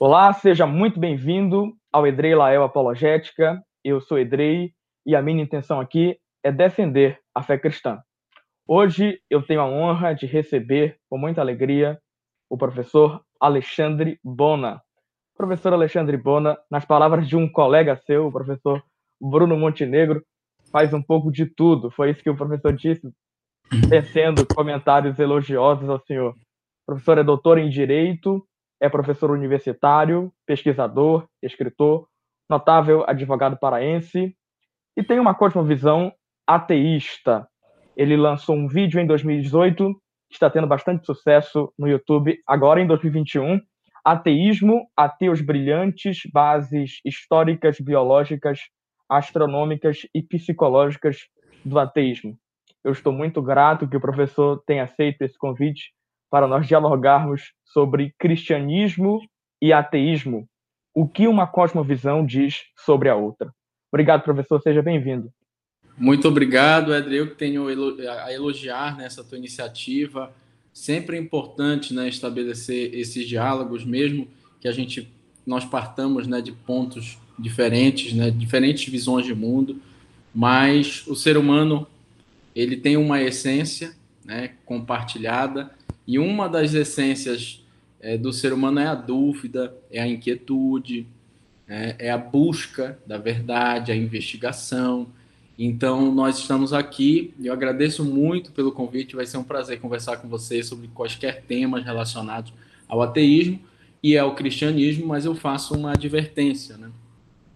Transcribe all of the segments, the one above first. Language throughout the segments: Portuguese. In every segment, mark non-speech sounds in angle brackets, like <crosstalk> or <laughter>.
Olá, seja muito bem-vindo ao Edrei Lael Apologética. Eu sou Edrei e a minha intenção aqui é defender a fé cristã. Hoje eu tenho a honra de receber com muita alegria o professor Alexandre Bona. Professor Alexandre Bona, nas palavras de um colega seu, o professor Bruno Montenegro, faz um pouco de tudo. Foi isso que o professor disse, tecendo comentários elogiosos ao senhor. O professor é doutor em Direito, é professor universitário, pesquisador, escritor, notável advogado paraense e tem uma cosmovisão ateísta. Ele lançou um vídeo em 2018 que está tendo bastante sucesso no YouTube agora em 2021. Ateísmo, ateus brilhantes, bases históricas, biológicas, astronômicas e psicológicas do ateísmo. Eu estou muito grato que o professor tenha aceito esse convite para nós dialogarmos sobre cristianismo e ateísmo, o que uma cosmovisão diz sobre a outra. Obrigado, professor, seja bem-vindo. Muito obrigado, Edre. Eu que tenho a elogiar nessa tua iniciativa. Sempre é importante né, estabelecer esses diálogos, mesmo que a gente nós partamos né, de pontos diferentes, né, diferentes visões de mundo, mas o ser humano ele tem uma essência né, compartilhada e uma das essências é, do ser humano é a dúvida, é a inquietude, é, é a busca da verdade, a investigação. Então, nós estamos aqui eu agradeço muito pelo convite. Vai ser um prazer conversar com vocês sobre quaisquer temas relacionados ao ateísmo e ao cristianismo, mas eu faço uma advertência. Né?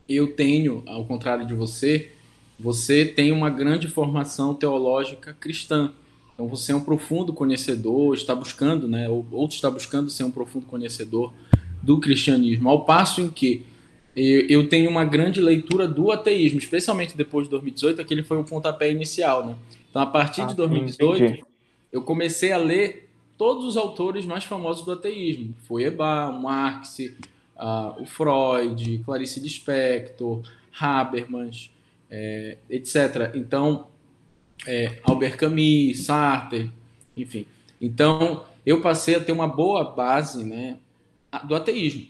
Eu tenho, ao contrário de você, você tem uma grande formação teológica cristã. Então você é um profundo conhecedor, está buscando, né, ou, ou está buscando ser um profundo conhecedor do cristianismo, ao passo em que eu tenho uma grande leitura do ateísmo, especialmente depois de 2018, aquele foi um pontapé inicial, né? Então, a partir ah, de 2018, entendi. eu comecei a ler todos os autores mais famosos do ateísmo. Feuerbach, Marx, uh, o Freud, Clarice Lispector, Habermas, é, etc. Então, é, Albert Camus, Sartre, enfim. Então, eu passei a ter uma boa base né, do ateísmo.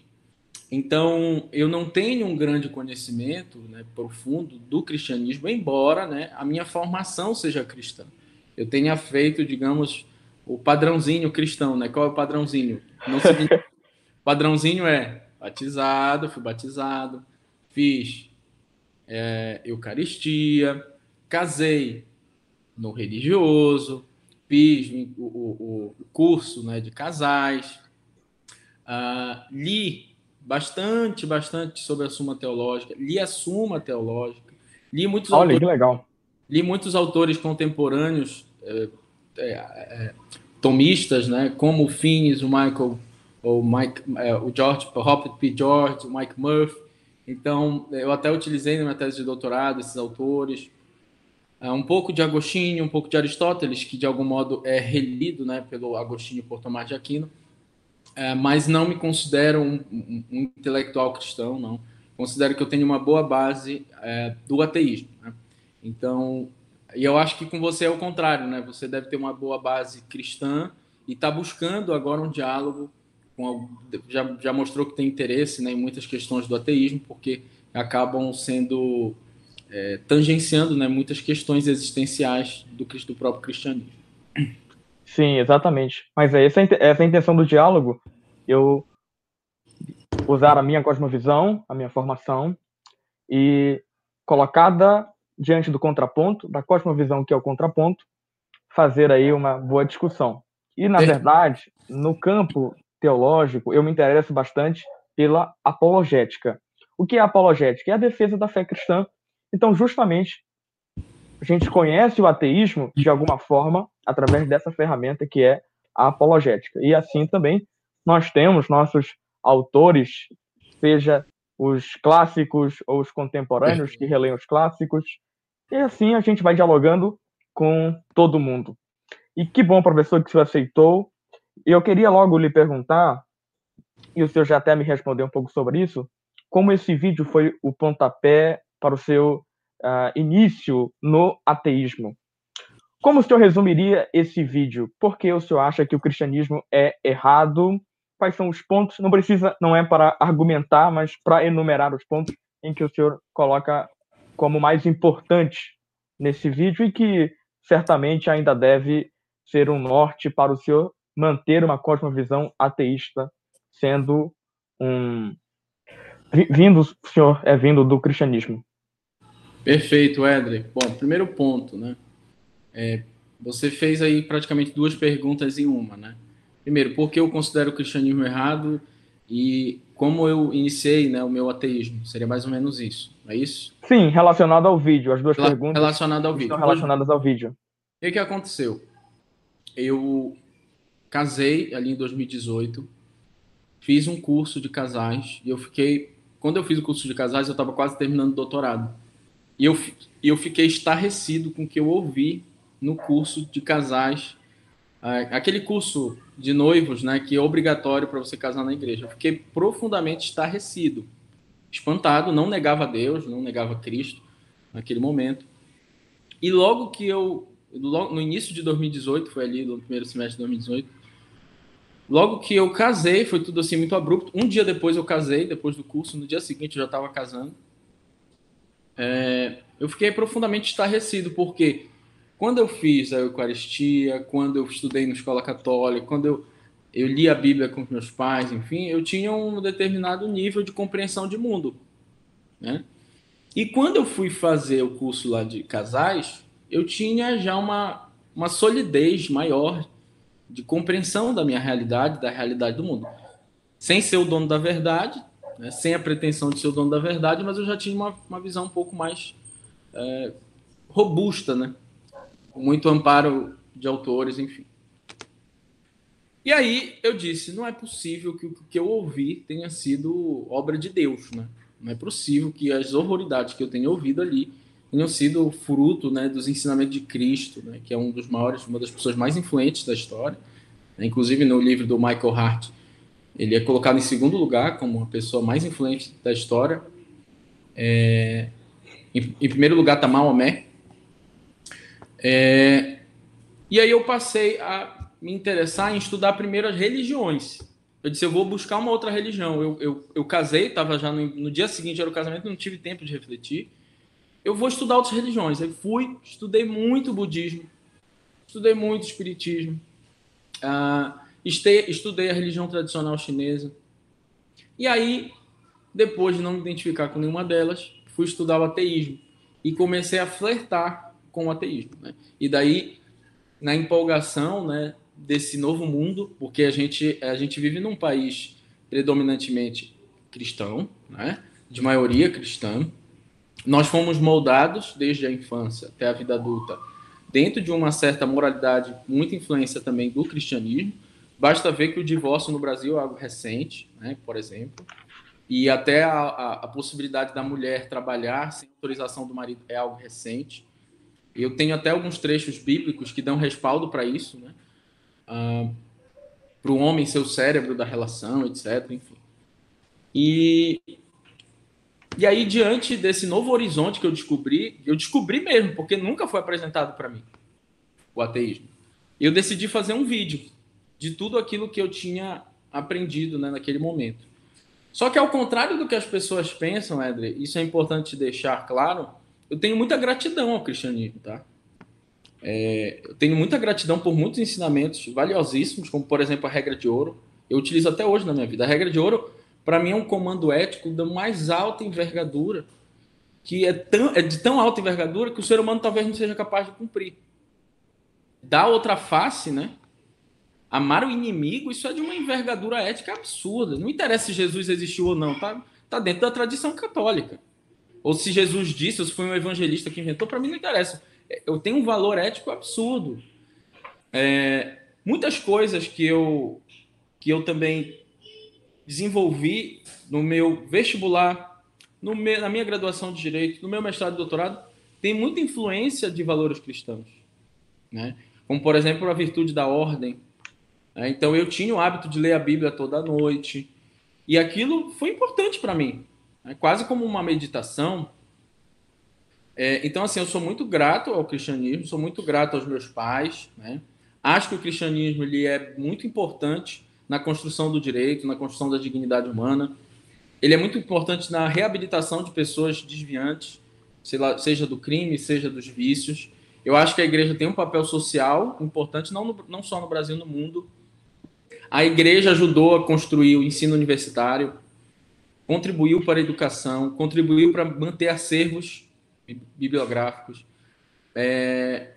Então, eu não tenho um grande conhecimento né, profundo do cristianismo, embora né, a minha formação seja cristã. Eu tenha feito, digamos, o padrãozinho cristão, né? Qual é o padrãozinho? Não <laughs> padrãozinho é batizado, fui batizado, fiz é, Eucaristia, casei no religioso, fiz o, o, o curso né, de casais, uh, li bastante, bastante sobre a Suma Teológica, li a Suma Teológica, li muitos Olha, autores, legal. Li muitos autores contemporâneos, é, é, é, tomistas, né, como o Finis, o Michael, o, Mike, o George, o Robert P. George, o Mike Murphy. Então, eu até utilizei na minha tese de doutorado esses autores. É, um pouco de Agostinho, um pouco de Aristóteles, que de algum modo é relido né, pelo Agostinho por Tomás de Aquino é, mas não me considero um, um, um, intelectual cristão, não. Considero que eu tenho uma boa base é, do ateísmo. Né? Então, e eu acho que com você é o contrário, né? Você deve ter uma boa base cristã e está buscando agora um diálogo com já, já mostrou que tem interesse né, em muitas questões do ateísmo, porque acabam sendo é, tangenciando né, muitas questões existenciais do, do próprio cristianismo. Sim, exatamente. Mas é essa, essa a intenção do diálogo, eu usar a minha cosmovisão, a minha formação, e colocada diante do contraponto, da cosmovisão que é o contraponto, fazer aí uma boa discussão. E, na verdade, no campo teológico, eu me interesso bastante pela apologética. O que é apologética? É a defesa da fé cristã. Então, justamente, a gente conhece o ateísmo de alguma forma através dessa ferramenta que é a apologética. E assim também nós temos nossos autores, seja os clássicos ou os contemporâneos que releem os clássicos, e assim a gente vai dialogando com todo mundo. E que bom, professor, que o senhor aceitou. Eu queria logo lhe perguntar, e o senhor já até me respondeu um pouco sobre isso, como esse vídeo foi o pontapé para o seu uh, início no ateísmo. Como o senhor resumiria esse vídeo? Por que o senhor acha que o cristianismo é errado quais são os pontos, não precisa, não é para argumentar, mas para enumerar os pontos em que o senhor coloca como mais importante nesse vídeo e que certamente ainda deve ser um norte para o senhor manter uma cosmovisão ateísta, sendo um vindo, o senhor é vindo do cristianismo. Perfeito, Edre. Bom, primeiro ponto, né? É, você fez aí praticamente duas perguntas em uma, né? Primeiro, por que eu considero o cristianismo errado e como eu iniciei né, o meu ateísmo? Seria mais ou menos isso, não é isso? Sim, relacionado ao vídeo. As duas Rel perguntas relacionado ao vídeo. relacionadas ao vídeo. O que, que aconteceu? Eu casei ali em 2018, fiz um curso de casais e eu fiquei. Quando eu fiz o curso de casais, eu estava quase terminando o doutorado. E eu, eu fiquei estarrecido com o que eu ouvi no curso de casais, aquele curso de noivos, né, que é obrigatório para você casar na igreja. Eu fiquei profundamente estarrecido, espantado, não negava Deus, não negava Cristo naquele momento. E logo que eu, no início de 2018, foi ali no primeiro semestre de 2018, logo que eu casei, foi tudo assim muito abrupto. Um dia depois eu casei, depois do curso, no dia seguinte eu já estava casando. É, eu fiquei profundamente estarrecido, porque quando eu fiz a Eucaristia, quando eu estudei na escola católica, quando eu, eu li a Bíblia com meus pais, enfim, eu tinha um determinado nível de compreensão de mundo. Né? E quando eu fui fazer o curso lá de casais, eu tinha já uma, uma solidez maior de compreensão da minha realidade, da realidade do mundo. Sem ser o dono da verdade, né? sem a pretensão de ser o dono da verdade, mas eu já tinha uma, uma visão um pouco mais é, robusta, né? com muito amparo de autores, enfim. E aí eu disse, não é possível que o que eu ouvi tenha sido obra de Deus, né? Não é possível que as horroridades que eu tenho ouvido ali tenham sido fruto, né, dos ensinamentos de Cristo, né, que é um dos maiores, uma das pessoas mais influentes da história. Inclusive no livro do Michael Hart, ele é colocado em segundo lugar como a pessoa mais influente da história. É, em, em primeiro lugar está Maomé, é, e aí eu passei a me interessar em estudar primeiro as religiões. Eu disse, eu vou buscar uma outra religião. Eu, eu, eu casei, estava já no, no, dia seguinte era o casamento, não tive tempo de refletir. Eu vou estudar outras religiões. Aí fui, estudei muito budismo, estudei muito espiritismo, estei, estudei a religião tradicional chinesa. E aí, depois de não me identificar com nenhuma delas, fui estudar o ateísmo e comecei a flertar com o ateísmo. Né? E daí, na empolgação né, desse novo mundo, porque a gente, a gente vive num país predominantemente cristão, né, de maioria cristã, nós fomos moldados desde a infância até a vida adulta dentro de uma certa moralidade, muita influência também do cristianismo. Basta ver que o divórcio no Brasil é algo recente, né, por exemplo, e até a, a, a possibilidade da mulher trabalhar sem autorização do marido é algo recente. Eu tenho até alguns trechos bíblicos que dão respaldo para isso, né? Ah, para o homem ser o cérebro da relação, etc. Enfim. E, e aí, diante desse novo horizonte que eu descobri, eu descobri mesmo, porque nunca foi apresentado para mim o ateísmo. Eu decidi fazer um vídeo de tudo aquilo que eu tinha aprendido né, naquele momento. Só que, ao contrário do que as pessoas pensam, Edre, isso é importante deixar claro eu tenho muita gratidão ao cristianismo, tá? É, eu tenho muita gratidão por muitos ensinamentos valiosíssimos, como por exemplo a regra de ouro. Eu utilizo até hoje na minha vida. A regra de ouro, para mim, é um comando ético da mais alta envergadura, que é, tão, é de tão alta envergadura que o ser humano talvez não seja capaz de cumprir. Da outra face, né? Amar o inimigo, isso é de uma envergadura ética absurda. Não interessa se Jesus existiu ou não, tá, tá dentro da tradição católica ou se Jesus disse, ou se foi um evangelista que inventou, para mim não interessa. Eu tenho um valor ético absurdo. É, muitas coisas que eu, que eu também desenvolvi no meu vestibular, no na minha graduação de Direito, no meu mestrado e doutorado, tem muita influência de valores cristãos. Né? Como, por exemplo, a virtude da ordem. Né? Então, eu tinha o hábito de ler a Bíblia toda noite. E aquilo foi importante para mim né? quase como uma meditação. É, então, assim, eu sou muito grato ao cristianismo, sou muito grato aos meus pais. Né? Acho que o cristianismo ele é muito importante na construção do direito, na construção da dignidade humana. Ele é muito importante na reabilitação de pessoas desviantes, seja do crime, seja dos vícios. Eu acho que a igreja tem um papel social importante, não, no, não só no Brasil, no mundo. A igreja ajudou a construir o ensino universitário, contribuiu para a educação, contribuiu para manter acervos bibliográficos. É...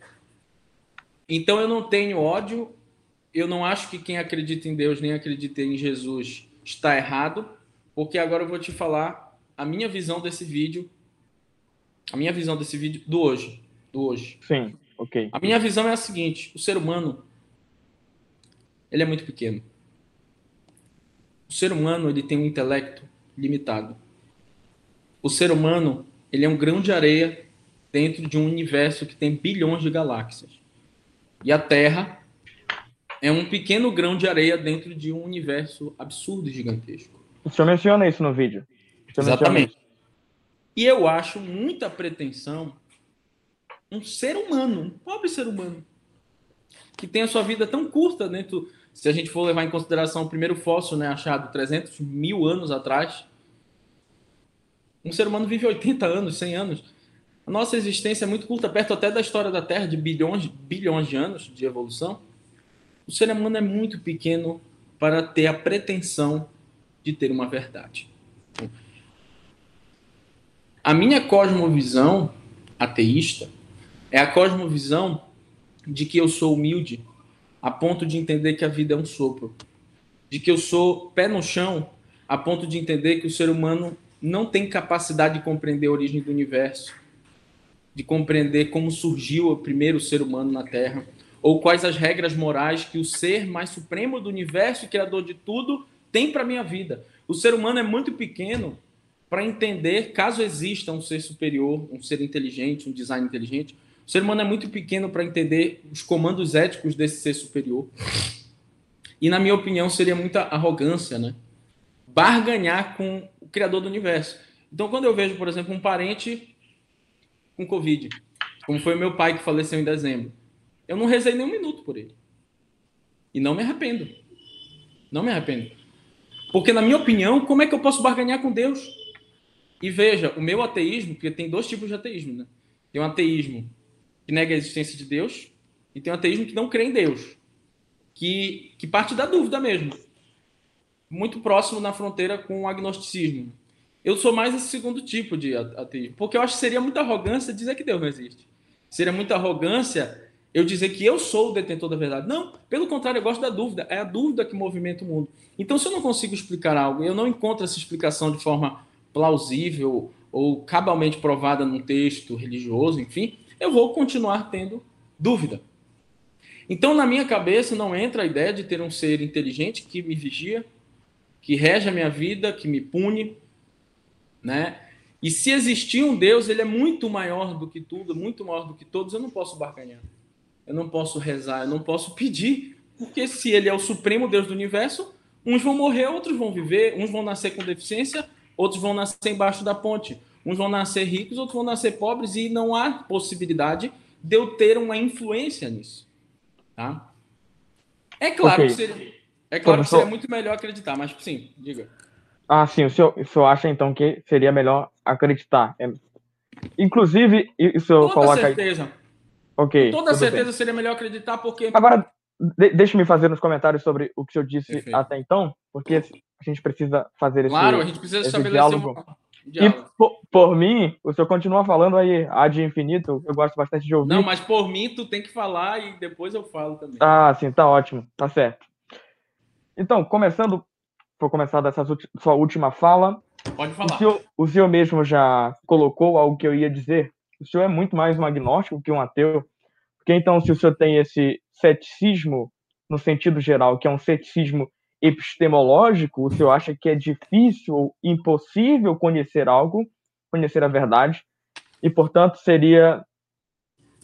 Então eu não tenho ódio, eu não acho que quem acredita em Deus nem acredita em Jesus está errado, porque agora eu vou te falar a minha visão desse vídeo, a minha visão desse vídeo do hoje, do hoje. Sim, ok. A minha visão é a seguinte: o ser humano ele é muito pequeno. O ser humano ele tem um intelecto limitado. O ser humano ele é um grão de areia dentro de um universo que tem bilhões de galáxias. E a Terra é um pequeno grão de areia dentro de um universo absurdo e gigantesco. O senhor menciona isso no vídeo. Exatamente. E eu acho muita pretensão um ser humano, um pobre ser humano, que tem a sua vida tão curta dentro. Se a gente for levar em consideração o primeiro fóssil né, achado 300 mil anos atrás, um ser humano vive 80 anos, 100 anos. A nossa existência é muito curta, perto até da história da Terra, de bilhões, bilhões de anos de evolução. O ser humano é muito pequeno para ter a pretensão de ter uma verdade. A minha cosmovisão ateísta é a cosmovisão de que eu sou humilde a ponto de entender que a vida é um sopro, de que eu sou pé no chão a ponto de entender que o ser humano não tem capacidade de compreender a origem do universo, de compreender como surgiu o primeiro ser humano na Terra, ou quais as regras morais que o ser mais supremo do universo criador de tudo tem para minha vida. O ser humano é muito pequeno para entender, caso exista um ser superior, um ser inteligente, um design inteligente, o ser humano é muito pequeno para entender os comandos éticos desse ser superior. E, na minha opinião, seria muita arrogância, né? Barganhar com o criador do universo. Então, quando eu vejo, por exemplo, um parente com Covid, como foi meu pai que faleceu em dezembro, eu não rezei nem um minuto por ele. E não me arrependo. Não me arrependo. Porque, na minha opinião, como é que eu posso barganhar com Deus? E veja, o meu ateísmo, porque tem dois tipos de ateísmo, né? Tem um ateísmo que nega a existência de Deus e tem um ateísmo que não crê em Deus, que, que parte da dúvida mesmo. Muito próximo na fronteira com o agnosticismo. Eu sou mais esse segundo tipo de ateísmo, porque eu acho que seria muita arrogância dizer que Deus não existe. Seria muita arrogância eu dizer que eu sou o detentor da verdade. Não, pelo contrário, eu gosto da dúvida. É a dúvida que movimenta o mundo. Então, se eu não consigo explicar algo, eu não encontro essa explicação de forma plausível ou cabalmente provada num texto religioso, enfim, eu vou continuar tendo dúvida. Então, na minha cabeça, não entra a ideia de ter um ser inteligente que me vigia, que rege a minha vida, que me pune, né? E se existir um Deus, ele é muito maior do que tudo, muito maior do que todos, eu não posso barganhar eu não posso rezar, eu não posso pedir, porque se ele é o supremo Deus do universo, uns vão morrer, outros vão viver, uns vão nascer com deficiência, outros vão nascer embaixo da ponte, uns vão nascer ricos, outros vão nascer pobres e não há possibilidade de eu ter uma influência nisso, tá? É claro okay. que seria, é claro que seria muito melhor acreditar, mas sim, diga. Ah, sim, o senhor, o senhor acha então que seria melhor acreditar? É... Inclusive, isso eu coloco certeza. Aí... Ok. Com toda certeza bem. seria melhor acreditar, porque. Agora, de deixe-me fazer nos comentários sobre o que o senhor disse Perfeito. até então, porque a gente precisa fazer esse. Claro, a gente precisa estabelecer diálogo. Um... E por, por, mim, o senhor continua falando aí ad infinito, eu gosto bastante de ouvir. Não, mas por mim tu tem que falar e depois eu falo também. Ah, sim, tá ótimo, tá certo. Então, começando, vou começar dessa sua última fala. Pode falar. O senhor, o senhor mesmo já colocou algo que eu ia dizer o senhor é muito mais um agnóstico que um ateu. Porque então, se o senhor tem esse ceticismo no sentido geral, que é um ceticismo epistemológico, o senhor acha que é difícil ou impossível conhecer algo, conhecer a verdade, e portanto seria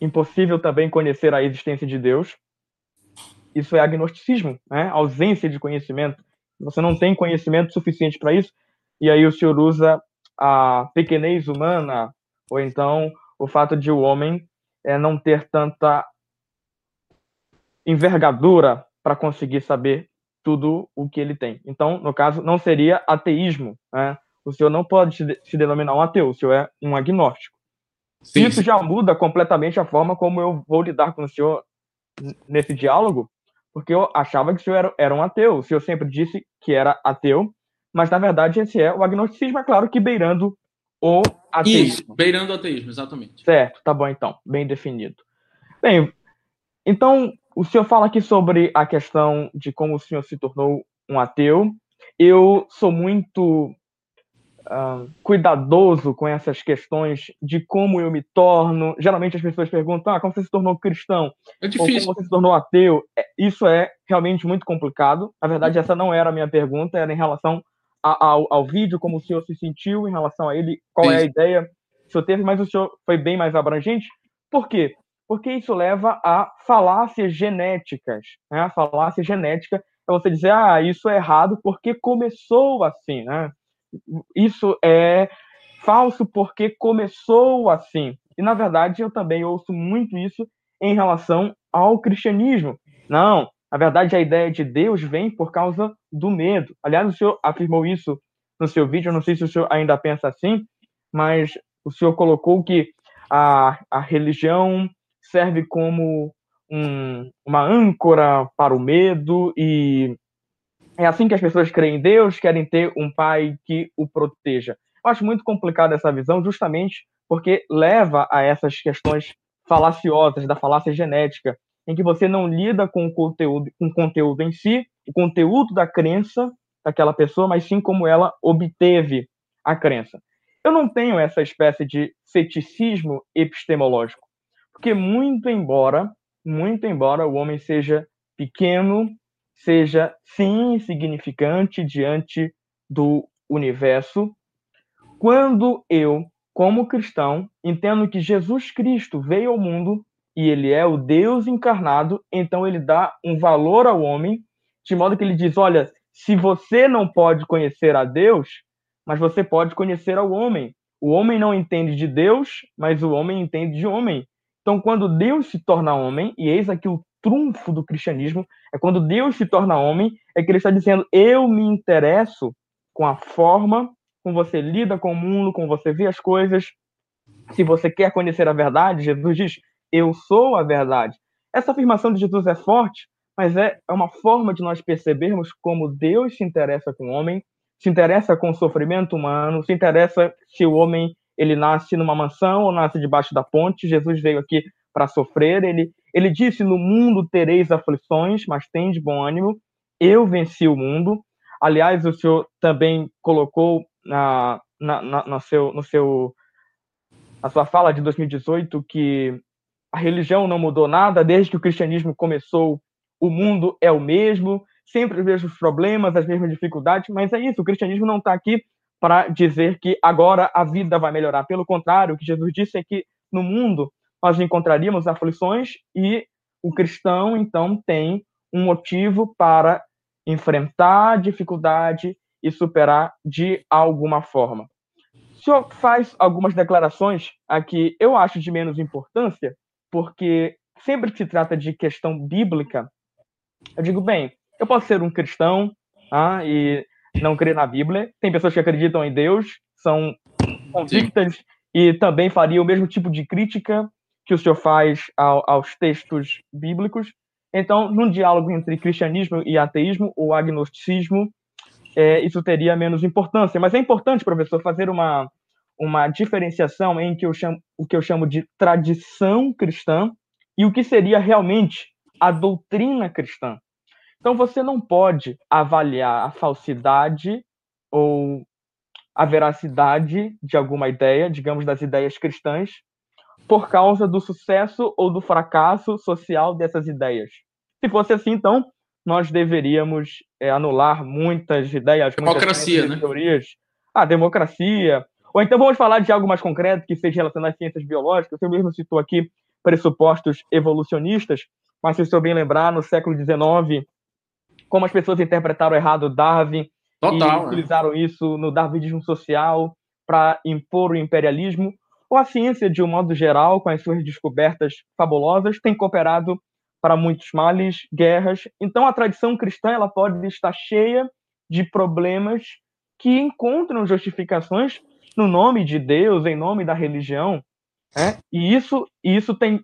impossível também conhecer a existência de Deus. Isso é agnosticismo, né? ausência de conhecimento. Você não tem conhecimento suficiente para isso, e aí o senhor usa a pequenez humana, ou então o fato de o homem é, não ter tanta envergadura para conseguir saber tudo o que ele tem. Então, no caso, não seria ateísmo. Né? O senhor não pode se denominar um ateu, o senhor é um agnóstico. Sim, Isso já muda completamente a forma como eu vou lidar com o senhor nesse diálogo, porque eu achava que o senhor era, era um ateu. O senhor sempre disse que era ateu, mas na verdade esse é o agnosticismo, é claro que beirando o ateísmo. Isso, beirando o ateísmo, exatamente. Certo, tá bom então, bem definido. Bem, então o senhor fala aqui sobre a questão de como o senhor se tornou um ateu. Eu sou muito uh, cuidadoso com essas questões de como eu me torno. Geralmente as pessoas perguntam: ah, como você se tornou cristão? É difícil. Ou como você se tornou ateu? É, isso é realmente muito complicado. Na verdade, essa não era a minha pergunta, era em relação a, ao, ao, vídeo, como o senhor se sentiu em relação a ele, qual Sim. é a ideia que o senhor teve, mas o senhor foi bem mais abrangente. Por quê? Porque isso leva a falácias genéticas. Né? A falácia genética é você dizer, ah, isso é errado porque começou assim, né? Isso é falso porque começou assim. E, na verdade, eu também ouço muito isso em relação ao cristianismo. Não, na verdade, a ideia de Deus vem por causa do medo. Aliás, o senhor afirmou isso no seu vídeo, eu não sei se o senhor ainda pensa assim, mas o senhor colocou que a, a religião serve como um, uma âncora para o medo e é assim que as pessoas creem em Deus, querem ter um pai que o proteja. Eu acho muito complicada essa visão, justamente porque leva a essas questões falaciosas da falácia genética, em que você não lida com o conteúdo, com o conteúdo em si, o conteúdo da crença daquela pessoa, mas sim como ela obteve a crença. Eu não tenho essa espécie de ceticismo epistemológico, porque muito embora, muito embora o homem seja pequeno, seja sim insignificante diante do universo, quando eu, como cristão, entendo que Jesus Cristo veio ao mundo e ele é o Deus encarnado, então ele dá um valor ao homem, de modo que ele diz: olha, se você não pode conhecer a Deus, mas você pode conhecer ao homem. O homem não entende de Deus, mas o homem entende de homem. Então, quando Deus se torna homem, e eis aqui o trunfo do cristianismo, é quando Deus se torna homem, é que ele está dizendo: eu me interesso com a forma como você lida com o mundo, como você vê as coisas. Se você quer conhecer a verdade, Jesus diz: eu sou a verdade. Essa afirmação de Jesus é forte, mas é, é uma forma de nós percebermos como Deus se interessa com o homem, se interessa com o sofrimento humano, se interessa se o homem ele nasce numa mansão ou nasce debaixo da ponte. Jesus veio aqui para sofrer. Ele, ele disse: No mundo tereis aflições, mas tem de bom ânimo. Eu venci o mundo. Aliás, o senhor também colocou na, na, na, no seu, no seu, na sua fala de 2018 que a religião não mudou nada desde que o cristianismo começou. O mundo é o mesmo, sempre os mesmos problemas, as mesmas dificuldades, mas é isso. O cristianismo não está aqui para dizer que agora a vida vai melhorar. Pelo contrário, o que Jesus disse é que no mundo nós encontraríamos aflições e o cristão, então, tem um motivo para enfrentar a dificuldade e superar de alguma forma. O senhor faz algumas declarações aqui, eu acho de menos importância, porque sempre que se trata de questão bíblica, eu digo, bem, eu posso ser um cristão ah, e não crer na Bíblia. Tem pessoas que acreditam em Deus, são convictas Sim. e também faria o mesmo tipo de crítica que o senhor faz ao, aos textos bíblicos. Então, num diálogo entre cristianismo e ateísmo, ou agnosticismo, é, isso teria menos importância. Mas é importante, professor, fazer uma, uma diferenciação em que eu chamo, o que eu chamo de tradição cristã e o que seria realmente a doutrina cristã. Então você não pode avaliar a falsidade ou a veracidade de alguma ideia, digamos das ideias cristãs, por causa do sucesso ou do fracasso social dessas ideias. Se fosse assim, então nós deveríamos é, anular muitas ideias, muitas democracia, né? teorias. A democracia, ou então vamos falar de algo mais concreto que seja relacionado às ciências biológicas. Você mesmo citou aqui pressupostos evolucionistas, mas se eu bem lembrar, no século XIX, como as pessoas interpretaram errado Darwin Total, e né? utilizaram isso no darwinismo social para impor o imperialismo, ou a ciência, de um modo geral, com as suas descobertas fabulosas, tem cooperado para muitos males, guerras. Então a tradição cristã ela pode estar cheia de problemas que encontram justificações no nome de Deus, em nome da religião. Né? E isso, isso tem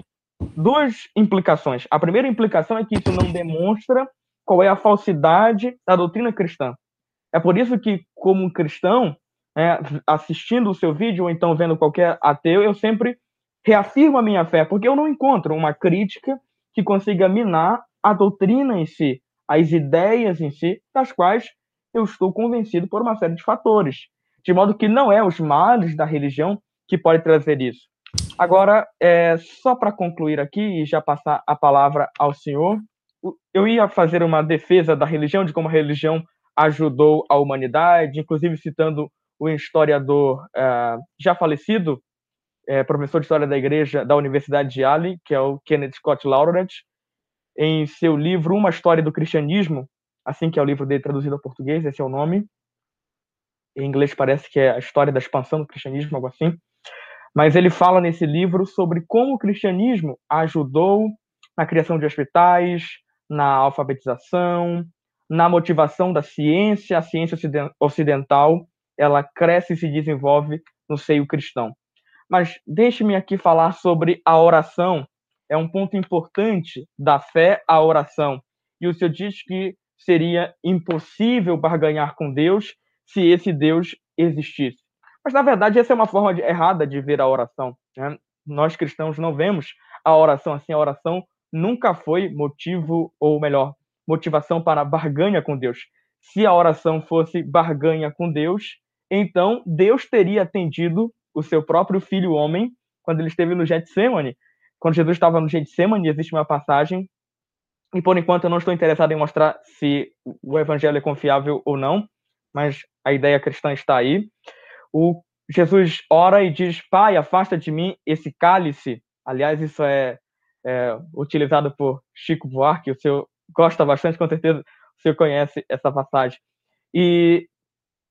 duas implicações. A primeira implicação é que isso não demonstra qual é a falsidade da doutrina cristã. É por isso que, como cristão, é, assistindo o seu vídeo ou então vendo qualquer ateu, eu sempre reafirmo a minha fé, porque eu não encontro uma crítica que consiga minar a doutrina em si, as ideias em si, das quais eu estou convencido por uma série de fatores. De modo que não é os males da religião que pode trazer isso. Agora, é, só para concluir aqui e já passar a palavra ao senhor, eu ia fazer uma defesa da religião, de como a religião ajudou a humanidade, inclusive citando o historiador é, já falecido, é, professor de História da Igreja da Universidade de Yale, que é o Kenneth Scott Laurent, em seu livro Uma História do Cristianismo, assim que é o livro dele traduzido ao português, esse é o nome. Em inglês parece que é a história da expansão do cristianismo, algo assim. Mas ele fala nesse livro sobre como o cristianismo ajudou na criação de hospitais, na alfabetização, na motivação da ciência. A ciência ocidental, ela cresce e se desenvolve no seio cristão. Mas deixe-me aqui falar sobre a oração. É um ponto importante da fé, a oração. E o senhor diz que seria impossível barganhar com Deus se esse Deus existisse. Mas, na verdade, essa é uma forma de, errada de ver a oração. Né? Nós cristãos não vemos a oração assim. A oração nunca foi motivo, ou melhor, motivação para barganha com Deus. Se a oração fosse barganha com Deus, então Deus teria atendido o seu próprio filho homem quando ele esteve no Getsemane. Quando Jesus estava no Getsemane, existe uma passagem, e por enquanto eu não estou interessado em mostrar se o evangelho é confiável ou não, mas a ideia cristã está aí. O Jesus ora e diz: Pai, afasta de mim esse cálice. Aliás, isso é, é utilizado por Chico Buarque, o senhor gosta bastante, com certeza o senhor conhece essa passagem. E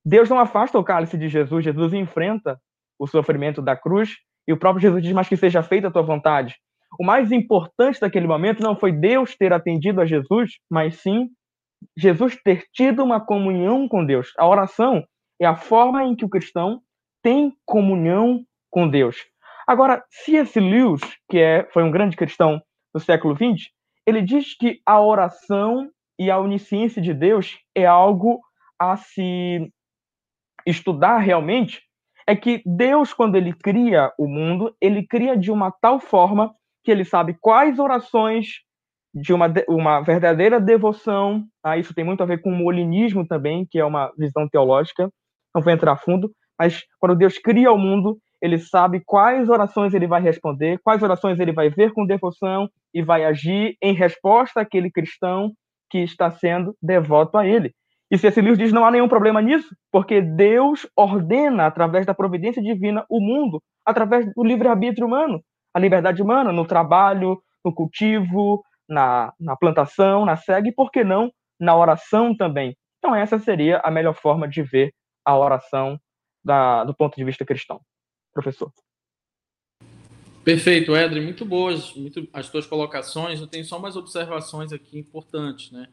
Deus não afasta o cálice de Jesus, Jesus enfrenta o sofrimento da cruz, e o próprio Jesus diz: Mas que seja feita a tua vontade. O mais importante daquele momento não foi Deus ter atendido a Jesus, mas sim Jesus ter tido uma comunhão com Deus. A oração é a forma em que o cristão tem comunhão com Deus. Agora, C.S. Lewis, que é, foi um grande cristão do século XX, ele diz que a oração e a onisciência de Deus é algo a se estudar realmente, é que Deus, quando ele cria o mundo, ele cria de uma tal forma que ele sabe quais orações de uma, uma verdadeira devoção, tá? isso tem muito a ver com o molinismo também, que é uma visão teológica, não vou entrar a fundo, mas quando Deus cria o mundo, ele sabe quais orações ele vai responder, quais orações ele vai ver com devoção e vai agir em resposta àquele cristão que está sendo devoto a ele. E C.S. Lewis diz não há nenhum problema nisso, porque Deus ordena, através da providência divina, o mundo, através do livre-arbítrio humano, a liberdade humana, no trabalho, no cultivo, na, na plantação, na segue, e por que não na oração também? Então, essa seria a melhor forma de ver a oração da, do ponto de vista cristão. Professor. Perfeito, Edre, muito boas muito, as tuas colocações. Eu tenho só mais observações aqui importantes, né?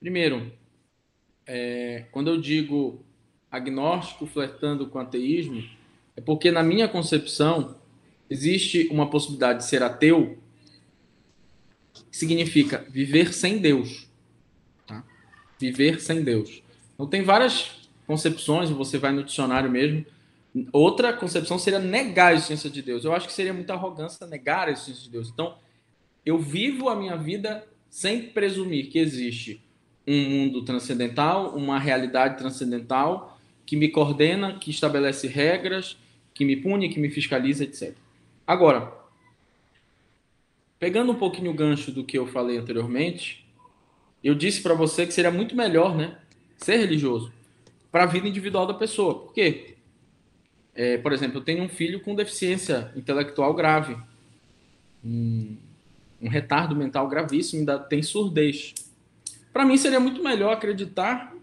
Primeiro, é, quando eu digo agnóstico flertando com ateísmo, é porque na minha concepção existe uma possibilidade de ser ateu, que significa viver sem Deus. Tá? Viver sem Deus. Então tem várias concepções, você vai no dicionário mesmo. Outra concepção seria negar a existência de Deus. Eu acho que seria muita arrogância negar a existência de Deus. Então, eu vivo a minha vida sem presumir que existe um mundo transcendental, uma realidade transcendental que me coordena, que estabelece regras, que me pune, que me fiscaliza, etc. Agora, pegando um pouquinho o gancho do que eu falei anteriormente, eu disse para você que seria muito melhor, né, ser religioso para a vida individual da pessoa. Por quê? É, por exemplo, eu tenho um filho com deficiência intelectual grave, um, um retardo mental gravíssimo, ainda tem surdez. Para mim seria muito melhor acreditar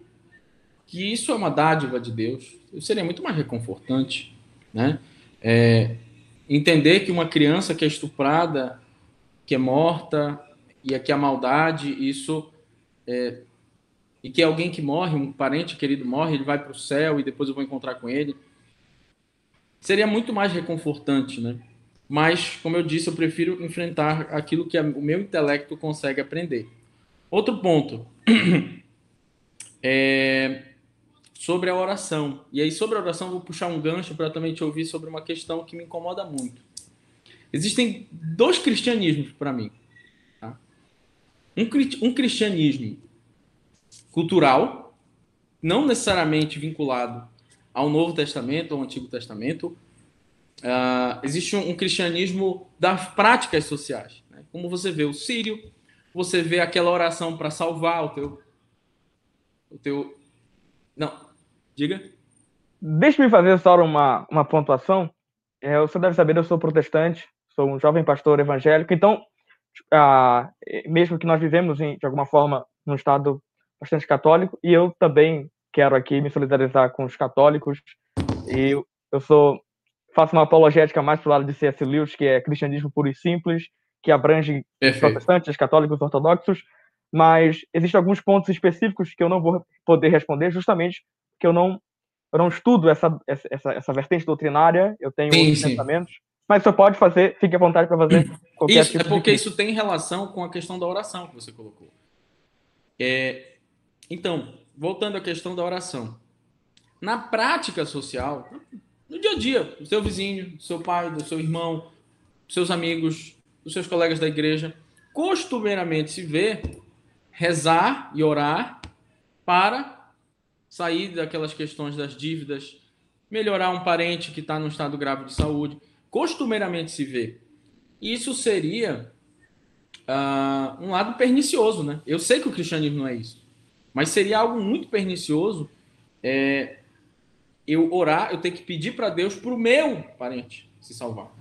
que isso é uma dádiva de Deus. Seria muito mais reconfortante, né? É, entender que uma criança que é estuprada, que é morta e aqui a maldade, isso é, e que alguém que morre, um parente querido morre, ele vai para o céu e depois eu vou encontrar com ele. Seria muito mais reconfortante, né? Mas, como eu disse, eu prefiro enfrentar aquilo que o meu intelecto consegue aprender. Outro ponto <clears throat> é sobre a oração. E aí, sobre a oração, vou puxar um gancho para também te ouvir sobre uma questão que me incomoda muito. Existem dois cristianismos para mim. Tá? Um, um cristianismo cultural, não necessariamente vinculado ao Novo Testamento, ao Antigo Testamento. Uh, existe um, um, cristianismo das práticas sociais. Né? Como você vê o sírio, você vê aquela oração para salvar o teu, o teu. Não, diga. Deixa-me fazer só uma, uma pontuação. É, você deve saber, eu sou protestante, sou um jovem pastor evangélico, então, ah, mesmo que nós vivemos em, de alguma forma num estado bastante católico e eu também quero aqui me solidarizar com os católicos e eu sou faço uma apologética mais para o lado de C.S. Lewis, que é cristianismo puro e simples, que abrange Perfeito. protestantes, católicos, ortodoxos, mas existem alguns pontos específicos que eu não vou poder responder, justamente porque eu não, eu não estudo essa, essa, essa vertente doutrinária, eu tenho sim, outros sim. pensamentos, mas você pode fazer, fique à vontade para fazer <clears throat> qualquer isso, tipo É porque isso tem relação com a questão da oração que você colocou. É, então, voltando à questão da oração. Na prática social, no dia a dia, do seu vizinho, do seu pai, do seu irmão, dos seus amigos, dos seus colegas da igreja, costumeiramente se vê rezar e orar para sair daquelas questões das dívidas, melhorar um parente que está num estado grave de saúde. Costumeiramente se vê. Isso seria uh, um lado pernicioso, né? Eu sei que o cristianismo não é isso. Mas seria algo muito pernicioso é, eu orar, eu ter que pedir para Deus para o meu parente se salvar.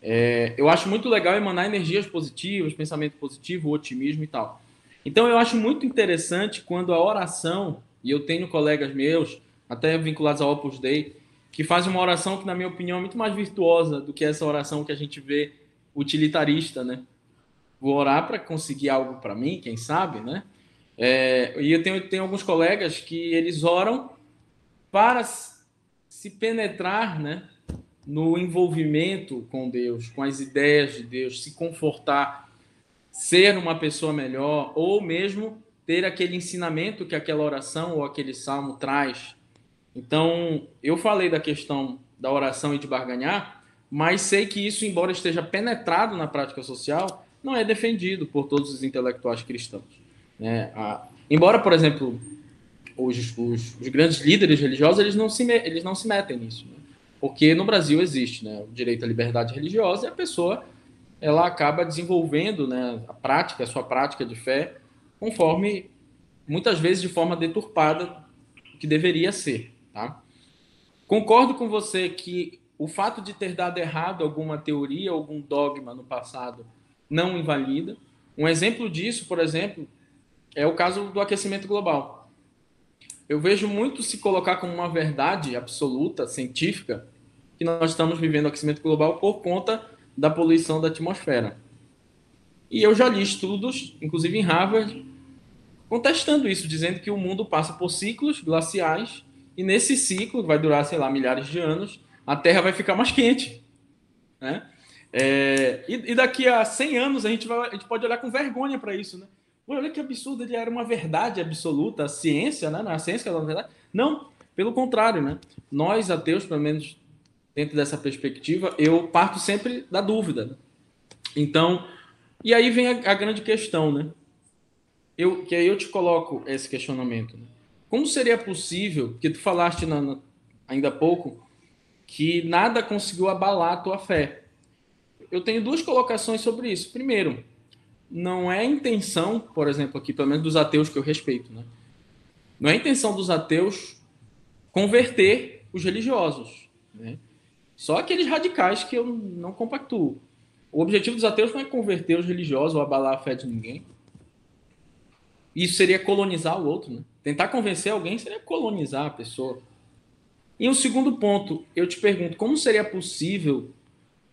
É, eu acho muito legal emanar energias positivas, pensamento positivo, otimismo e tal. Então eu acho muito interessante quando a oração, e eu tenho colegas meus, até vinculados ao Opus Dei, que fazem uma oração que, na minha opinião, é muito mais virtuosa do que essa oração que a gente vê utilitarista, né? Vou orar para conseguir algo para mim, quem sabe, né? É, e eu tenho, tenho alguns colegas que eles oram para se penetrar né, no envolvimento com Deus, com as ideias de Deus, se confortar, ser uma pessoa melhor, ou mesmo ter aquele ensinamento que aquela oração ou aquele salmo traz. Então, eu falei da questão da oração e de barganhar, mas sei que isso, embora esteja penetrado na prática social, não é defendido por todos os intelectuais cristãos. Né? A, embora, por exemplo, os, os, os, grandes líderes religiosos eles não se, eles não se metem nisso. Né? Porque no Brasil existe né, o direito à liberdade religiosa e a pessoa ela acaba desenvolvendo né, a prática, a sua prática de fé, conforme, muitas vezes de forma deturpada, que deveria ser. Tá? Concordo com você que o fato de ter dado errado alguma teoria, algum dogma no passado, não invalida. Um exemplo disso, por exemplo, é o caso do aquecimento global. Eu vejo muito se colocar como uma verdade absoluta, científica, que nós estamos vivendo aquecimento global por conta da poluição da atmosfera. E eu já li estudos, inclusive em Harvard, contestando isso, dizendo que o mundo passa por ciclos glaciais e nesse ciclo, que vai durar, sei lá, milhares de anos, a Terra vai ficar mais quente. Né? É, e, e, daqui a 100 anos a gente, vai, a gente pode olhar com vergonha para isso, né? Olha que absurdo, ele era uma verdade absoluta, a ciência, né? Na ciência era uma verdade. Não, pelo contrário, né? Nós, ateus, pelo menos dentro dessa perspectiva, eu parto sempre da dúvida. Então, e aí vem a, a, grande questão, né? Eu, que aí eu te coloco esse questionamento. Né? Como seria possível, que tu falaste na, na, ainda há pouco, que nada conseguiu abalar a tua fé? Eu tenho duas colocações sobre isso. Primeiro, não é intenção, por exemplo, aqui, pelo menos dos ateus que eu respeito, né? Não é intenção dos ateus converter os religiosos, né? Só aqueles radicais que eu não compactuo. O objetivo dos ateus não é converter os religiosos ou abalar a fé de ninguém. Isso seria colonizar o outro, né? Tentar convencer alguém seria colonizar a pessoa. E um segundo ponto, eu te pergunto, como seria possível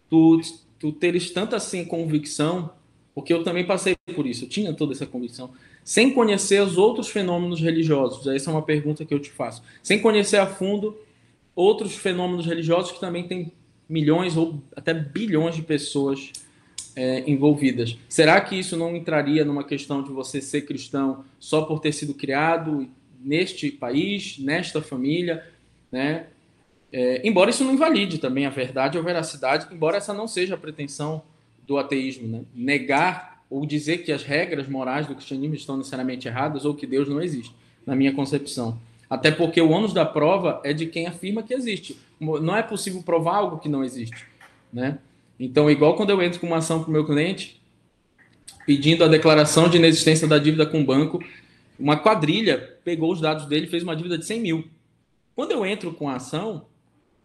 tu, tu teres tanta assim convicção porque eu também passei por isso, eu tinha toda essa convicção, sem conhecer os outros fenômenos religiosos. Essa é uma pergunta que eu te faço. Sem conhecer a fundo outros fenômenos religiosos que também tem milhões ou até bilhões de pessoas é, envolvidas. Será que isso não entraria numa questão de você ser cristão só por ter sido criado neste país, nesta família, né? É, embora isso não invalide também a verdade ou a veracidade, embora essa não seja a pretensão do ateísmo, né? Negar ou dizer que as regras morais do cristianismo estão necessariamente erradas ou que Deus não existe, na minha concepção. Até porque o ônus da prova é de quem afirma que existe. Não é possível provar algo que não existe, né? Então, igual quando eu entro com uma ação para o meu cliente, pedindo a declaração de inexistência da dívida com o banco, uma quadrilha pegou os dados dele e fez uma dívida de 100 mil. Quando eu entro com a ação,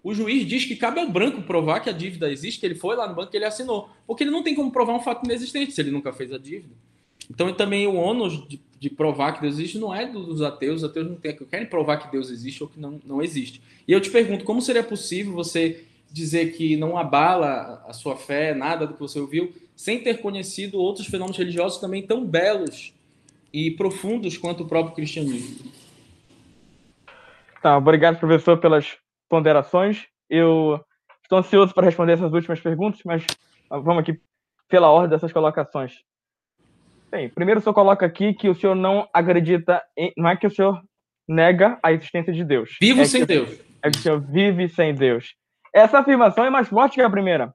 o juiz diz que cabe ao branco provar que a dívida existe, que ele foi lá no banco e ele assinou. Porque ele não tem como provar um fato inexistente se ele nunca fez a dívida. Então, também o ônus de, de, provar que Deus existe não é dos ateus. Os ateus não tem, querem provar que Deus existe ou que não, não existe. E eu te pergunto, como seria possível você dizer que não abala a sua fé, nada do que você ouviu, sem ter conhecido outros fenômenos religiosos também tão belos e profundos quanto o próprio cristianismo? Tá, obrigado, professor, pelas ponderações. Eu estou ansioso para responder essas últimas perguntas, mas vamos aqui pela ordem dessas colocações. Bem, primeiro o senhor coloca aqui que o senhor não acredita em. Não é que o senhor nega a existência de Deus. Vivo é sem Deus. É que o senhor vive sem Deus. Essa afirmação é mais forte que a primeira.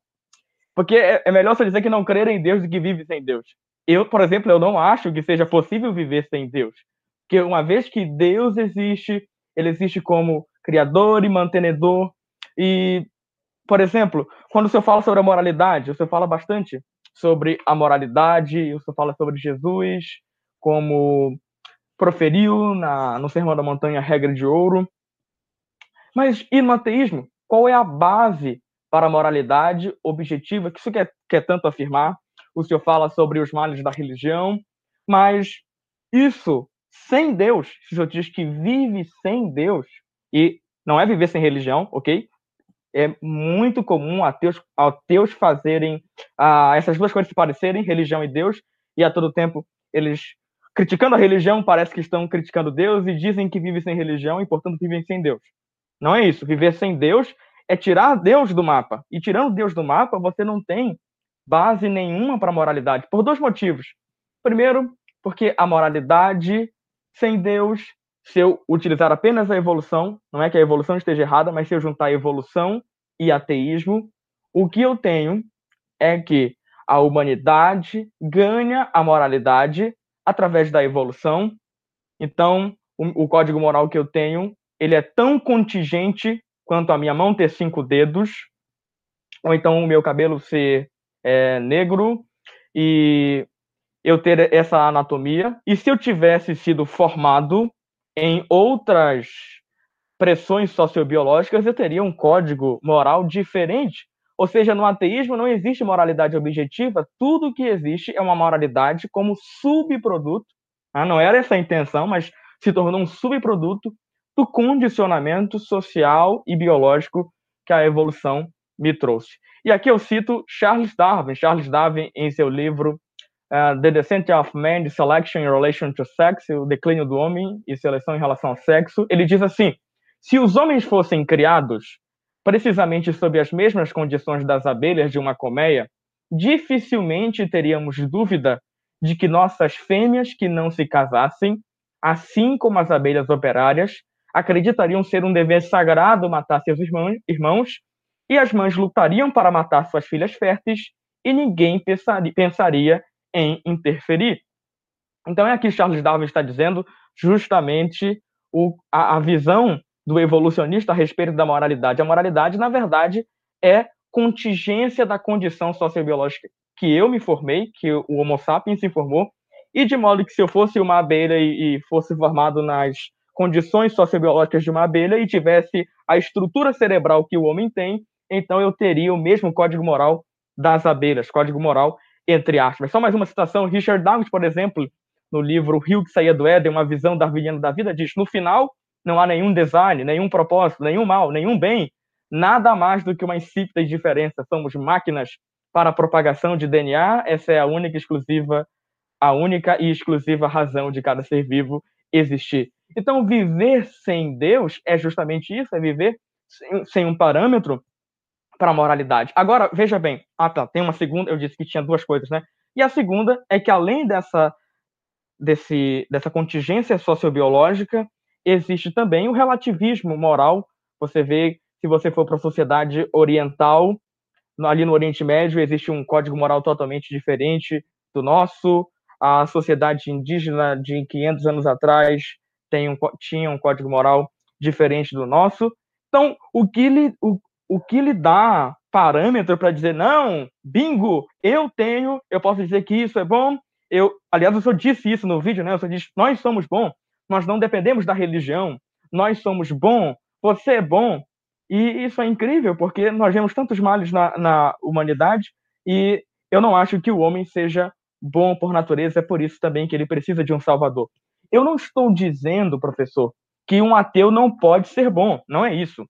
Porque é, é melhor você dizer que não crer em Deus do que vive sem Deus. Eu, por exemplo, eu não acho que seja possível viver sem Deus. Porque uma vez que Deus existe, ele existe como criador e mantenedor. E, por exemplo, quando o senhor fala sobre a moralidade, o senhor fala bastante sobre a moralidade, o senhor fala sobre Jesus, como proferiu na, no Sermão da Montanha a regra de ouro. Mas e no ateísmo? Qual é a base para a moralidade objetiva? Que isso quer, quer tanto afirmar. O senhor fala sobre os males da religião, mas isso sem Deus, se o senhor diz que vive sem Deus, e não é viver sem religião, ok? É muito comum ateus, ateus fazerem ah, essas duas coisas se parecerem, religião e Deus, e a todo tempo eles, criticando a religião, parece que estão criticando Deus e dizem que vivem sem religião e, portanto, vivem sem Deus. Não é isso. Viver sem Deus é tirar Deus do mapa. E tirando Deus do mapa, você não tem base nenhuma para a moralidade, por dois motivos. Primeiro, porque a moralidade sem Deus se eu utilizar apenas a evolução, não é que a evolução esteja errada, mas se eu juntar evolução e ateísmo, o que eu tenho é que a humanidade ganha a moralidade através da evolução. Então, o, o, código moral que eu tenho, ele é tão contingente quanto a minha mão ter cinco dedos, ou então o meu cabelo ser é, negro e eu ter essa anatomia. E se eu tivesse sido formado em outras pressões sociobiológicas, eu teria um código moral diferente. Ou seja, no ateísmo não existe moralidade objetiva, tudo que existe é uma moralidade como subproduto. Né? Não era essa a intenção, mas se tornou um subproduto do condicionamento social e biológico que a evolução me trouxe. E aqui eu cito Charles Darwin. Charles Darwin, em seu livro uh, The Descent of Man, Selection in Relation to Sex, o declínio do homem e seleção em relação ao sexo, ele diz assim: se os homens fossem criados precisamente sob as mesmas condições das abelhas de uma colmeia, dificilmente teríamos dúvida de que nossas fêmeas que não se casassem, assim como as abelhas operárias, acreditariam ser um dever sagrado matar seus irmãos, e as mães lutariam para matar suas filhas férteis, e ninguém pensaria em interferir. Então, é aqui Charles Darwin está dizendo justamente o, a, a visão do evolucionista a respeito da moralidade. A moralidade, na verdade, é contingência da condição sociobiológica que eu me formei, que o Homo sapiens se formou, e de modo que se eu fosse uma abelha e, e fosse formado nas condições sociobiológicas de uma abelha e tivesse a estrutura cerebral que o homem tem, então eu teria o mesmo código moral das abelhas, código moral entre aspas. Só mais uma citação, Richard Dawkins, por exemplo, no livro Rio que saía do Éden, uma visão darwiniana da vida, diz: no final não há nenhum design, nenhum propósito, nenhum mal, nenhum bem, nada mais do que uma insípida indiferença. Somos máquinas para a propagação de DNA, essa é a única exclusiva, a única e exclusiva razão de cada ser vivo existir. Então, viver sem Deus é justamente isso, é viver sem um parâmetro para a moralidade. Agora, veja bem, ah tá, tem uma segunda, eu disse que tinha duas coisas, né? E a segunda é que além dessa desse, dessa contingência sociobiológica, existe também o relativismo moral. Você vê, se você for para a sociedade oriental, ali no Oriente Médio, existe um código moral totalmente diferente do nosso. A sociedade indígena de 500 anos atrás tem um, tinha um código moral diferente do nosso. Então, o que o, o que lhe dá parâmetro para dizer, não, bingo, eu tenho, eu posso dizer que isso é bom, eu, aliás, o senhor disse isso no vídeo, né? O senhor disse, nós somos bom, nós não dependemos da religião, nós somos bom, você é bom. E isso é incrível, porque nós vemos tantos males na, na humanidade e eu não acho que o homem seja bom por natureza, é por isso também que ele precisa de um salvador. Eu não estou dizendo, professor, que um ateu não pode ser bom, não é isso.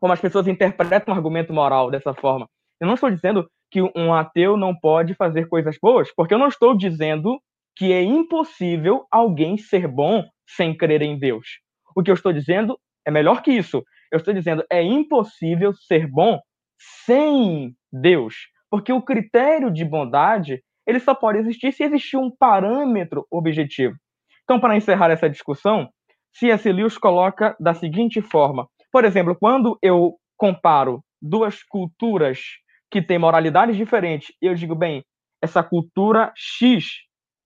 Como as pessoas interpretam o argumento moral dessa forma. Eu não estou dizendo que um ateu não pode fazer coisas boas, porque eu não estou dizendo que é impossível alguém ser bom sem crer em Deus. O que eu estou dizendo é melhor que isso. Eu estou dizendo é impossível ser bom sem Deus, porque o critério de bondade ele só pode existir se existir um parâmetro objetivo. Então, para encerrar essa discussão, C.S. Lewis coloca da seguinte forma: por exemplo, quando eu comparo duas culturas que têm moralidades diferentes, eu digo, bem, essa cultura X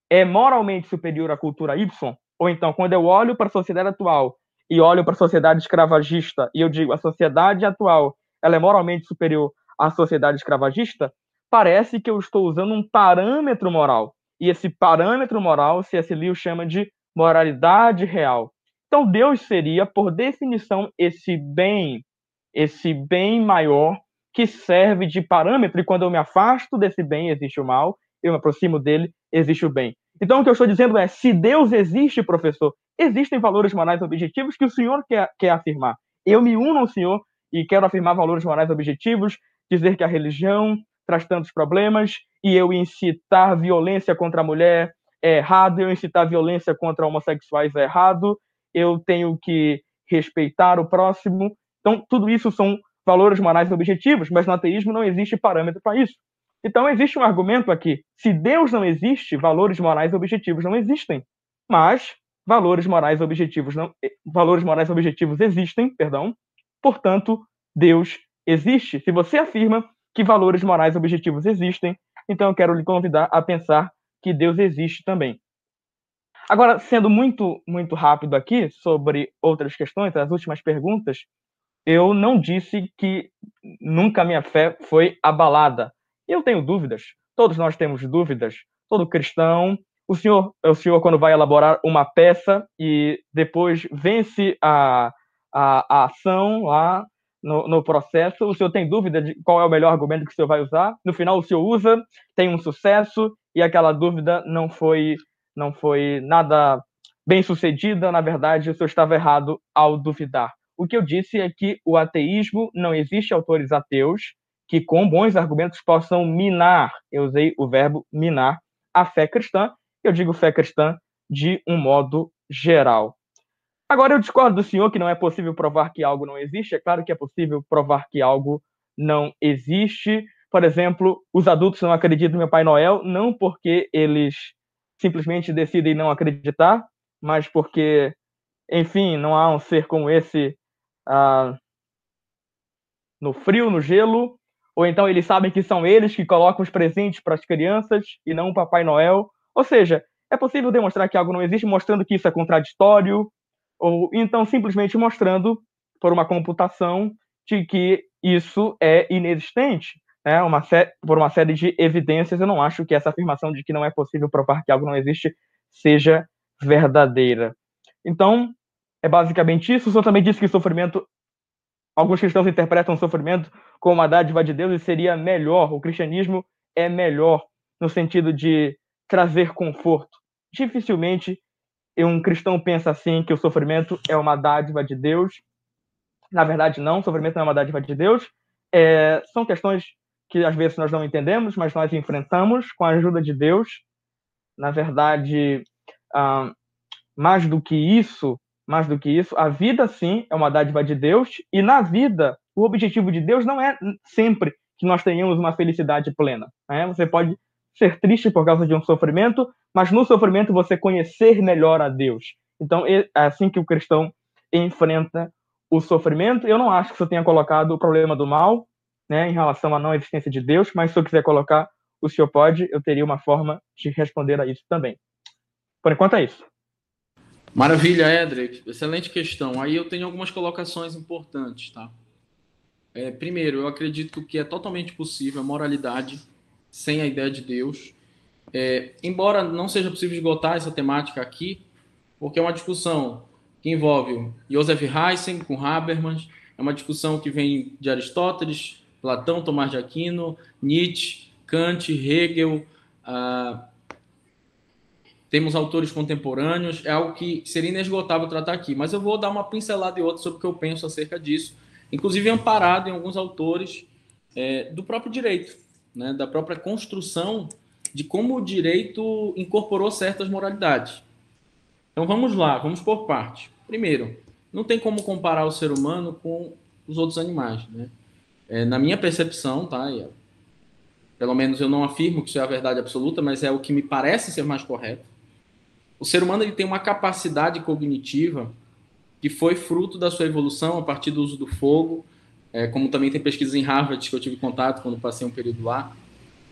é moralmente superior à cultura Y, ou então, quando eu olho para a sociedade atual e olho para a sociedade escravagista e eu digo, a sociedade atual ela é moralmente superior à sociedade escravagista, parece que eu estou usando um parâmetro moral. E esse parâmetro moral, C.S. Lewis chama de moralidade real. Então, Deus seria, por definição, esse bem, esse bem maior que serve de parâmetro, e quando eu me afasto desse bem, existe o mal, eu me aproximo dele, existe o bem. Então, o que eu estou dizendo é: se Deus existe, professor, existem valores morais objetivos que o senhor quer, quer afirmar. Eu me uno ao senhor e quero afirmar valores morais objetivos, dizer que a religião traz tantos problemas, e eu incitar violência contra a mulher é errado, eu incitar violência contra homossexuais é errado, eu tenho que respeitar o próximo. Então, tudo isso são valores morais objetivos, mas no ateísmo não existe parâmetro para isso. Então existe um argumento aqui: se Deus não existe, valores morais objetivos não existem. Mas valores morais objetivos não, eh, valores morais objetivos existem, perdão. Portanto, Deus existe. Se você afirma que valores morais objetivos existem, então eu quero lhe convidar a pensar que Deus existe também. Agora, sendo muito muito rápido aqui sobre outras questões, as últimas perguntas, eu não disse que nunca minha fé foi abalada. Eu tenho dúvidas. Todos nós temos dúvidas. Todo cristão, o senhor, o senhor quando vai elaborar uma peça e depois vence a, a, a ação lá no, no, processo, o senhor tem dúvida de qual é o melhor argumento que o senhor vai usar. No final, o senhor usa, tem um sucesso e aquela dúvida não foi não foi nada bem sucedida. Na verdade, o senhor estava errado ao duvidar. O que eu disse é que o ateísmo não existe autores ateus que com bons argumentos possam minar, eu usei o verbo minar, a fé cristã. Eu digo fé cristã de um modo geral. Agora, eu discordo do senhor que não é possível provar que algo não existe. É claro que é possível provar que algo não existe. Por exemplo, os adultos não acreditam no Pai Noel, não porque eles simplesmente decidem não acreditar, mas porque, enfim, não há um ser como esse ah, no frio, no gelo, ou então eles sabem que são eles que colocam os presentes para as crianças e não o Papai Noel. Ou seja, é possível demonstrar que algo não existe mostrando que isso é contraditório, ou então simplesmente mostrando por uma computação de que isso é inexistente. Né? Uma por uma série de evidências, eu não acho que essa afirmação de que não é possível provar que algo não existe seja verdadeira. Então, é basicamente isso. O senhor também disse que sofrimento, alguns cristãos interpretam sofrimento como uma dádiva de Deus e seria melhor, o cristianismo é melhor no sentido de trazer conforto. Dificilmente um cristão pensa assim que o sofrimento é uma dádiva de Deus. Na verdade, não, o sofrimento não é uma dádiva de Deus. É, são questões que às vezes nós não entendemos, mas nós enfrentamos com a ajuda de Deus. Na verdade, ah, mais do que isso, mais do que isso, a vida sim é uma dádiva de Deus e na vida o objetivo de Deus não é sempre que nós tenhamos uma felicidade plena. Né? Você pode ser triste por causa de um sofrimento, mas no sofrimento você conhecer melhor a Deus. Então é assim que o cristão enfrenta o sofrimento. Eu não acho que você tenha colocado o problema do mal, né, em relação à não existência de Deus, mas se eu quiser colocar, o senhor pode, eu teria uma forma de responder a isso também. Por enquanto é isso. Maravilha, Edric. Excelente questão. Aí eu tenho algumas colocações importantes, tá? É, primeiro, eu acredito que é totalmente possível a moralidade sem a ideia de Deus. É, embora não seja possível esgotar essa temática aqui, porque é uma discussão que envolve Joseph Heisen com Habermas, é uma discussão que vem de Aristóteles, Platão, Tomás de Aquino, Nietzsche, Kant, Hegel, ah, temos autores contemporâneos, é algo que seria inesgotável tratar aqui, mas eu vou dar uma pincelada e outra sobre o que eu penso acerca disso, inclusive amparado em alguns autores é, do próprio direito, né, da própria construção de como o direito incorporou certas moralidades. Então vamos lá, vamos por parte. Primeiro, não tem como comparar o ser humano com os outros animais, né? É, na minha percepção, tá? Pelo menos eu não afirmo que isso é a verdade absoluta, mas é o que me parece ser mais correto. O ser humano ele tem uma capacidade cognitiva que foi fruto da sua evolução a partir do uso do fogo, é, como também tem pesquisas em Harvard que eu tive contato quando passei um período lá.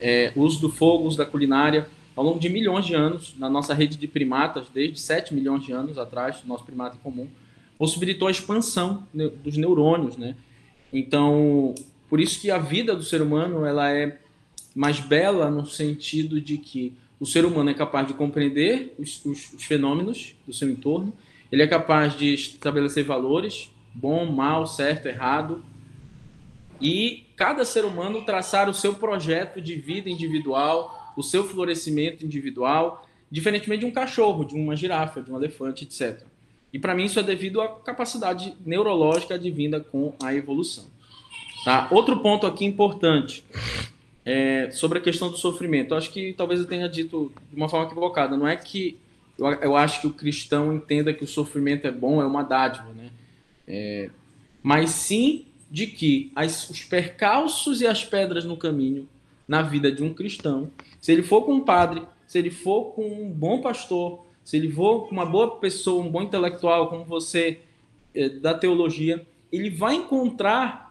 É, uso do fogo, uso da culinária, ao longo de milhões de anos, na nossa rede de primatas, desde 7 milhões de anos atrás, nosso primata comum, possibilitou a expansão dos neurônios, né? Então, por isso que a vida do ser humano ela é mais bela no sentido de que o ser humano é capaz de compreender os, os, os fenômenos do seu entorno, ele é capaz de estabelecer valores, bom, mal, certo, errado, e cada ser humano traçar o seu projeto de vida individual, o seu florescimento individual, diferentemente de um cachorro, de uma girafa, de um elefante, etc. E para mim isso é devido à capacidade neurológica advinda com a evolução. Tá? Outro ponto aqui importante é sobre a questão do sofrimento. Eu acho que talvez eu tenha dito de uma forma equivocada. Não é que eu, eu acho que o cristão entenda que o sofrimento é bom, é uma dádiva, né? É, mas sim de que as, os percalços e as pedras no caminho na vida de um cristão se ele for com um padre, se ele for com um bom pastor, se ele for com uma boa pessoa, um bom intelectual, como você é, da teologia, ele vai encontrar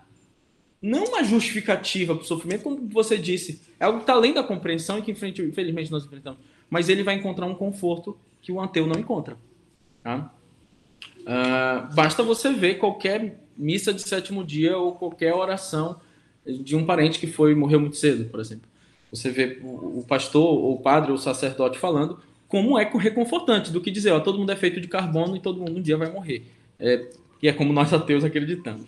não uma justificativa para o sofrimento, como você disse, é algo que está além da compreensão e que infelizmente nós enfrentamos, mas ele vai encontrar um conforto que o ateu não encontra. Tá? Uh, basta você ver qualquer missa de sétimo dia ou qualquer oração de um parente que foi morreu muito cedo, por exemplo. Você vê o pastor, ou o padre, ou o sacerdote falando como é reconfortante do que dizer, ó, todo mundo é feito de carbono e todo mundo um dia vai morrer. É, e é como nós ateus acreditamos.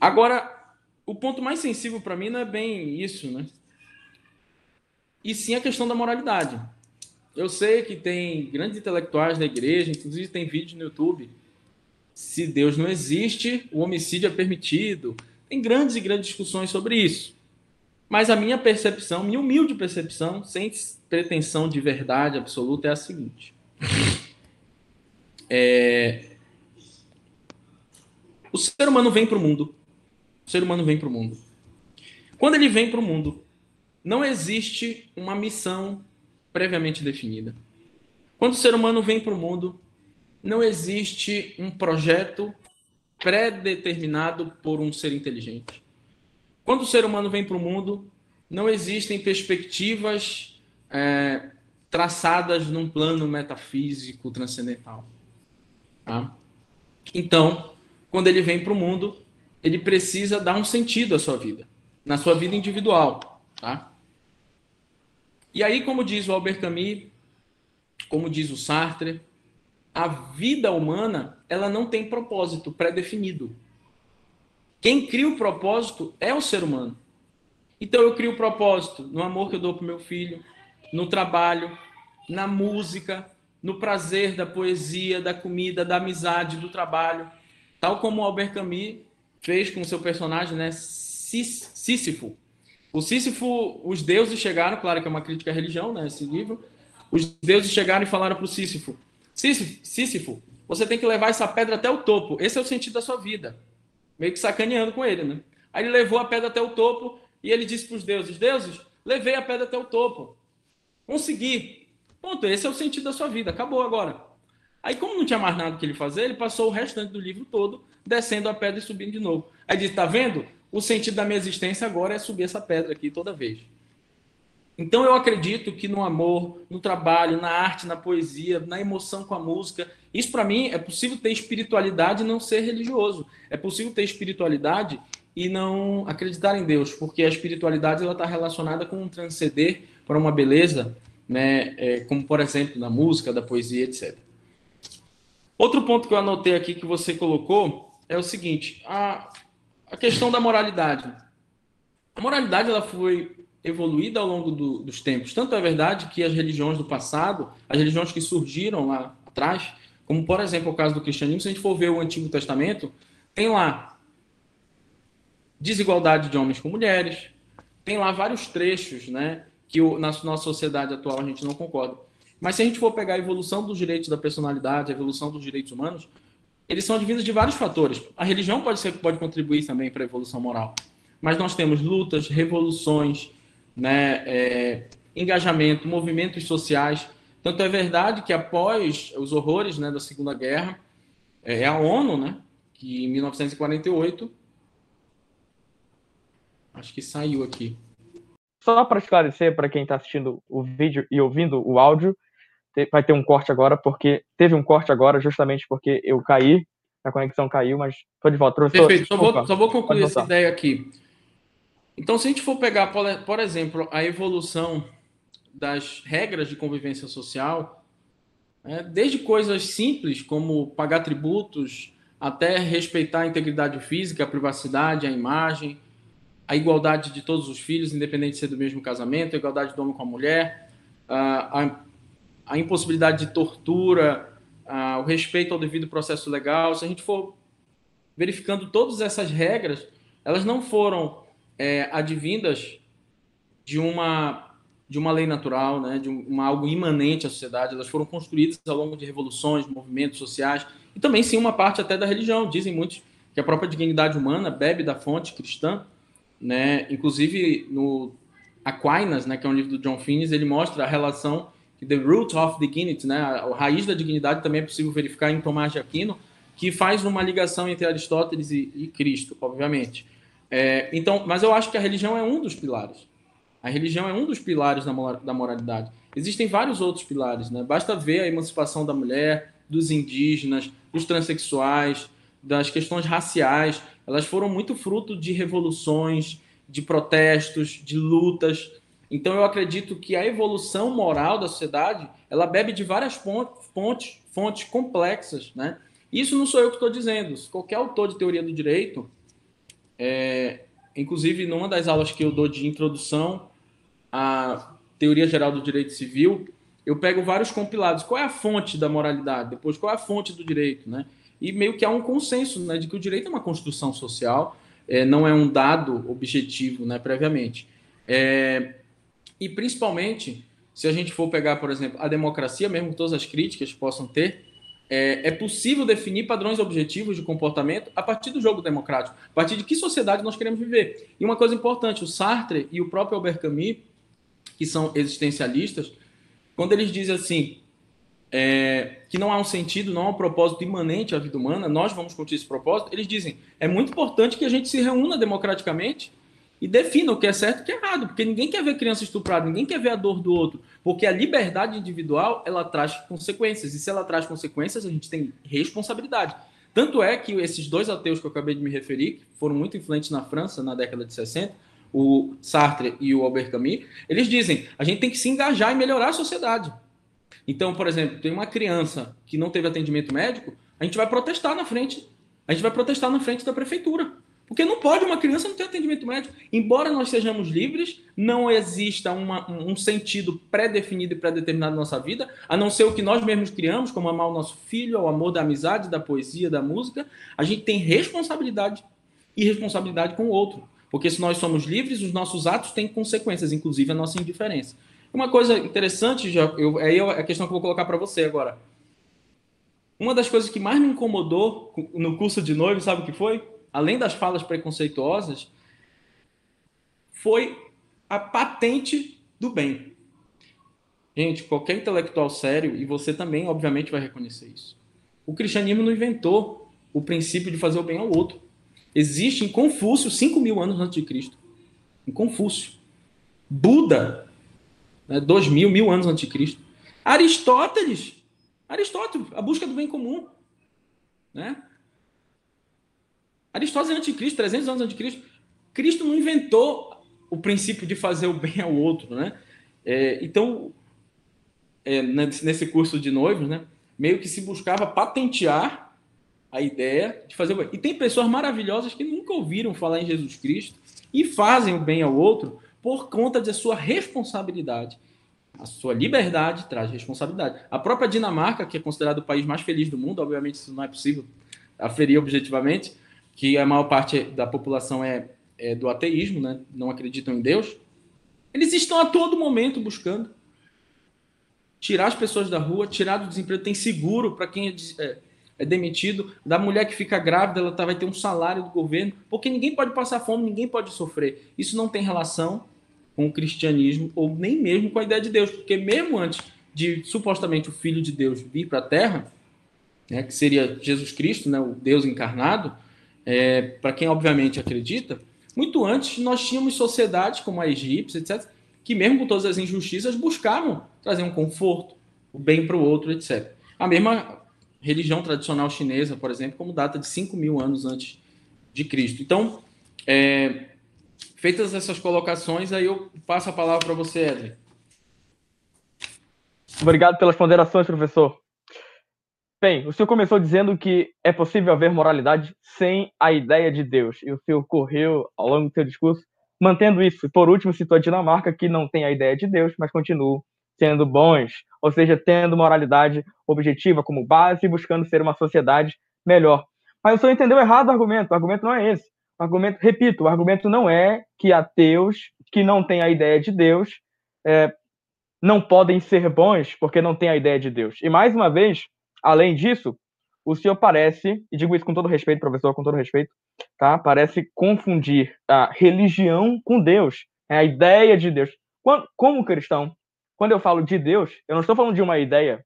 Agora, o ponto mais sensível para mim não é bem isso, né? E sim a questão da moralidade. Eu sei que tem grandes intelectuais na igreja, inclusive tem vídeo no YouTube. Se Deus não existe, o homicídio é permitido. Tem grandes e grandes discussões sobre isso. Mas a minha percepção, minha humilde percepção, sem pretensão de verdade absoluta, é a seguinte. É... O ser humano vem para o mundo. Ser humano vem para o mundo. Quando ele vem para o mundo, não existe uma missão previamente definida. Quando o ser humano vem para o mundo, não existe um projeto pré-determinado por um ser inteligente. Quando o ser humano vem para o mundo, não existem perspectivas é, traçadas num plano metafísico transcendental. Tá? Então, quando ele vem para o mundo, ele precisa dar um sentido à sua vida, na sua vida individual. Tá? E aí, como diz o Albert Camus, como diz o Sartre, a vida humana ela não tem propósito pré-definido. Quem cria o propósito é o ser humano. Então eu crio o propósito no amor que eu dou para meu filho, no trabalho, na música, no prazer da poesia, da comida, da amizade, do trabalho. Tal como o Albert Camus fez com seu personagem, né, Sísifo. O Sísifo, os deuses chegaram, claro que é uma crítica à religião, né, esse livro. Os deuses chegaram e falaram para o Sísifo: Sísifo, Sísifo, você tem que levar essa pedra até o topo. Esse é o sentido da sua vida. Meio que sacaneando com ele, né? Aí ele levou a pedra até o topo e ele disse para os deuses: Deuses, levei a pedra até o topo. Consegui. Ponto, esse é o sentido da sua vida. Acabou agora. Aí, como não tinha mais nada que ele fazer, ele passou o restante do livro todo descendo a pedra e subindo de novo. Aí disse: Tá vendo? O sentido da minha existência agora é subir essa pedra aqui toda vez. Então eu acredito que no amor, no trabalho, na arte, na poesia, na emoção com a música, isso para mim é possível ter espiritualidade e não ser religioso. É possível ter espiritualidade e não acreditar em Deus, porque a espiritualidade ela está relacionada com um transcender para uma beleza, né, é, como por exemplo na música, da poesia, etc. Outro ponto que eu anotei aqui que você colocou é o seguinte: a, a questão da moralidade. A moralidade ela foi evoluída ao longo do, dos tempos. Tanto é verdade que as religiões do passado, as religiões que surgiram lá atrás, como por exemplo o caso do cristianismo, se a gente for ver o Antigo Testamento, tem lá desigualdade de homens com mulheres, tem lá vários trechos, né, que o, na nossa sociedade atual a gente não concorda. Mas se a gente for pegar a evolução dos direitos da personalidade, a evolução dos direitos humanos, eles são advindos de vários fatores. A religião pode ser pode contribuir também para a evolução moral. Mas nós temos lutas, revoluções, né, é, engajamento, movimentos sociais. Tanto é verdade que após os horrores né, da Segunda Guerra, é, é a ONU, né, que em 1948, acho que saiu aqui. Só para esclarecer para quem está assistindo o vídeo e ouvindo o áudio, vai ter um corte agora, porque teve um corte agora justamente porque eu caí, a conexão caiu, mas estou de volta. Professor, Perfeito, só vou, só vou concluir essa ideia aqui. Então, se a gente for pegar, por exemplo, a evolução das regras de convivência social, é, desde coisas simples como pagar tributos, até respeitar a integridade física, a privacidade, a imagem, a igualdade de todos os filhos, independente de ser do mesmo casamento, a igualdade do homem com a mulher, a, a impossibilidade de tortura, o respeito ao devido processo legal. Se a gente for verificando todas essas regras, elas não foram é, advindas de uma de uma lei natural, né, de uma algo imanente à sociedade. Elas foram construídas ao longo de revoluções, movimentos sociais e também sim uma parte até da religião. Dizem muitos que a própria dignidade humana bebe da fonte cristã, né? Inclusive no Aquinas, né, que é um livro do John Finnes, ele mostra a relação the root of dignity, né, a raiz da dignidade também é possível verificar em Tomás de Aquino, que faz uma ligação entre Aristóteles e, e Cristo, obviamente. É, então, mas eu acho que a religião é um dos pilares. A religião é um dos pilares da, da moralidade. Existem vários outros pilares, né? Basta ver a emancipação da mulher, dos indígenas, dos transexuais, das questões raciais. Elas foram muito fruto de revoluções, de protestos, de lutas. Então, eu acredito que a evolução moral da sociedade ela bebe de várias fontes, fontes complexas, né? Isso não sou eu que estou dizendo. Qualquer autor de teoria do direito é, inclusive, numa das aulas que eu dou de introdução à teoria geral do direito civil, eu pego vários compilados. Qual é a fonte da moralidade? Depois, qual é a fonte do direito? Né? E meio que há um consenso né, de que o direito é uma construção social, é, não é um dado objetivo né, previamente. É, e principalmente, se a gente for pegar, por exemplo, a democracia, mesmo todas as críticas possam ter, é, é, possível definir padrões objetivos de comportamento a partir do jogo democrático, a partir de que sociedade nós queremos viver. E uma coisa importante, o Sartre e o próprio Albert Camus, que são existencialistas, quando eles dizem assim, é, que não há um sentido, não há um propósito imanente à vida humana, nós vamos curtir esse propósito, eles dizem, é muito importante que a gente se reúna democraticamente e defina o que é certo e o que é errado, porque ninguém quer ver criança estuprada, ninguém quer ver a dor do outro, porque a liberdade individual ela traz consequências, e se ela traz consequências, a gente tem responsabilidade. Tanto é que esses dois ateus que eu acabei de me referir, que foram muito influentes na França na década de 60, o Sartre e o Albert Camus, eles dizem: a gente tem que se engajar e melhorar a sociedade. Então, por exemplo, tem uma criança que não teve atendimento médico, a gente vai protestar na frente, a gente vai protestar na frente da prefeitura. Porque não pode uma criança não ter atendimento médico. Embora nós sejamos livres, não exista uma, um sentido pré-definido e pré-determinado na nossa vida, a não ser o que nós mesmos criamos, como amar o nosso filho, o amor da amizade, da poesia, da música. A gente tem responsabilidade e responsabilidade com o outro. Porque se nós somos livres, os nossos atos têm consequências, inclusive a nossa indiferença. Uma coisa interessante, já, eu, aí é a questão que eu vou colocar para você agora. Uma das coisas que mais me incomodou no curso de noivo, sabe o que foi? Além das falas preconceituosas, foi a patente do bem. Gente, qualquer intelectual sério, e você também, obviamente, vai reconhecer isso. O cristianismo não inventou o princípio de fazer o bem ao outro. Existe em Confúcio, 5 mil anos antes de Cristo. Em Confúcio. Buda, né, 2 mil, mil anos antes de Cristo. Aristóteles. Aristóteles, a busca do bem comum. Né? Aristóteles é antes de Cristo, 300 anos antes de Cristo. Cristo não inventou o princípio de fazer o bem ao outro. Né? É, então, é, nesse curso de noivos, né, meio que se buscava patentear a ideia de fazer o bem. E tem pessoas maravilhosas que nunca ouviram falar em Jesus Cristo e fazem o bem ao outro por conta de sua responsabilidade. A sua liberdade traz responsabilidade. A própria Dinamarca, que é considerado o país mais feliz do mundo, obviamente isso não é possível aferir objetivamente, que a maior parte da população é, é do ateísmo, né? não acreditam em Deus, eles estão a todo momento buscando tirar as pessoas da rua, tirar do desemprego, tem seguro para quem é, é, é, demitido, da mulher que fica grávida, ela tá, vai ter um salário do governo, porque ninguém pode passar fome, ninguém pode sofrer. Isso não tem relação com o cristianismo ou nem mesmo com a ideia de Deus, porque mesmo antes de supostamente o Filho de Deus vir para a Terra, né, que seria Jesus Cristo, né, o Deus encarnado, é, para quem obviamente acredita, muito antes nós tínhamos sociedades como a egípcia, etc., que mesmo com todas as injustiças buscavam trazer um conforto, o bem para o outro, etc. A mesma religião tradicional chinesa, por exemplo, como data de 5 mil anos antes de Cristo. Então, é, feitas essas colocações, aí eu passo a palavra para você, Edwin. Obrigado pelas ponderações, professor. Bem, o senhor começou dizendo que é possível haver moralidade sem a ideia de Deus, e o senhor correu ao longo do seu discurso mantendo isso. Por último, citou a Dinamarca, que não tem a ideia de Deus, mas continua sendo bons, ou seja, tendo moralidade objetiva como base e buscando ser uma sociedade melhor. Mas o senhor entendeu errado o argumento. O argumento não é esse. O argumento, repito, o argumento não é que ateus que não têm a ideia de Deus é, não podem ser bons porque não têm a ideia de Deus. E mais uma vez, além disso, o senhor parece, e digo isso com todo respeito, professor, com todo respeito, tá? Parece confundir a religião com Deus, é a ideia de Deus. Quando, como cristão, quando eu falo de Deus, eu não estou falando de uma ideia.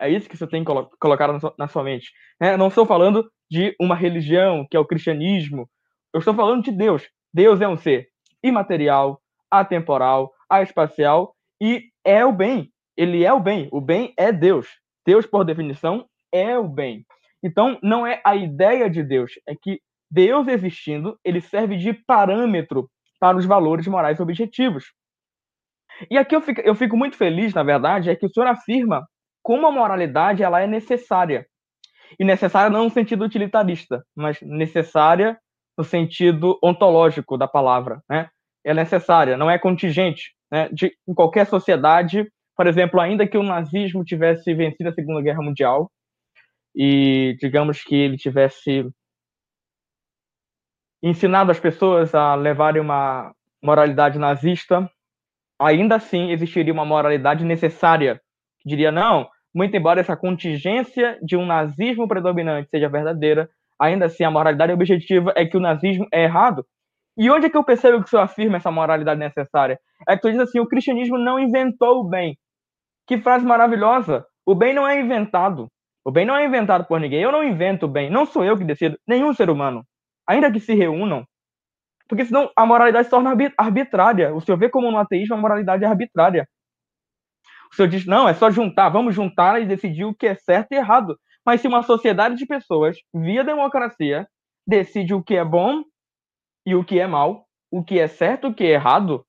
É isso que você tem que colocar na sua, na sua mente. É, não estou falando de uma religião, que é o cristianismo. Eu estou falando de Deus. Deus é um ser imaterial, atemporal, espacial e é o bem. Ele é o bem. O bem é Deus. Deus, por definição, é o bem. Então, não é a ideia de Deus, é que Deus existindo, ele serve de parâmetro para os valores morais objetivos. E aqui eu fico, eu fico muito feliz, na verdade, é que o senhor afirma como a moralidade ela é necessária. E necessária não no sentido utilitarista, mas necessária no sentido ontológico da palavra. Né? É necessária, não é contingente. Né? De, em qualquer sociedade, por exemplo, ainda que o nazismo tivesse vencido a Segunda Guerra Mundial, e digamos que ele tivesse ensinado as pessoas a levarem uma moralidade nazista, ainda assim existiria uma moralidade necessária, que diria, não, muito embora essa contingência de um nazismo predominante seja verdadeira, ainda assim a moralidade objetiva é que o nazismo é errado. E onde é que eu percebo que o senhor afirma essa moralidade necessária? É que tu diz assim, o cristianismo não inventou o bem. Que frase maravilhosa! O bem não é inventado. O bem não é inventado por ninguém. Eu não invento o bem. Não sou eu que decido. Nenhum ser humano. Ainda que se reúnam. Porque senão a moralidade se torna arbitrária. O senhor vê como no ateísmo a moralidade é arbitrária. O senhor diz, não, é só juntar. Vamos juntar e decidir o que é certo e errado. Mas se uma sociedade de pessoas, via democracia, decide o que é bom e o que é mal, o que é certo e o que é errado,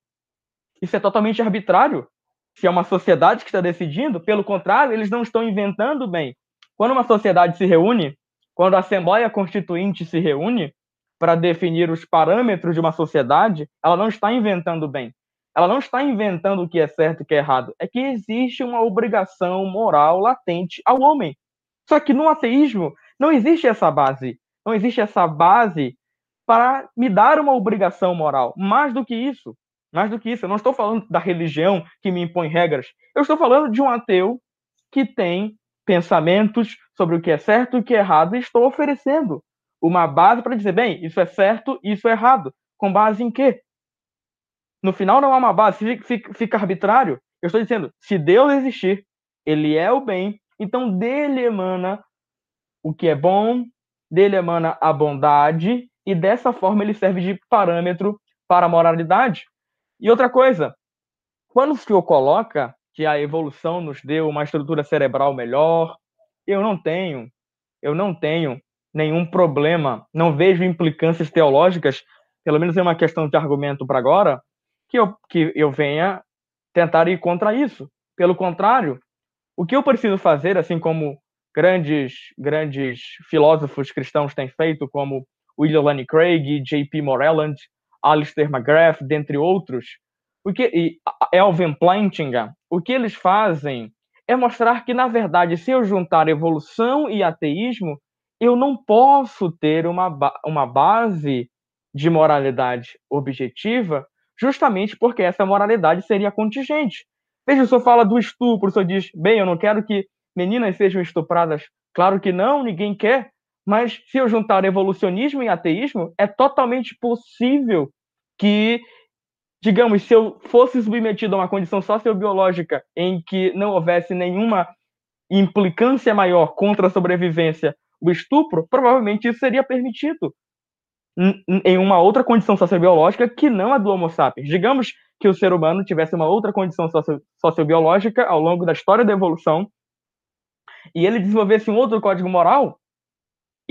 isso é totalmente arbitrário. Se é uma sociedade que está decidindo, pelo contrário, eles não estão inventando bem. Quando uma sociedade se reúne, quando a Assembleia Constituinte se reúne para definir os parâmetros de uma sociedade, ela não está inventando bem. Ela não está inventando o que é certo e o que é errado. É que existe uma obrigação moral latente ao homem. Só que no ateísmo não existe essa base. Não existe essa base para me dar uma obrigação moral. Mais do que isso, mais do que isso, eu não estou falando da religião que me impõe regras. Eu estou falando de um ateu que tem pensamentos sobre o que é certo e o que é errado e estou oferecendo uma base para dizer, bem, isso é certo, isso é errado. Com base em quê? No final não há uma base, fica arbitrário. Eu estou dizendo, se Deus existir, ele é o bem, então dele emana o que é bom, dele emana a bondade, e dessa forma ele serve de parâmetro para a moralidade. E outra coisa, quando o senhor coloca que a evolução nos deu uma estrutura cerebral melhor, eu não tenho, eu não tenho nenhum problema, não vejo implicâncias teológicas, pelo menos é uma questão de argumento para agora, que eu, que eu venha tentar ir contra isso. Pelo contrário, o que eu preciso fazer, assim como grandes grandes filósofos cristãos têm feito, como William Lane Craig, J.P. Moreland, Alistair McGrath, dentre outros, o que, e Elvin Plantinga, o que eles fazem é mostrar que, na verdade, se eu juntar evolução e ateísmo, eu não posso ter uma, uma base de moralidade objetiva, justamente porque essa moralidade seria contingente. Veja, o senhor fala do estupro, o senhor diz, bem, eu não quero que meninas sejam estupradas. Claro que não, ninguém quer. Mas se eu juntar evolucionismo e ateísmo, é totalmente possível que, digamos, se eu fosse submetido a uma condição sociobiológica em que não houvesse nenhuma implicância maior contra a sobrevivência, o estupro, provavelmente isso seria permitido em uma outra condição sociobiológica que não a do Homo sapiens. Digamos que o ser humano tivesse uma outra condição socio sociobiológica ao longo da história da evolução e ele desenvolvesse um outro código moral,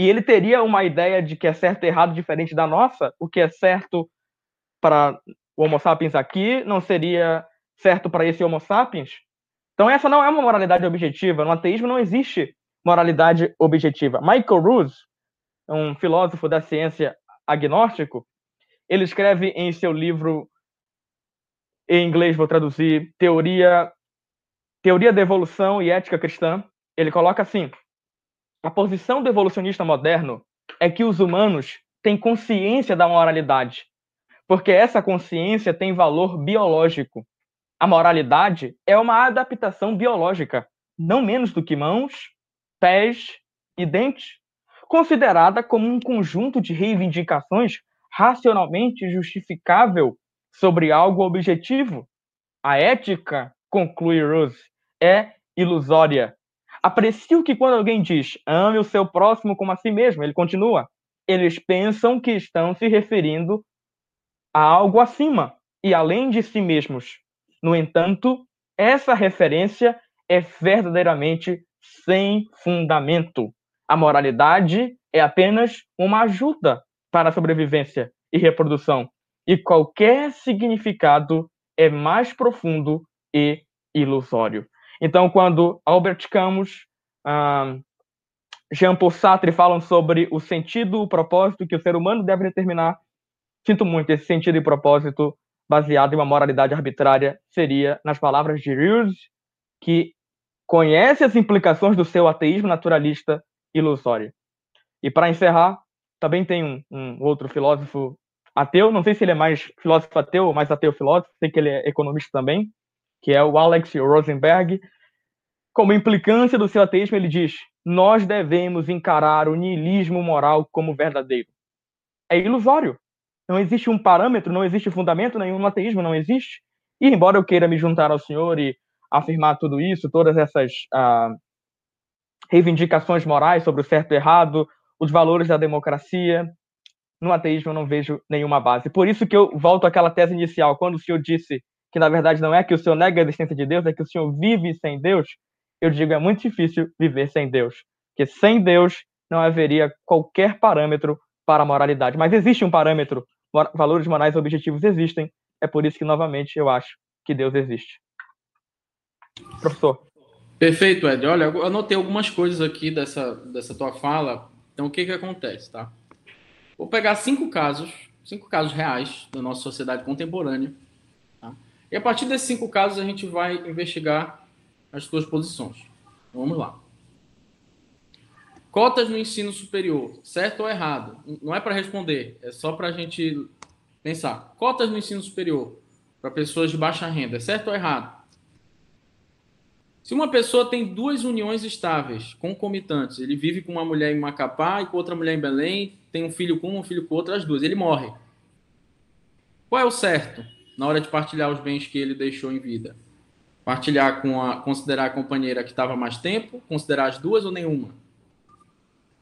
e ele teria uma ideia de que é certo e errado diferente da nossa, o que é certo para o Homo sapiens aqui não seria certo para esse Homo sapiens. Então essa não é uma moralidade objetiva. No ateísmo não existe moralidade objetiva. Michael Ruse, um filósofo da ciência agnóstico, ele escreve em seu livro em inglês vou traduzir Teoria Teoria da Evolução e Ética Cristã. Ele coloca assim: a posição do evolucionista moderno é que os humanos têm consciência da moralidade, porque essa consciência tem valor biológico. A moralidade é uma adaptação biológica, não menos do que mãos, pés e dentes, considerada como um conjunto de reivindicações racionalmente justificável sobre algo objetivo. A ética, conclui Rose, é ilusória Aprecio que quando alguém diz ame o seu próximo como a si mesmo, ele continua. Eles pensam que estão se referindo a algo acima e além de si mesmos. No entanto, essa referência é verdadeiramente sem fundamento. A moralidade é apenas uma ajuda para a sobrevivência e reprodução, e qualquer significado é mais profundo e ilusório. Então, quando Albert Camus, um, Jean-Paul Sartre falam sobre o sentido, o propósito que o ser humano deve determinar, sinto muito, esse sentido e propósito baseado em uma moralidade arbitrária seria nas palavras de Rilke, que conhece as implicações do seu ateísmo naturalista ilusório. E para encerrar, também tem um, um, outro filósofo ateu, não sei se ele é mais filósofo ateu ou mais ateu filósofo, sei que ele é economista também, que é o Alex Rosenberg. Como implicância do seu ateísmo, ele diz: nós devemos encarar o niilismo moral como verdadeiro. É ilusório. Não existe um parâmetro, não existe fundamento nenhum no ateísmo, não existe. E embora eu queira me juntar ao senhor e afirmar tudo isso, todas essas ah, reivindicações morais sobre o certo e errado, os valores da democracia, no ateísmo eu não vejo nenhuma base. Por isso que eu volto àquela tese inicial, quando o senhor disse que na verdade não é que o senhor nega a existência de Deus, é que o senhor vive sem Deus, eu digo é muito difícil viver sem Deus. Porque sem Deus não haveria qualquer parâmetro para a moralidade. Mas existe um parâmetro, valores morais objetivos existem, é por isso que, novamente, eu acho que Deus existe. Professor. Perfeito, Ed. Olha, eu anotei algumas coisas aqui dessa, dessa tua fala. Então, o que, que acontece, tá? Vou pegar cinco casos, cinco casos reais da nossa sociedade contemporânea, e a partir desses cinco casos, a gente vai investigar as suas posições. Vamos lá. Cotas no ensino superior, certo ou errado? Não é para responder, é só para a gente pensar. Cotas no ensino superior para pessoas de baixa renda, certo ou errado? Se uma pessoa tem duas uniões estáveis, concomitantes, ele vive com uma mulher em Macapá e com outra mulher em Belém, tem um filho com um, um filho com outra, as duas, ele morre. Qual é o certo na hora de partilhar os bens que ele deixou em vida? Partilhar com a, considerar a companheira que estava mais tempo, considerar as duas ou nenhuma?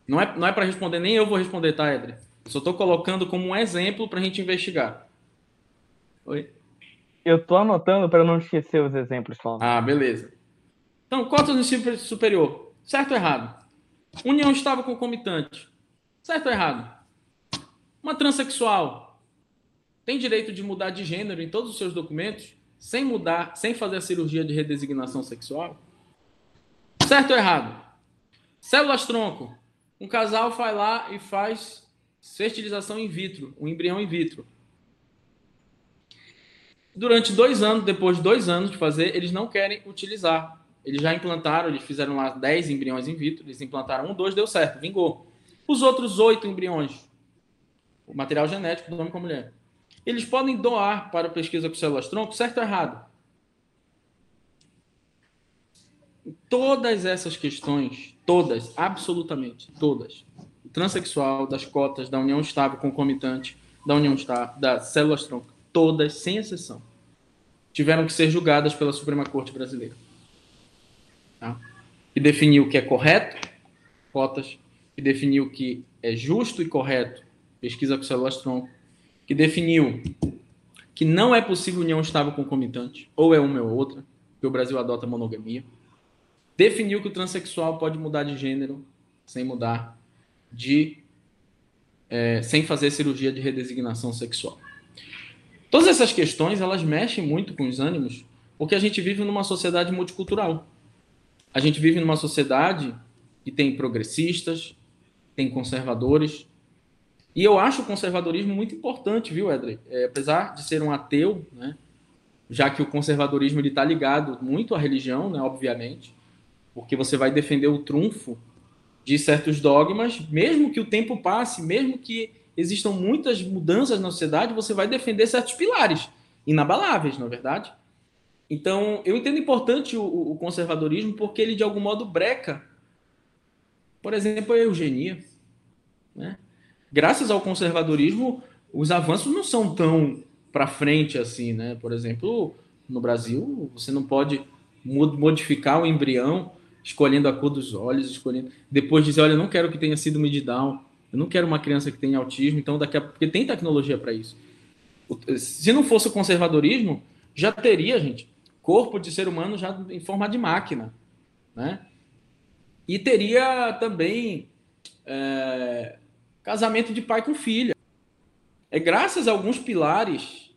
Não é, não é para responder, nem eu vou responder, tá, Edre? Só estou colocando como um exemplo para a gente investigar. Oi? Eu estou anotando para não esquecer os exemplos só. Ah, beleza. Então, cotas no ensino superior. Certo ou errado? União estável concomitante. Certo ou errado? Uma transexual tem direito de mudar de gênero em todos os seus documentos sem mudar, sem fazer a cirurgia de redesignação sexual? Certo ou errado? Células tronco. Um casal vai lá e faz fertilização in vitro, um embrião in vitro. Durante dois anos, depois de dois anos de fazer, eles não querem utilizar eles já implantaram, eles fizeram lá 10 embriões in vitro, eles implantaram um, dois, deu certo, vingou. Os outros oito embriões, o material genético do homem com a mulher, eles podem doar para pesquisa com células tronco, certo ou errado? Todas essas questões, todas, absolutamente todas, transexual, das cotas, da união estável concomitante, da união estável, das células tronco, todas, sem exceção, tiveram que ser julgadas pela Suprema Corte Brasileira tá? que definiu o que é correto, cotas, que definiu o que é justo e correto, pesquisa com células-tronco, que definiu que não é possível união estável concomitante, ou é uma ou outra, que o Brasil adota monogamia, definiu que o transexual pode mudar de gênero sem mudar de é, sem fazer cirurgia de redesignação sexual. Todas essas questões elas mexem muito com os ânimos, porque a gente vive numa sociedade multicultural a gente vive numa sociedade que tem progressistas, tem conservadores. E eu acho o conservadorismo muito importante, viu, Edley? É, apesar de ser um ateu, né, já que o conservadorismo está ligado muito à religião, né, obviamente, porque você vai defender o trunfo de certos dogmas, mesmo que o tempo passe, mesmo que existam muitas mudanças na sociedade, você vai defender certos pilares inabaláveis, na é verdade. Então, eu entendo importante o, o, conservadorismo porque ele, de algum modo, breca, por exemplo, a eugenia. Né? Graças ao conservadorismo, os avanços não são tão para frente assim. Né? Por exemplo, no Brasil, você não pode modificar o embrião escolhendo a cor dos olhos, escolhendo. Depois dizer, olha, eu não quero que tenha sido mid down, eu não quero uma criança que tenha autismo, então daqui a porque tem tecnologia para isso. Se não fosse o conservadorismo, já teria, gente, corpo de ser humano já em forma de máquina, né? E teria também é, casamento de pai com filha. É graças a alguns pilares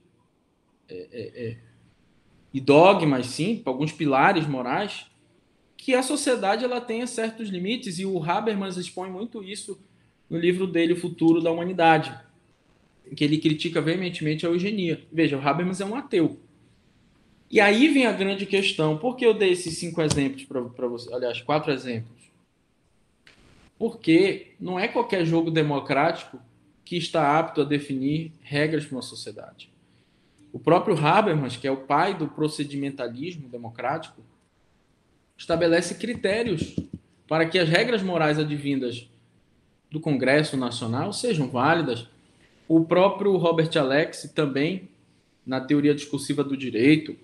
é, é, é e dogmas, sim, alguns pilares morais, que a sociedade ela tenha certos limites e o Habermas expõe muito isso no livro dele, O Futuro da Humanidade, que ele critica veementemente a eugenia. Veja, o Habermas é um ateu. E aí vem a grande questão. Por que eu dei esses cinco exemplos para você? Aliás, quatro exemplos. Porque não é qualquer jogo democrático que está apto a definir regras para uma sociedade. O próprio Habermas, que é o pai do procedimentalismo democrático, estabelece critérios para que as regras morais advindas do Congresso Nacional sejam válidas. O próprio Robert Alex também, na teoria discursiva do direito,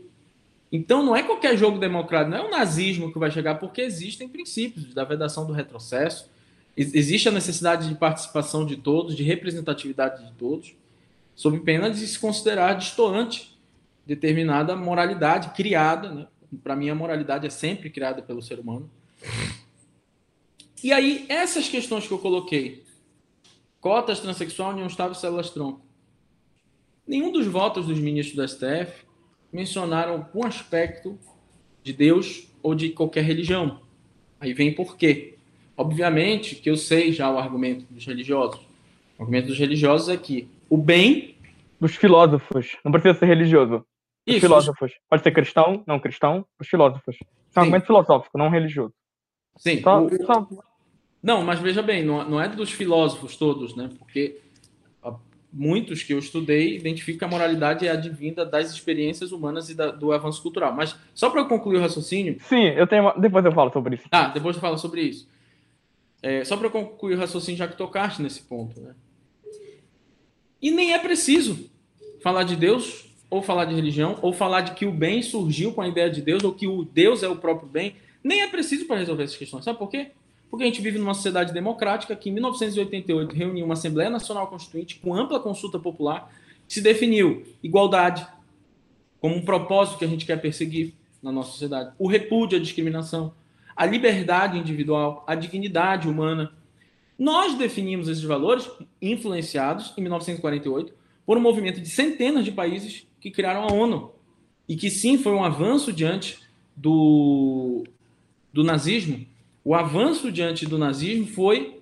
então não é qualquer jogo democrático, não é o nazismo que vai chegar, porque existem princípios da vedação do retrocesso, existe a necessidade de participação de todos, de representatividade de todos, sob pena de se considerar distoante determinada moralidade criada, né? Para mim a moralidade é sempre criada pelo ser humano. E aí essas questões que eu coloquei, cotas transexual, união estável, células tronco, nenhum dos votos dos ministros do STF mencionaram um aspecto de Deus ou de qualquer religião. Aí vem por quê? Obviamente que eu sei já o argumento dos religiosos. O argumento dos religiosos é que o bem. Dos filósofos. Não precisa ser religioso. Os Isso, filósofos. Pode ser cristão, não cristão. Os filósofos. Isso é um argumento filosófico, não religioso. Sim. Só, o... só... Não, mas veja bem, não, não é dos filósofos todos, né? Porque muitos que eu estudei identificam que a moralidade é advinda das experiências humanas e da, do avanço cultural. Mas só para concluir o raciocínio. Sim, eu tenho. Depois eu falo sobre isso. Ah, depois eu falo sobre isso. É, só para concluir o raciocínio, já que tocaste nesse ponto, né? E nem é preciso falar de Deus, ou falar de religião, ou falar de que o bem surgiu com a ideia de Deus, ou que o Deus é o próprio bem. Nem é preciso para resolver essas questões. Sabe por quê? Porque a gente vive numa sociedade democrática que, em 1988, reuniu uma Assembleia Nacional Constituinte com ampla consulta popular, que se definiu igualdade como um propósito que a gente quer perseguir na nossa sociedade, o repúdio à discriminação, a liberdade individual, a dignidade humana. Nós definimos esses valores, influenciados, em 1948, por um movimento de centenas de países que criaram a ONU. E que sim, foi um avanço diante do, do nazismo, o avanço diante do nazismo foi,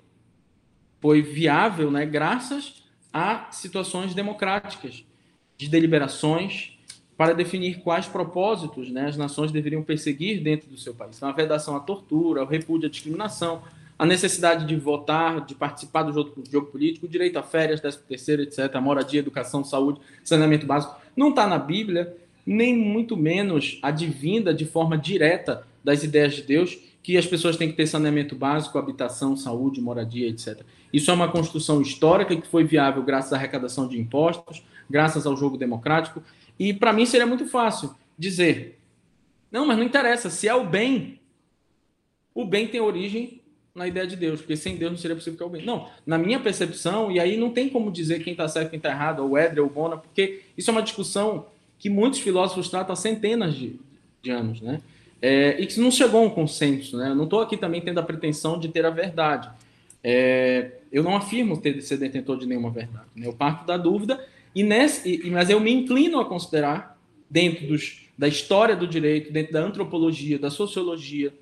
foi viável né, graças a situações democráticas, de deliberações, para definir quais propósitos né, as nações deveriam perseguir dentro do seu país. Então, a vedação à tortura, o repúdio à discriminação, a necessidade de votar, de participar do jogo, do jogo político, o direito a férias, 13 terceiro, etc., moradia, educação, saúde, saneamento básico, não está na Bíblia, nem muito menos advinda de forma direta das ideias de Deus, que as pessoas têm que ter saneamento básico, habitação, saúde, moradia, etc. Isso é uma construção histórica que foi viável graças à arrecadação de impostos, graças ao jogo democrático. E para mim seria muito fácil dizer: não, mas não interessa, se é o bem, o bem tem origem na ideia de Deus, porque sem Deus não seria possível que é o bem. Não, na minha percepção, e aí não tem como dizer quem está certo, quem está errado, ou Edre ou Bona, porque isso é uma discussão que muitos filósofos tratam há centenas de, de anos, né? é, e que não chegou a um consenso. Né? Eu não estou aqui também tendo a pretensão de ter a verdade. É, eu não afirmo ter, ser detentor de nenhuma verdade. Né? Eu parto da dúvida, e e, mas eu me inclino a considerar, dentro dos, da história do direito, dentro da antropologia, da sociologia,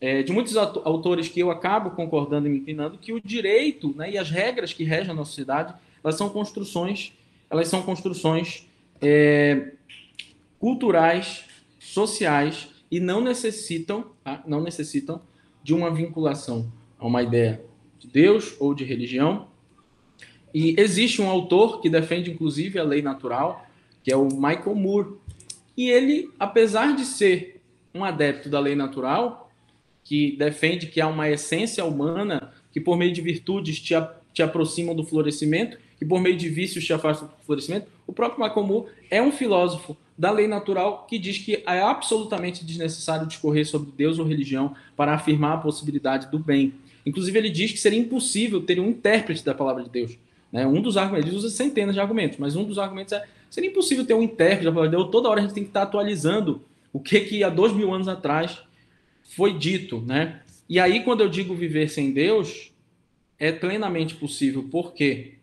é, de muitos autores que eu acabo concordando e me inclinando, que o direito né, e as regras que regem a nossa sociedade, elas são construções, elas são construções é, culturais, sociais, e não necessitam, tá? não necessitam de uma vinculação a uma ideia de Deus ou de religião. E existe um autor que defende, inclusive, a lei natural, que é o Michael Moore. E ele, apesar de ser um adepto da lei natural, que defende que há uma essência humana que, por meio de virtudes, te, te aproximam do florescimento, que por meio de vícios te afastam do florescimento, o próprio Michael Moore é um filósofo da lei natural que diz que é absolutamente desnecessário discorrer sobre Deus ou religião para afirmar a possibilidade do bem. Inclusive, ele diz que seria impossível ter um intérprete da palavra de Deus. Né? Um dos argumentos, ele usa centenas de argumentos, mas um dos argumentos é seria impossível ter um intérprete. Toda hora a gente tem que estar atualizando o que, que há dois mil anos atrás foi dito. Né? E aí, quando eu digo viver sem Deus, é plenamente possível. Por quê?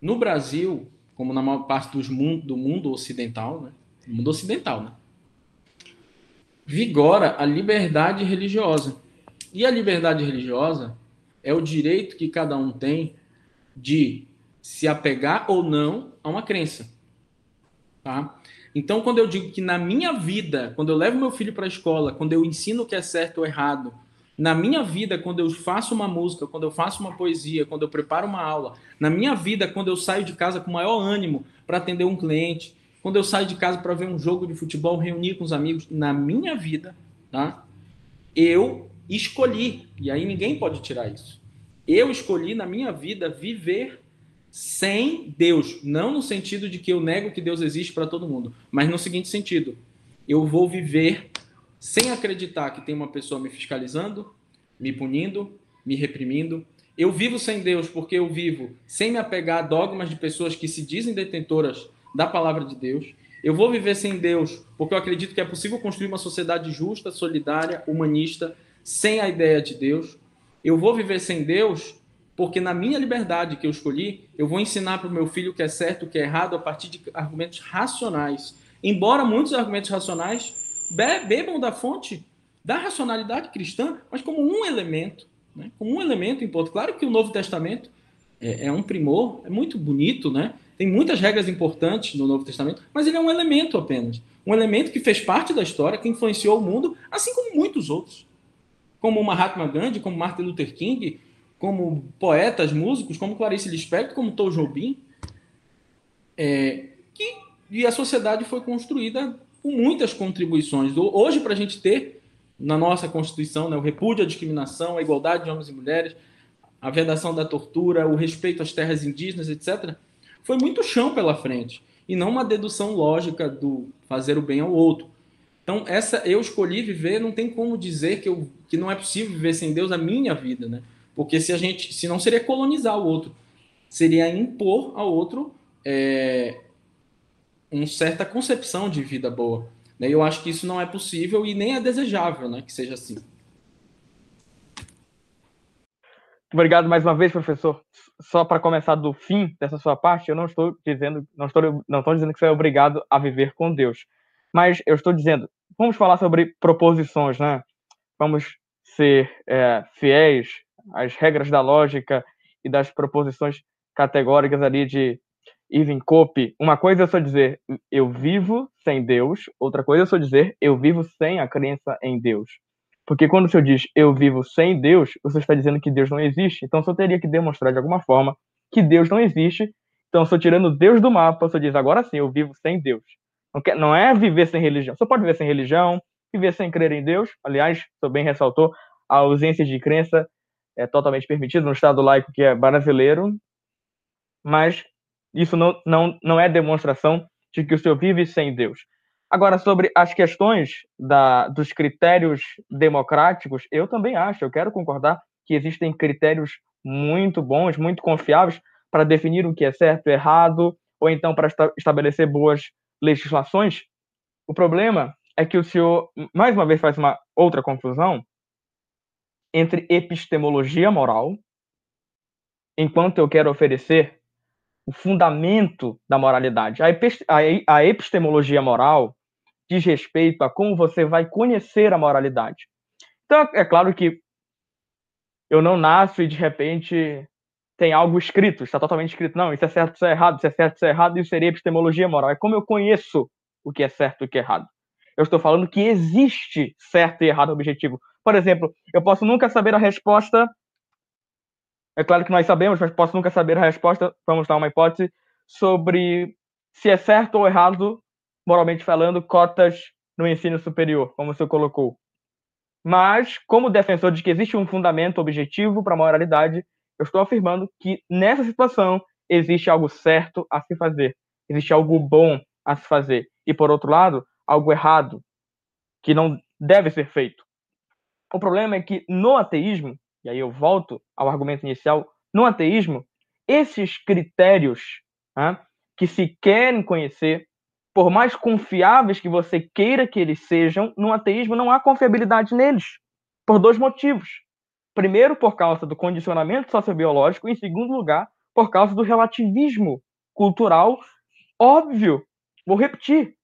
No Brasil, como na maior parte dos mundo, do mundo ocidental, né? mundo ocidental, né? vigora a liberdade religiosa. E a liberdade religiosa é o direito que cada um tem de se apegar ou não a uma crença. Tá? Então, quando eu digo que na minha vida, quando eu levo meu filho para a escola, quando eu ensino o que é certo ou errado, na minha vida, quando eu faço uma música, quando eu faço uma poesia, quando eu preparo uma aula, na minha vida, quando eu saio de casa com maior ânimo para atender um cliente, quando eu saio de casa para ver um jogo de futebol, reunir com os amigos, na minha vida, tá? Eu escolhi, e aí ninguém pode tirar isso. Eu escolhi na minha vida viver sem Deus, não no sentido de que eu nego que Deus existe para todo mundo, mas no seguinte sentido: eu vou viver sem acreditar que tem uma pessoa me fiscalizando, me punindo, me reprimindo. Eu vivo sem Deus porque eu vivo sem me apegar a dogmas de pessoas que se dizem detentoras da palavra de Deus. Eu vou viver sem Deus porque eu acredito que é possível construir uma sociedade justa, solidária, humanista, sem a ideia de Deus. Eu vou viver sem Deus porque na minha liberdade que eu escolhi, eu vou ensinar para o meu filho o que é certo, o que é errado a partir de argumentos racionais. Embora muitos argumentos racionais bebam da fonte da racionalidade cristã, mas como um elemento, né? como um elemento importante. Claro que o Novo Testamento é, é, um primor, é muito bonito, né? tem muitas regras importantes no Novo Testamento, mas ele é um elemento apenas. Um elemento que fez parte da história, que influenciou o mundo, assim como muitos outros. Como Mahatma Gandhi, como Martin Luther King, como poetas, músicos, como Clarice Lispector, como Tom Jobim, é, que, e a sociedade foi construída com muitas contribuições. Hoje, para a gente ter na nossa Constituição né, o repúdio à discriminação, a igualdade de homens e mulheres, a vedação da tortura, o respeito às terras indígenas, etc., foi muito chão pela frente e não uma dedução lógica do fazer o bem ao outro. Então, essa eu escolhi viver, não tem como dizer que, eu, que não é possível viver sem Deus a minha vida, né? Porque se a gente, se não seria colonizar o outro, seria impor ao outro é, uma certa concepção de vida boa. Né? Eu acho que isso não é possível e nem é desejável, né, que seja assim. Obrigado mais uma vez, professor. Só para começar do fim dessa sua parte, eu não estou dizendo, não estou, não estou dizendo que você é obrigado a viver com Deus, mas eu estou dizendo, vamos falar sobre proposições, né? Vamos ser é, fiéis às regras da lógica e das proposições categóricas ali de Irving Cope. Uma coisa é só dizer eu vivo sem Deus, outra coisa é só dizer eu vivo sem a crença em Deus. Porque quando o senhor diz eu vivo sem Deus, você está dizendo que Deus não existe. Então só teria que demonstrar de alguma forma que Deus não existe. Então, só tirando Deus do mapa, você diz agora sim, eu vivo sem Deus. Não, quer, não é viver sem religião. Você pode viver sem religião, viver sem crer em Deus. Aliás, o bem ressaltou, a ausência de crença é totalmente permitida no Estado laico que é brasileiro. Mas isso não, não, não é demonstração de que o senhor vive sem Deus. Agora, sobre as questões da, dos critérios democráticos, eu também acho, eu quero concordar que existem critérios muito bons, muito confiáveis para definir o que é certo e errado, ou então para esta estabelecer boas legislações. O problema é que o senhor, mais uma vez, faz uma outra confusão entre epistemologia moral, enquanto eu quero oferecer o fundamento da moralidade. A epistemologia moral diz respeito a como você vai conhecer a moralidade. Então, é claro que eu não nasço e de repente tem algo escrito, está totalmente escrito. Não, isso é certo, isso é errado, isso é certo, isso é errado, isso seria epistemologia moral. É como eu conheço o que é certo e o que é errado. Eu estou falando que existe certo e errado objetivo. Por exemplo, eu posso nunca saber a resposta é claro que nós sabemos, mas posso nunca saber a resposta. Vamos dar uma hipótese sobre se é certo ou errado, moralmente falando, cotas no ensino superior, como senhor colocou. Mas, como defensor de que existe um fundamento objetivo para a moralidade, eu estou afirmando que nessa situação existe algo certo a se fazer, existe algo bom a se fazer, e por outro lado, algo errado que não deve ser feito. O problema é que no ateísmo e aí eu volto ao argumento inicial, no ateísmo, esses critérios né, que se querem conhecer, por mais confiáveis que você queira que eles sejam, no ateísmo não há confiabilidade neles, por dois motivos. Primeiro, por causa do condicionamento sociobiológico, e em segundo lugar, por causa do relativismo cultural óbvio. Vou repetir.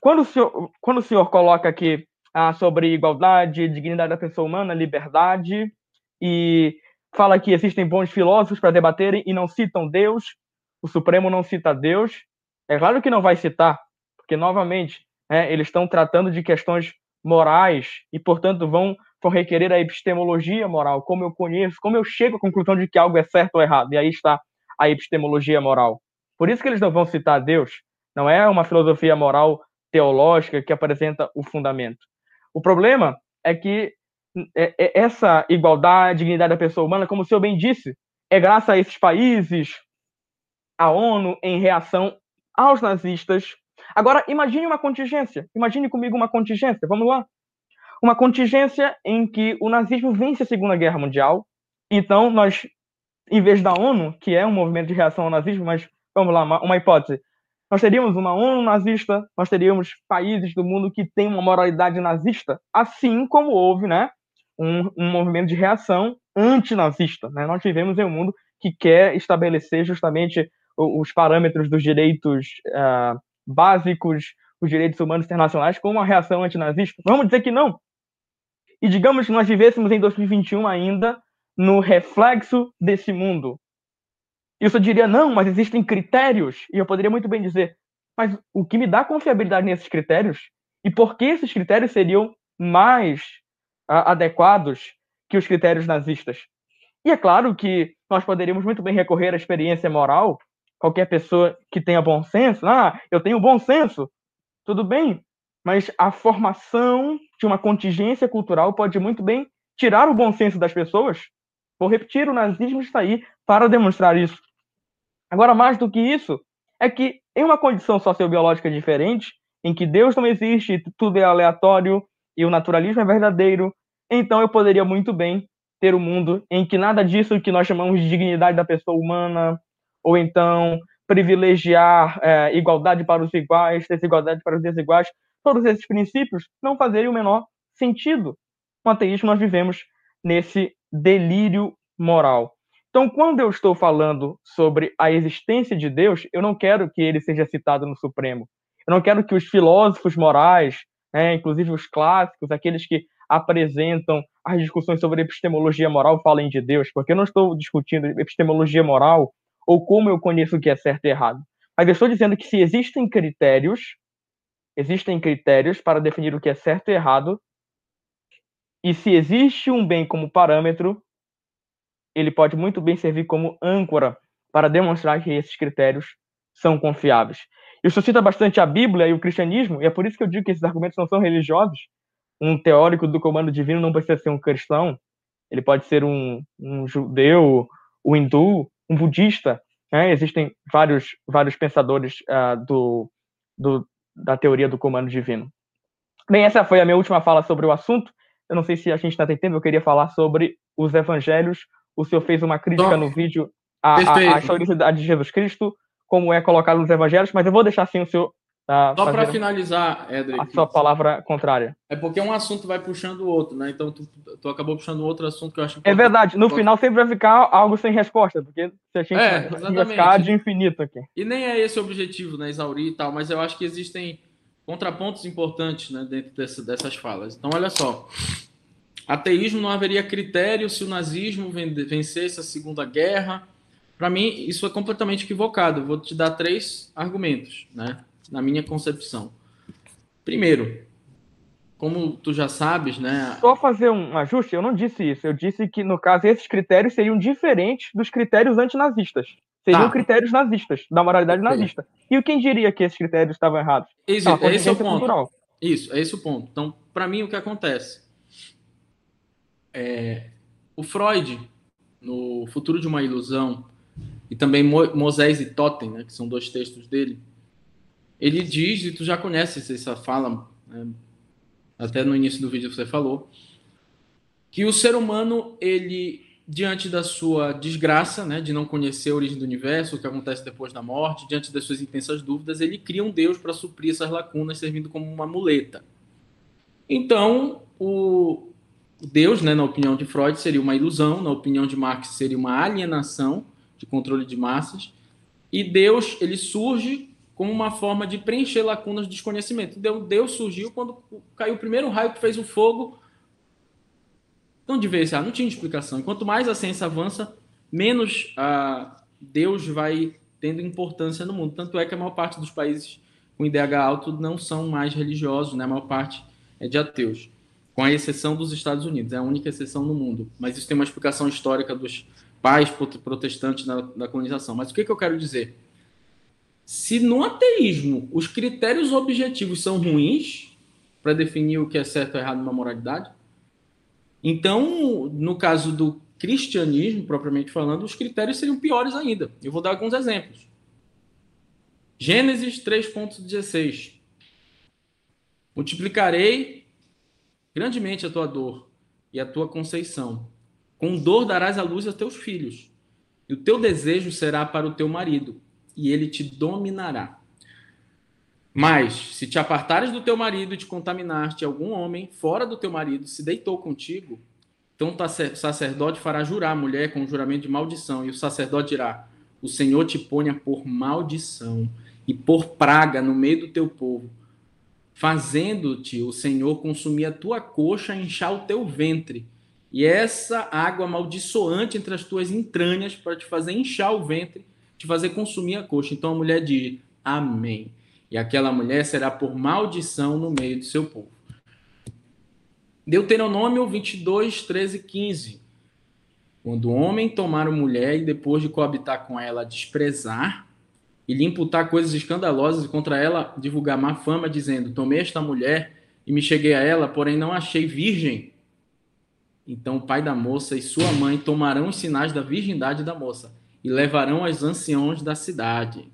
Quando o senhor, quando o senhor coloca aqui ah, sobre igualdade, dignidade da pessoa humana, liberdade, e fala que existem bons filósofos para debaterem e não citam Deus, o Supremo não cita Deus. É claro que não vai citar, porque, novamente, é, eles estão tratando de questões morais e, portanto, vão, vão requerer a epistemologia moral, como eu conheço, como eu chego à conclusão de que algo é certo ou errado. E aí está a epistemologia moral. Por isso que eles não vão citar Deus. Não é uma filosofia moral teológica que apresenta o fundamento. O problema é que é, é, essa igualdade, dignidade da pessoa humana, como o senhor bem disse, é graças a esses países, a ONU, em reação aos nazistas. Agora, imagine uma contingência. Imagine comigo uma contingência. Vamos lá. Uma contingência em que o nazismo vence a Segunda Guerra Mundial. Então, nós, em vez da ONU, que é um movimento de reação ao nazismo, mas vamos lá, uma, uma hipótese. Nós teríamos uma ONU nazista, nós teríamos países do mundo que têm uma moralidade nazista, assim como houve né, um, um movimento de reação antinazista. Né? Nós vivemos em um mundo que quer estabelecer justamente os parâmetros dos direitos uh, básicos, os direitos humanos internacionais, como uma reação antinazista. Vamos dizer que não. E digamos que nós vivêssemos em 2021 ainda no reflexo desse mundo, isso eu diria, não, mas existem critérios. E eu poderia muito bem dizer, mas o que me dá confiabilidade nesses critérios? E por que esses critérios seriam mais adequados que os critérios nazistas. E é claro que nós poderíamos muito bem recorrer à experiência moral. Qualquer pessoa que tenha bom senso, ah, eu tenho bom senso, tudo bem, mas a formação de uma contingência cultural pode muito bem tirar o bom senso das pessoas. Vou repetir, o nazismo está aí para demonstrar isso. Agora, mais do que isso, é que em uma condição sociobiológica diferente, em que Deus não existe, tudo é aleatório e o naturalismo é verdadeiro, então eu poderia muito bem ter um mundo em que nada disso que nós chamamos de dignidade da pessoa humana, ou então privilegiar é, igualdade para os iguais, desigualdade para os desiguais, todos esses princípios não fazeriam o menor sentido. No ateísmo, nós vivemos nesse delírio moral. Então, quando eu estou falando sobre a existência de Deus, eu não quero que ele seja citado no Supremo. Eu não quero que os filósofos morais, né, inclusive os clássicos, aqueles que apresentam as discussões sobre epistemologia moral, falem de Deus, porque eu não estou discutindo epistemologia moral ou como eu conheço o que é certo e errado. Mas eu estou dizendo que se existem critérios, existem critérios para definir o que é certo e errado, e se existe um bem como parâmetro, ele pode muito bem servir como âncora para demonstrar que esses critérios são confiáveis. Isso cita bastante a Bíblia e o cristianismo, e é por isso que eu digo que esses argumentos não são religiosos. Um teórico do comando divino não precisa ser um cristão, ele pode ser um, um judeu, um hindu, um budista. Né? Existem vários, vários pensadores uh, do, do, da teoria do comando divino. Bem, essa foi a minha última fala sobre o assunto. Eu não sei se a gente está tentando, eu queria falar sobre os evangelhos. O senhor fez uma crítica no vídeo à, à, à historicidade de Jesus Cristo, como é colocado nos evangelhos, mas eu vou deixar assim o senhor Tá Só para finalizar, Edric. A sua palavra contrária. É porque um assunto vai puxando o outro, né? Então tu, tu acabou puxando outro assunto que eu acho É verdade. No final sempre vai ficar algo sem resposta, porque se a gente é, vai ficar de infinito aqui. E nem é esse o objetivo, né? Exaurir e tal, mas eu acho que existem contrapontos importantes né, dentro dessa, dessas falas. Então, olha só. Ateísmo não haveria critério se o nazismo vencesse a Segunda Guerra. Para mim, isso é completamente equivocado. vou te dar três argumentos, né? Na minha concepção. Primeiro, como tu já sabes, né? Só fazer um ajuste, eu não disse isso. Eu disse que, no caso, esses critérios seriam diferentes dos critérios antinazistas. Seriam tá. critérios nazistas, da moralidade nazista. E quem diria que esses critérios estavam errados? Isso, esse é o ponto. Cultural. Isso, é esse o ponto. Então, para mim, o que acontece? É, o Freud, no Futuro de uma Ilusão, e também Moisés e Totem, né, que são dois textos dele, ele diz, e tu já conheces essa fala, né, até no início do vídeo você falou, que o ser humano, ele, diante da sua desgraça, né, de não conhecer a origem do universo, o que acontece depois da morte, diante das suas intensas dúvidas, ele cria um Deus para suprir essas lacunas, servindo como uma muleta. Então, o Deus, né, na opinião de Freud, seria uma ilusão, na opinião de Marx, seria uma alienação de controle de massas, e Deus, ele surge como uma forma de preencher lacunas do desconhecimento. Deus surgiu quando caiu o primeiro raio que fez o fogo. Não devia ser, não tinha explicação. E quanto mais a ciência avança, menos ah, Deus vai tendo importância no mundo. Tanto é que a maior parte dos países com IDH alto não são mais religiosos, né? a maior parte é de ateus, com a exceção dos Estados Unidos, é a única exceção no mundo. Mas isso tem uma explicação histórica dos pais protestantes da, da colonização. Mas o que, que eu quero dizer? Se no ateísmo os critérios objetivos são ruins para definir o que é certo ou errado numa moralidade, então, no caso do cristianismo, propriamente falando, os critérios seriam piores ainda. Eu vou dar alguns exemplos. Gênesis 3.16. Multiplicarei grandemente a tua dor e a tua conceição. Com dor darás a luz a teus filhos, e o teu desejo será para o teu marido, e ele te dominará. Mas, se te apartares do teu marido e te contaminaste, algum homem fora do teu marido se deitou contigo, então o sacerdote fará jurar a mulher com um juramento de maldição, e o sacerdote dirá: O Senhor te ponha por maldição e por praga no meio do teu povo, fazendo-te o Senhor consumir a tua coxa e inchar o teu ventre. E essa água amaldiçoante entre as tuas entranhas para te fazer inchar o ventre te fazer consumir a coxa. Então a mulher diz: Amém. E aquela mulher será por maldição no meio do seu povo. Deuteronômio 22, 13 e 15. Quando o homem tomar uma mulher e depois de coabitar com ela desprezar e lhe imputar coisas escandalosas e contra ela divulgar má fama, dizendo: Tomei esta mulher e me cheguei a ela, porém não achei virgem. Então o pai da moça e sua mãe tomarão os sinais da virgindade da moça e levarão aos anciãos da cidade.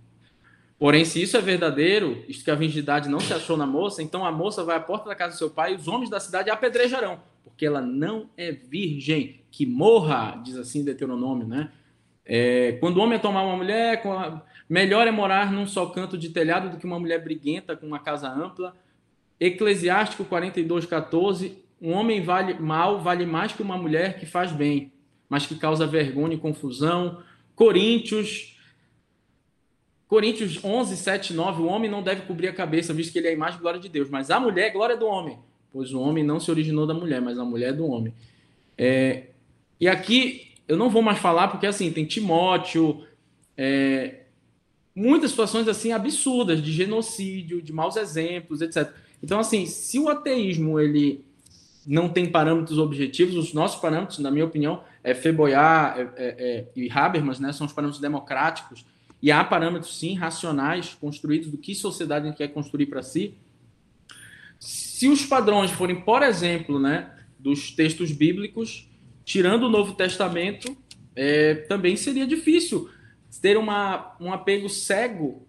Porém, se isso é verdadeiro, isto que a virgindade não se achou na moça, então a moça vai à porta da casa do seu pai e os homens da cidade a apedrejarão, porque ela não é virgem. Que morra, diz assim Deuteronômio, né? É, quando o homem é tomar uma mulher, melhor é morar num só canto de telhado do que uma mulher briguenta com uma casa ampla. Eclesiástico 42, 14. Um homem vale mal vale mais que uma mulher que faz bem, mas que causa vergonha e confusão. Coríntios Coríntios 11, 7, 9, o homem não deve cobrir a cabeça, visto que ele é a imagem e glória de Deus, mas a mulher é glória do homem, pois o homem não se originou da mulher, mas a mulher é do homem. É, e aqui eu não vou mais falar, porque assim, tem Timóteo, é, muitas situações assim absurdas, de genocídio, de maus exemplos, etc. Então, assim, se o ateísmo ele não tem parâmetros objetivos, os nossos parâmetros, na minha opinião, é Feboyar é, é, é, e Habermas, né, são os parâmetros democráticos, e há parâmetros, sim, racionais, construídos do que sociedade quer construir para si. Se os padrões forem, por exemplo, né, dos textos bíblicos, tirando o Novo Testamento, é, também seria difícil ter uma, um apego cego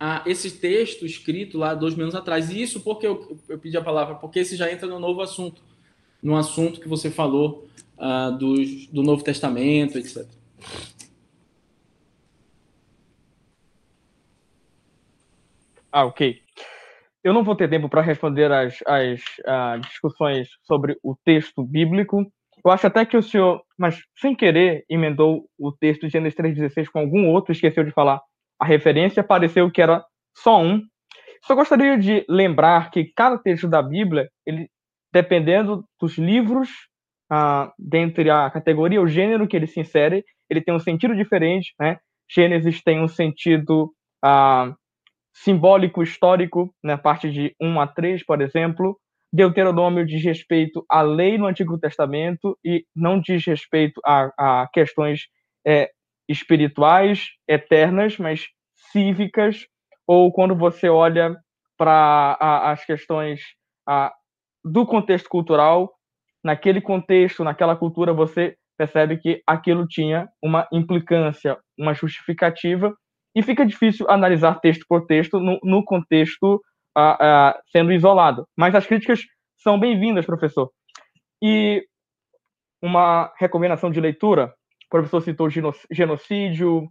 a esse texto escrito lá dois anos atrás. E isso porque eu, eu pedi a palavra, porque esse já entra no novo assunto, no assunto que você falou uh, dos, do Novo Testamento, etc. Ah, ok. Eu não vou ter tempo para responder as, as uh, discussões sobre o texto bíblico. Eu acho até que o senhor, mas sem querer, emendou o texto de Gênesis 3,16 com algum outro, esqueceu de falar a referência, pareceu que era só um. Só gostaria de lembrar que cada texto da Bíblia, ele, dependendo dos livros, ah, dentre a categoria, o gênero que ele se insere, ele tem um sentido diferente. Né? Gênesis tem um sentido ah, simbólico histórico, na parte de 1 a 3, por exemplo. Deuteronômio diz respeito à lei no Antigo Testamento e não diz respeito a, a questões é, espirituais, eternas, mas cívicas, ou quando você olha para as questões a, do contexto cultural, naquele contexto, naquela cultura, você percebe que aquilo tinha uma implicância, uma justificativa, e fica difícil analisar texto por texto no, no contexto uh, uh, sendo isolado. Mas as críticas são bem-vindas, professor. E uma recomendação de leitura, o professor citou genocídio,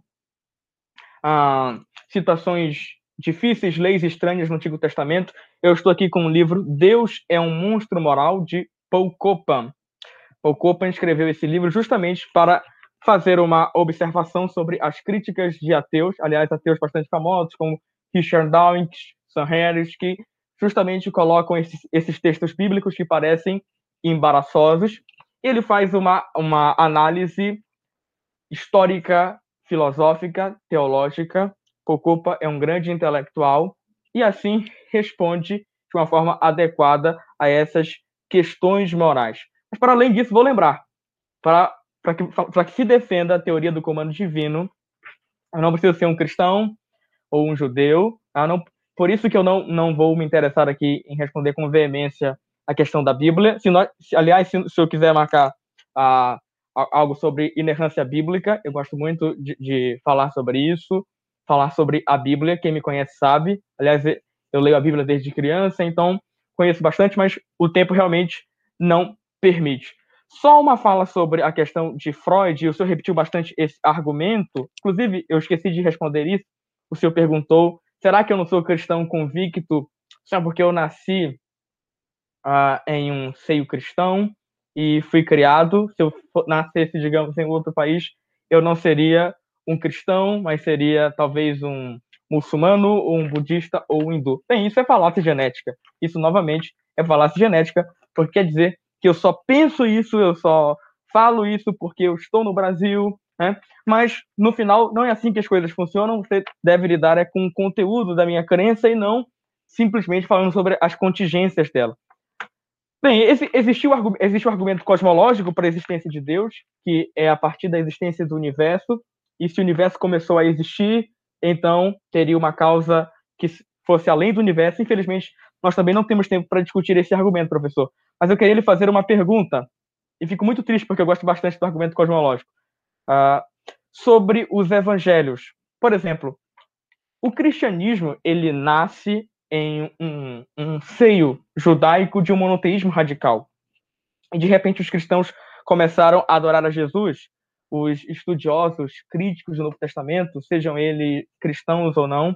uh, citações difíceis, leis estranhas no Antigo Testamento. Eu estou aqui com o livro Deus é um monstro moral, de Paul Copan. Paul Copan escreveu esse livro justamente para fazer uma observação sobre as críticas de ateus, aliás, ateus bastante famosos, como Richard Dawkins, Sam Harris, que justamente colocam esses, esses textos bíblicos que parecem embaraçosos. Ele faz uma, uma análise histórica, filosófica, teológica. Cocupa é um grande intelectual e assim responde de uma forma adequada a essas questões morais. Mas para além disso, vou lembrar, para para que, que se defenda a teoria do comando divino, eu não preciso ser um cristão ou um judeu. Tá? Não, por isso que eu não, não vou me interessar aqui em responder com veemência a questão da Bíblia. Se nós, se, aliás, se, se, eu quiser marcar ah, algo sobre inerrância bíblica, eu gosto muito de, de, falar sobre isso, falar sobre a Bíblia. Quem me conhece sabe. Aliás, eu leio a Bíblia desde criança, então conheço bastante, mas o tempo realmente não permite. Só uma fala sobre a questão de Freud, o senhor repetiu bastante esse argumento, inclusive eu esqueci de responder isso. O senhor perguntou: será que eu não sou cristão convicto só porque eu nasci uh, em um seio cristão e fui criado? Se eu nascesse, digamos, em outro país, eu não seria um cristão, mas seria talvez um muçulmano, ou um budista ou um hindu. Bem, isso é falácia genética. Isso, novamente, é falácia genética, porque quer dizer que eu só penso isso, eu só falo isso porque eu estou no Brasil, né? Mas no final não é assim que as coisas funcionam. Você deve lidar é com o conteúdo da minha crença e não simplesmente falando sobre as contingências dela. Bem, esse, existe, o, existe o argumento cosmológico para a existência de Deus, que é a partir da existência do universo, e se o universo começou a existir, então teria uma causa que fosse além do universo. Infelizmente, nós também não temos tempo para discutir esse argumento, professor. Mas eu queria lhe fazer uma pergunta, e fico muito triste porque eu gosto bastante do argumento cosmológico, uh, sobre os evangelhos. Por exemplo, o cristianismo ele nasce em um, um seio judaico de um monoteísmo radical. E de repente os cristãos começaram a adorar a Jesus. Os estudiosos, críticos do Novo Testamento, sejam eles cristãos ou não,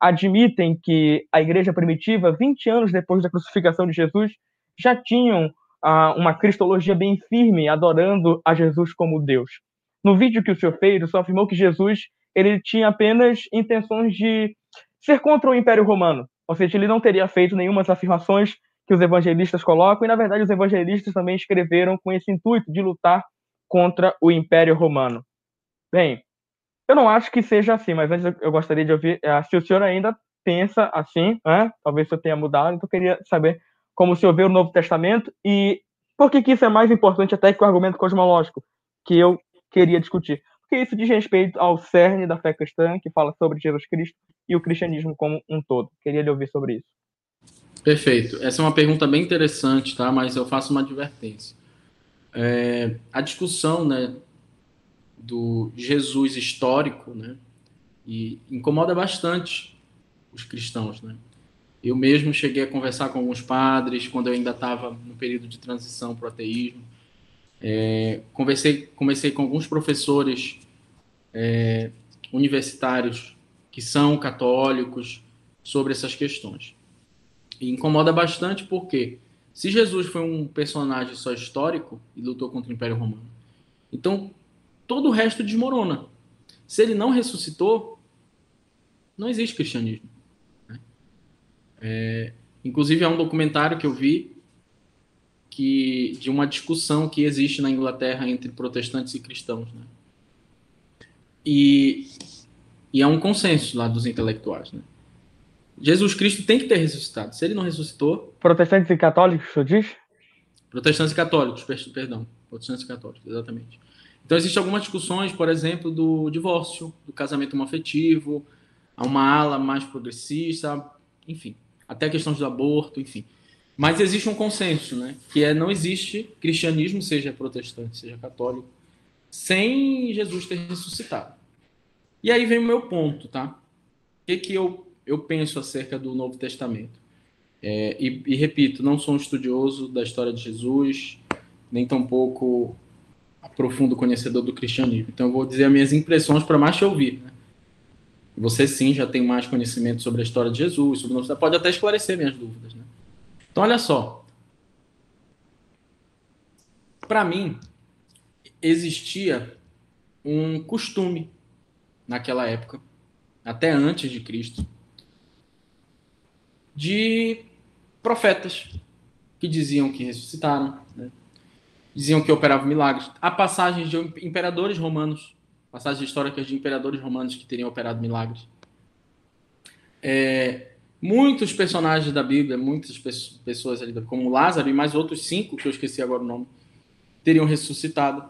admitem que a igreja primitiva, 20 anos depois da crucificação de Jesus, já tinham ah, uma cristologia bem firme, adorando a Jesus como Deus. No vídeo que o senhor fez, o senhor afirmou que Jesus ele tinha apenas intenções de ser contra o Império Romano, ou seja, ele não teria feito nenhuma das afirmações que os evangelistas colocam, e na verdade os evangelistas também escreveram com esse intuito de lutar contra o Império Romano. Bem, eu não acho que seja assim, mas antes eu gostaria de ouvir eh, se o senhor ainda pensa assim, né? talvez o senhor tenha mudado, então eu queria saber como o senhor vê o Novo Testamento e por que, que isso é mais importante até que o argumento cosmológico que eu queria discutir. Porque isso diz respeito ao cerne da fé cristã, que fala sobre Jesus Cristo e o cristianismo como um todo. Queria lhe ouvir sobre isso. Perfeito. Essa é uma pergunta bem interessante, tá? Mas eu faço uma advertência. É, a discussão, né, do Jesus histórico, né, e incomoda bastante os cristãos, né? Eu mesmo cheguei a conversar com alguns padres quando eu ainda estava no período de transição para o ateísmo. É, conversei, conversei com alguns professores é, universitários que são católicos sobre essas questões. E incomoda bastante porque se Jesus foi um personagem só histórico e lutou contra o Império Romano, então todo o resto desmorona. Se ele não ressuscitou, não existe cristianismo. Né? É, inclusive, há um documentário que eu vi que de uma discussão que existe na Inglaterra entre protestantes e cristãos. Né? E, e há um consenso lá dos intelectuais. Né? Jesus Cristo tem que ter ressuscitado. Se ele não ressuscitou. Protestantes e católicos, o senhor diz? Protestantes e católicos, perdão. Protestantes e católicos, exatamente. Então, existem algumas discussões, por exemplo, do divórcio, do casamento homoafetivo, há uma ala mais progressista, enfim, até questões do aborto, enfim. Mas existe um consenso, né? Que é não existe cristianismo, seja protestante, seja católico, sem Jesus ter ressuscitado. E aí vem o meu ponto, tá? O que, que eu, eu penso acerca do Novo Testamento? É, e, e, repito, não sou um estudioso da história de Jesus, nem tampouco profundo conhecedor do cristianismo. Então eu vou dizer as minhas impressões para mais te ouvir. Né? Você sim já tem mais conhecimento sobre a história de Jesus, sobre o pode até esclarecer minhas dúvidas. Né? Então olha só, para mim existia um costume naquela época, até antes de Cristo, de profetas que diziam que ressuscitaram, né? diziam que operavam milagres. Há passagens de imperadores romanos, passagens históricas de imperadores romanos que teriam operado milagres. É, muitos personagens da Bíblia, muitas pessoas ali, como Lázaro e mais outros cinco, que eu esqueci agora o nome, teriam ressuscitado.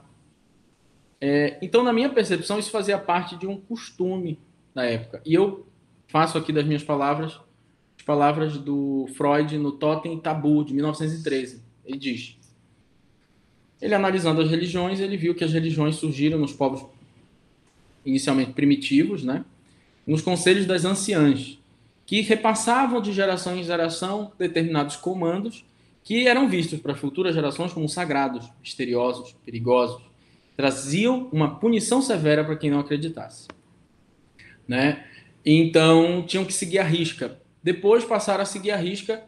É, então, na minha percepção, isso fazia parte de um costume da época. E eu faço aqui das minhas palavras as palavras do Freud no Totem Tabu, de 1913. Ele diz: ele analisando as religiões, ele viu que as religiões surgiram nos povos inicialmente primitivos, né? nos conselhos das anciãs, que repassavam de geração em geração determinados comandos que eram vistos para futuras gerações como sagrados, misteriosos, perigosos. Traziam uma punição severa para quem não acreditasse. Né? Então, tinham que seguir a risca. Depois passaram a seguir a risca,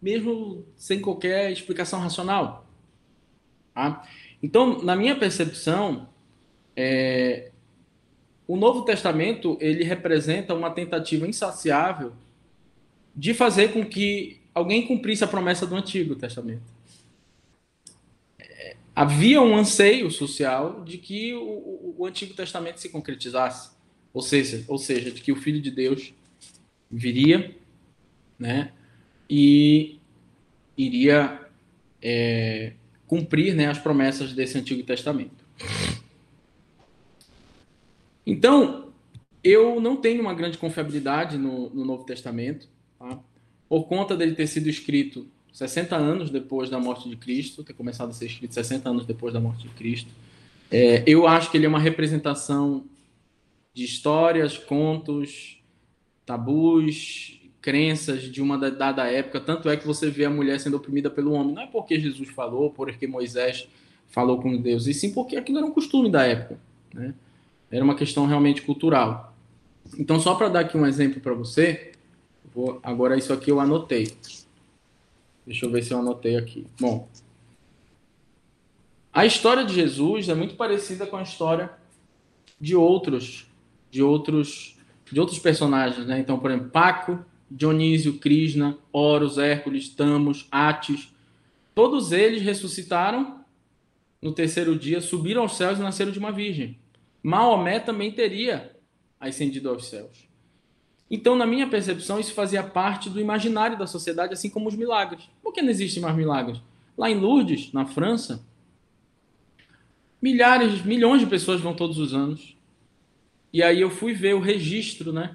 mesmo sem qualquer explicação racional. Tá? Então, na minha percepção, é, o Novo Testamento ele representa uma tentativa insaciável de fazer com que alguém cumprisse a promessa do Antigo Testamento. É, havia um anseio social de que o, o, Antigo Testamento se concretizasse, ou seja, ou seja, de que o Filho de Deus viria, né, e iria é, cumprir né, as promessas desse Antigo Testamento. Então, eu não tenho uma grande confiabilidade no, no Novo Testamento, tá? por conta dele ter sido escrito 60 anos depois da morte de Cristo, ter começado a ser escrito 60 anos depois da morte de Cristo. É, eu acho que ele é uma representação de histórias, contos, tabus, crenças de uma dada época. Tanto é que você vê a mulher sendo oprimida pelo homem. Não é porque Jesus falou, porque Moisés falou com Deus, e sim porque aquilo era um costume da época. Né? Era uma questão realmente cultural. Então, só para dar aqui um exemplo para você, vou, agora isso aqui eu anotei. Deixa eu ver se eu anotei aqui. Bom, a história de Jesus é muito parecida com a história de outros, de outros, de outros personagens, né? Então, por exemplo, Paco, Dionísio, Krishna, Horus, Hércules, Tamos, Atis, todos eles ressuscitaram no terceiro dia, subiram aos céus e nasceram de uma virgem. Maomé também teria ascendido aos céus. Então, na minha percepção, isso fazia parte do imaginário da sociedade, assim como os milagres. Por que não existem mais milagres? Lá em Lourdes, na França, milhares, milhões de pessoas vão todos os anos. E aí eu fui ver o registro, né,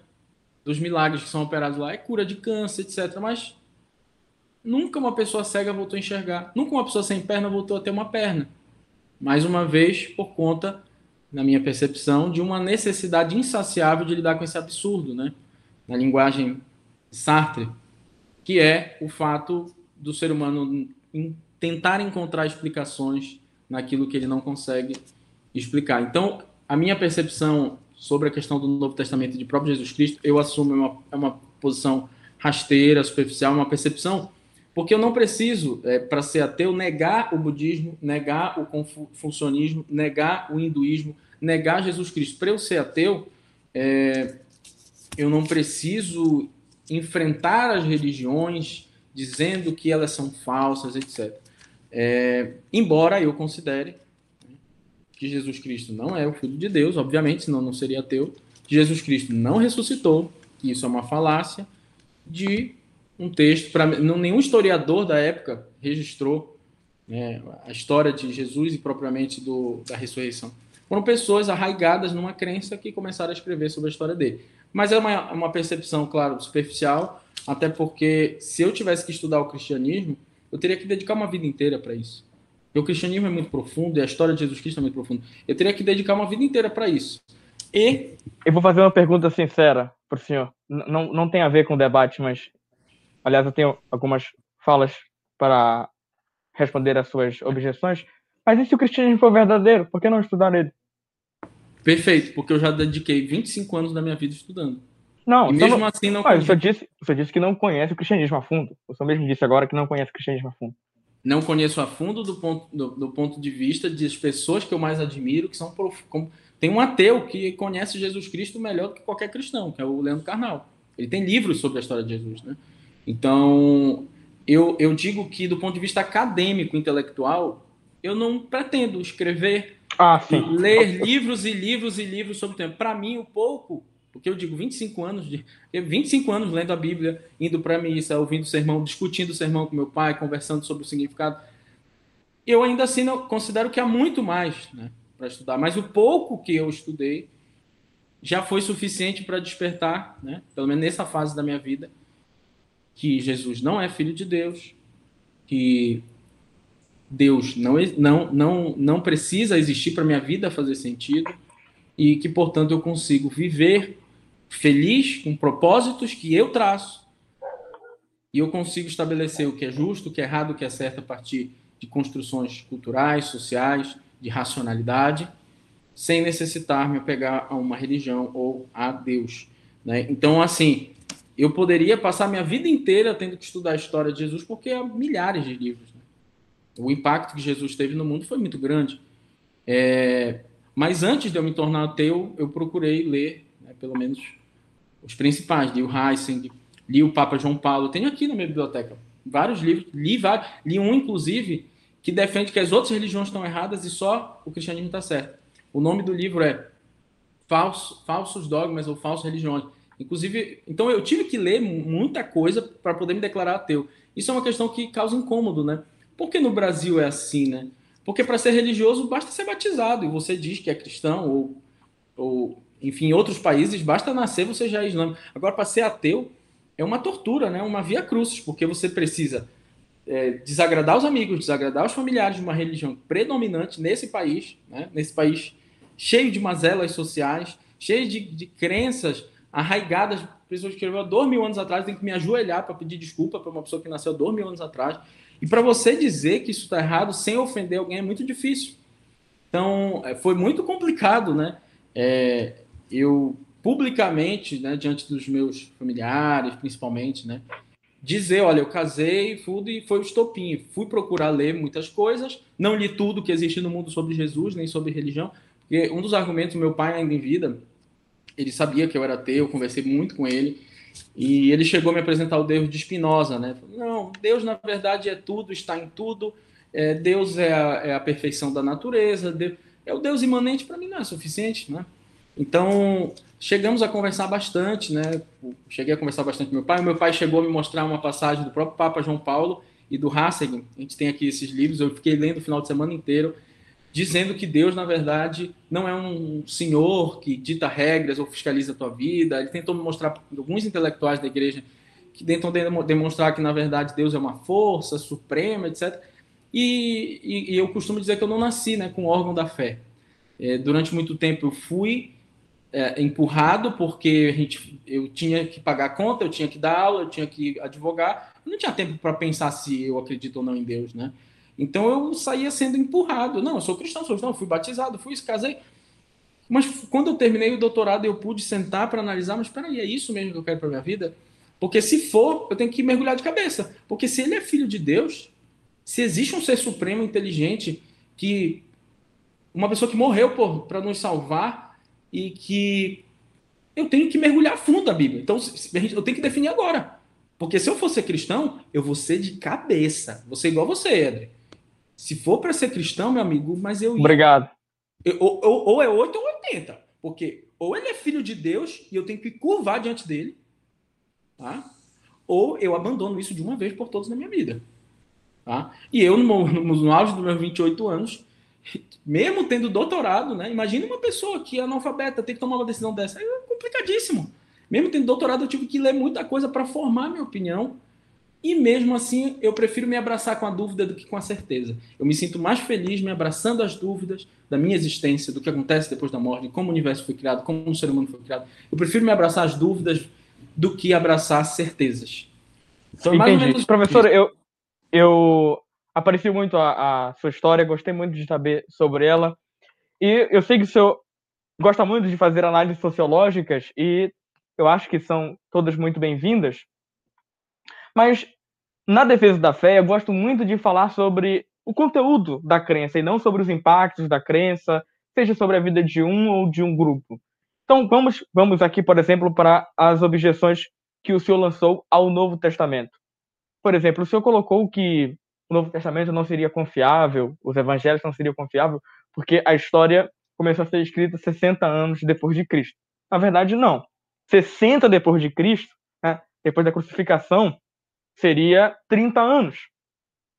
dos milagres que são operados lá. É cura de câncer, etc. Mas nunca uma pessoa cega voltou a enxergar. Nunca uma pessoa sem perna voltou a ter uma perna. Mais uma vez, por conta, na minha percepção, de uma necessidade insaciável de lidar com esse absurdo, né? na linguagem Sartre, que é o fato do ser humano tentar encontrar explicações naquilo que ele não consegue explicar. Então, a minha percepção sobre a questão do Novo Testamento de próprio Jesus Cristo, eu assumo uma, é uma posição rasteira, superficial, uma percepção, porque eu não preciso, é, para ser ateu, negar o budismo, negar o confucionismo, negar o hinduísmo, negar Jesus Cristo. Para eu ser ateu, é, eu não preciso enfrentar as religiões dizendo que elas são falsas, etc. É, embora eu considere que Jesus Cristo não é o Filho de Deus, obviamente, senão não seria ateu, que Jesus Cristo não ressuscitou, que isso é uma falácia, de um texto, para nenhum historiador da época registrou né, a história de Jesus e propriamente do, da ressurreição. Foram pessoas arraigadas numa crença que começaram a escrever sobre a história dele. Mas é uma, uma percepção, claro, superficial, até porque se eu tivesse que estudar o cristianismo, eu teria que dedicar uma vida inteira para isso. Porque o cristianismo é muito profundo e a história de Jesus Cristo é muito profunda. Eu teria que dedicar uma vida inteira para isso. E. Eu vou fazer uma pergunta sincera para o senhor. Não, não tem a ver com o debate, mas. Aliás, eu tenho algumas falas para responder às suas objeções. Mas e se o cristianismo for verdadeiro? Por que não estudar ele? Perfeito, porque eu já dediquei 25 anos da minha vida estudando. Não, e mesmo não... assim não. Ah, você, disse, você disse que não conhece o cristianismo a fundo. Você mesmo disse agora que não conhece o cristianismo a fundo. Não conheço a fundo do ponto, do, do ponto de vista das pessoas que eu mais admiro, que são. Prof... Tem um ateu que conhece Jesus Cristo melhor do que qualquer cristão, que é o Leandro Carnal. Ele tem livros sobre a história de Jesus, né? Então, eu, eu digo que, do ponto de vista acadêmico, intelectual, eu não pretendo escrever ah, ler livros e livros e livros sobre o tema. Para mim, o pouco, porque eu digo 25 anos, de, 25 anos lendo a Bíblia, indo para a missa, ouvindo o sermão, discutindo o sermão com meu pai, conversando sobre o significado. Eu ainda assim não, considero que há muito mais né, para estudar, mas o pouco que eu estudei já foi suficiente para despertar, né, pelo menos nessa fase da minha vida, que Jesus não é filho de Deus, que Deus não, não, não, não precisa existir para minha vida fazer sentido e que, portanto, eu consigo viver feliz com propósitos que eu traço e eu consigo estabelecer o que é justo, o que é errado, o que é certo a partir de construções culturais, sociais, de racionalidade, sem necessitar me apegar a uma religião ou a Deus. Né? Então, assim, eu poderia passar minha vida inteira tendo que estudar a história de Jesus, porque há milhares de livros o impacto que Jesus teve no mundo foi muito grande. É, mas antes de eu me tornar ateu, eu procurei ler, né, pelo menos, os principais. Li o Heissing, li o Papa João Paulo. Tenho aqui na minha biblioteca vários livros. Li, vários, li um, inclusive, que defende que as outras religiões estão erradas e só o cristianismo está certo. O nome do livro é Falso, Falsos Dogmas ou Falsas Religiões. Inclusive, então eu tive que ler muita coisa para poder me declarar ateu. Isso é uma questão que causa incômodo, né? Por que no Brasil é assim, né? Porque para ser religioso basta ser batizado, e você diz que é cristão, ou, ou enfim, em outros países basta nascer, você já é islâmico. Agora, para ser ateu, é uma tortura, né? uma via crucis, porque você precisa é, desagradar os amigos, desagradar os familiares de uma religião predominante nesse país, né? nesse país cheio de mazelas sociais, cheio de, de crenças arraigadas. Pessoas que escreveram há dois mil anos atrás tem que me ajoelhar para pedir desculpa para uma pessoa que nasceu dois mil anos atrás. E para você dizer que isso está errado sem ofender alguém é muito difícil. Então, é, foi muito complicado, né? É, eu publicamente, né, diante dos meus familiares, principalmente, né, dizer, olha, eu casei, tudo e foi o estopim. Fui procurar ler muitas coisas, não li tudo que existe no mundo sobre Jesus, nem sobre religião, porque um dos argumentos, meu pai ainda em vida, ele sabia que eu era ateu, eu conversei muito com ele, e ele chegou a me apresentar o Deus de Spinoza, né? Não, Deus na verdade é tudo, está em tudo. É, Deus é a, é a, perfeição da natureza. Deus, é o Deus imanente para mim não é suficiente, né? Então chegamos a conversar bastante, né? Cheguei a conversar bastante com meu pai. O meu pai chegou a me mostrar uma passagem do próprio Papa João Paulo e do Hasseg. A gente tem aqui esses livros. Eu fiquei lendo o final de semana inteiro dizendo que Deus, na verdade, não é um senhor que dita regras ou fiscaliza a tua vida. Ele tentou me mostrar, alguns intelectuais da igreja, que tentam demonstrar que, na verdade, Deus é uma força suprema, etc. E, e, e eu costumo dizer que eu não nasci né, com o órgão da fé. É, durante muito tempo eu fui é, empurrado porque a gente, eu tinha que pagar conta, eu tinha que dar aula, eu tinha que advogar. Eu não tinha tempo para pensar se eu acredito ou não em Deus, né? Então eu saía sendo empurrado. Não, eu sou cristão, sou cristão, fui batizado, fui casei. Mas quando eu terminei o doutorado, eu pude sentar para analisar, mas espera aí, é isso mesmo que eu quero para minha vida? Porque se for, eu tenho que mergulhar de cabeça. Porque se ele é filho de Deus, se existe um ser supremo inteligente que uma pessoa que morreu para nos salvar e que eu tenho que mergulhar fundo a Bíblia. Então eu tenho que definir agora. Porque se eu for ser cristão, eu vou ser de cabeça. Vou ser igual você, Edre. Se for para ser cristão, meu amigo, mas eu. Obrigado. Eu, ou, ou, ou, é 8 ou 80. Porque ou ele é filho de Deus e eu tenho que curvar diante dele, tá? ou eu abandono isso de uma vez por todas na minha vida. Tá? E eu, no, no, no auge dos meus 28 anos, mesmo tendo doutorado, né? Imagina uma pessoa que é analfabeta, tem que tomar uma decisão dessa. É complicadíssimo. Mesmo tendo doutorado, eu tive que ler muita coisa para formar minha opinião e mesmo assim, eu prefiro me abraçar com a dúvida do que com a certeza. Eu me sinto mais feliz me abraçando as dúvidas da minha existência, do que acontece depois da morte, como o universo foi criado, como o ser humano foi criado. Eu prefiro me abraçar as dúvidas do que abraçar certezas. Então, Entendi. Professor, eu, eu aprecio muito a, a, sua história, gostei muito de saber sobre ela. E eu sei que o senhor gosta muito de fazer análises sociológicas e eu acho que são todas muito bem-vindas. Mas na defesa da fé, eu gosto muito de falar sobre o conteúdo da crença e não sobre os impactos da crença, seja sobre a vida de um ou de um grupo. Então, vamos, vamos aqui, por exemplo, para as objeções que o senhor lançou ao Novo Testamento. Por exemplo, o senhor colocou que o Novo Testamento não seria confiável, os evangelhos não seriam confiáveis, porque a história começou a ser escrita 60 anos depois de Cristo. Na verdade, não. 60 depois de Cristo, né, depois da crucificação, seria 30 anos.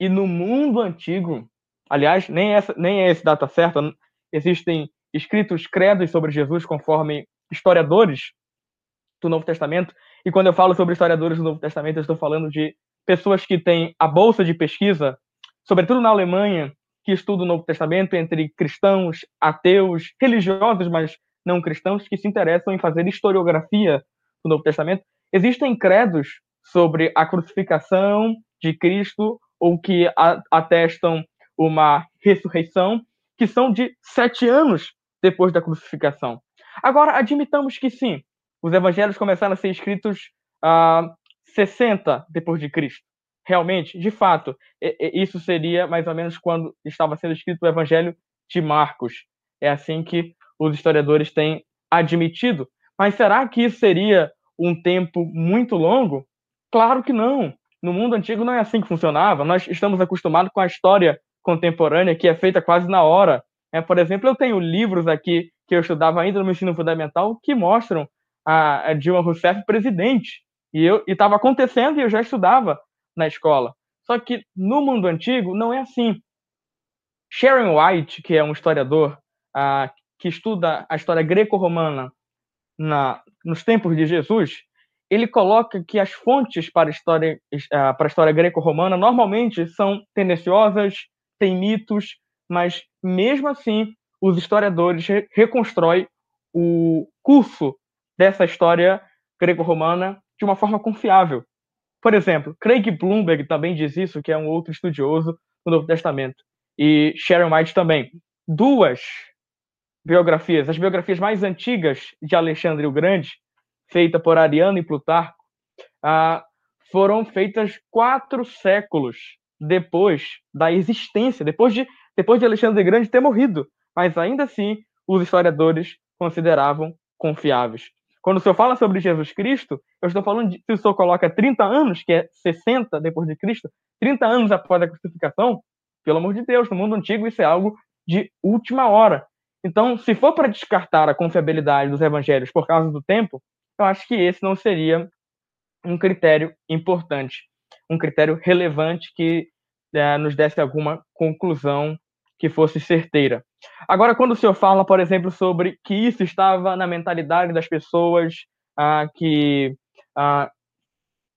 E no mundo antigo, aliás, nem, essa, nem é essa data certa, existem escritos credos sobre Jesus conforme historiadores do Novo Testamento. E quando eu falo sobre historiadores do Novo Testamento, eu estou falando de pessoas que têm a bolsa de pesquisa, sobretudo na Alemanha, que estudam o Novo Testamento entre cristãos, ateus, religiosos, mas não cristãos, que se interessam em fazer historiografia do Novo Testamento. Existem credos sobre a crucificação de Cristo ou que atestam uma ressurreição, que são de sete anos depois da crucificação. Agora, admitamos que sim, os evangelhos começaram a ser escritos a uh, 60 depois de Cristo. Realmente, de fato, isso seria mais ou menos quando estava sendo escrito o evangelho de Marcos. É assim que os historiadores têm admitido. Mas será que isso seria um tempo muito longo? Claro que não. No mundo antigo não é assim que funcionava. Nós estamos acostumados com a história contemporânea, que é feita quase na hora. É, por exemplo, eu tenho livros aqui que eu estudava ainda no ensino fundamental que mostram a, Dilma Rousseff presidente. E estava acontecendo e eu já estudava na escola. Só que no mundo antigo não é assim. Sharon White, que é um historiador uh, que estuda a história greco-romana nos tempos de Jesus, ele coloca que as fontes para a história, para a história greco-romana normalmente são tendenciosas, têm mitos, mas mesmo assim os historiadores re o curso dessa história greco-romana de uma forma confiável. Por exemplo, Craig Bloomberg também diz isso, que é um outro estudioso do Novo Testamento e Sharon White também. Duas biografias, as biografias mais antigas de Alexandre o Grande, feita por Ariano e Plutarco, ah, foram feitas quatro séculos depois da existência, depois de, depois de Alexandre o Grande ter morrido. Mas ainda assim, os historiadores consideravam confiáveis. Quando o senhor fala sobre Jesus Cristo, eu estou falando de, se o senhor coloca 30 anos, que é 60 depois de Cristo, 30 anos após a crucificação, pelo amor de Deus, no mundo antigo isso é algo de última hora. Então, se for para descartar a confiabilidade dos evangelhos por causa do tempo, eu acho que esse não seria um critério importante, um critério relevante que é, nos desse alguma conclusão que fosse certeira. Agora, quando o senhor fala, por exemplo, sobre que isso estava na mentalidade das pessoas, ah, que ah,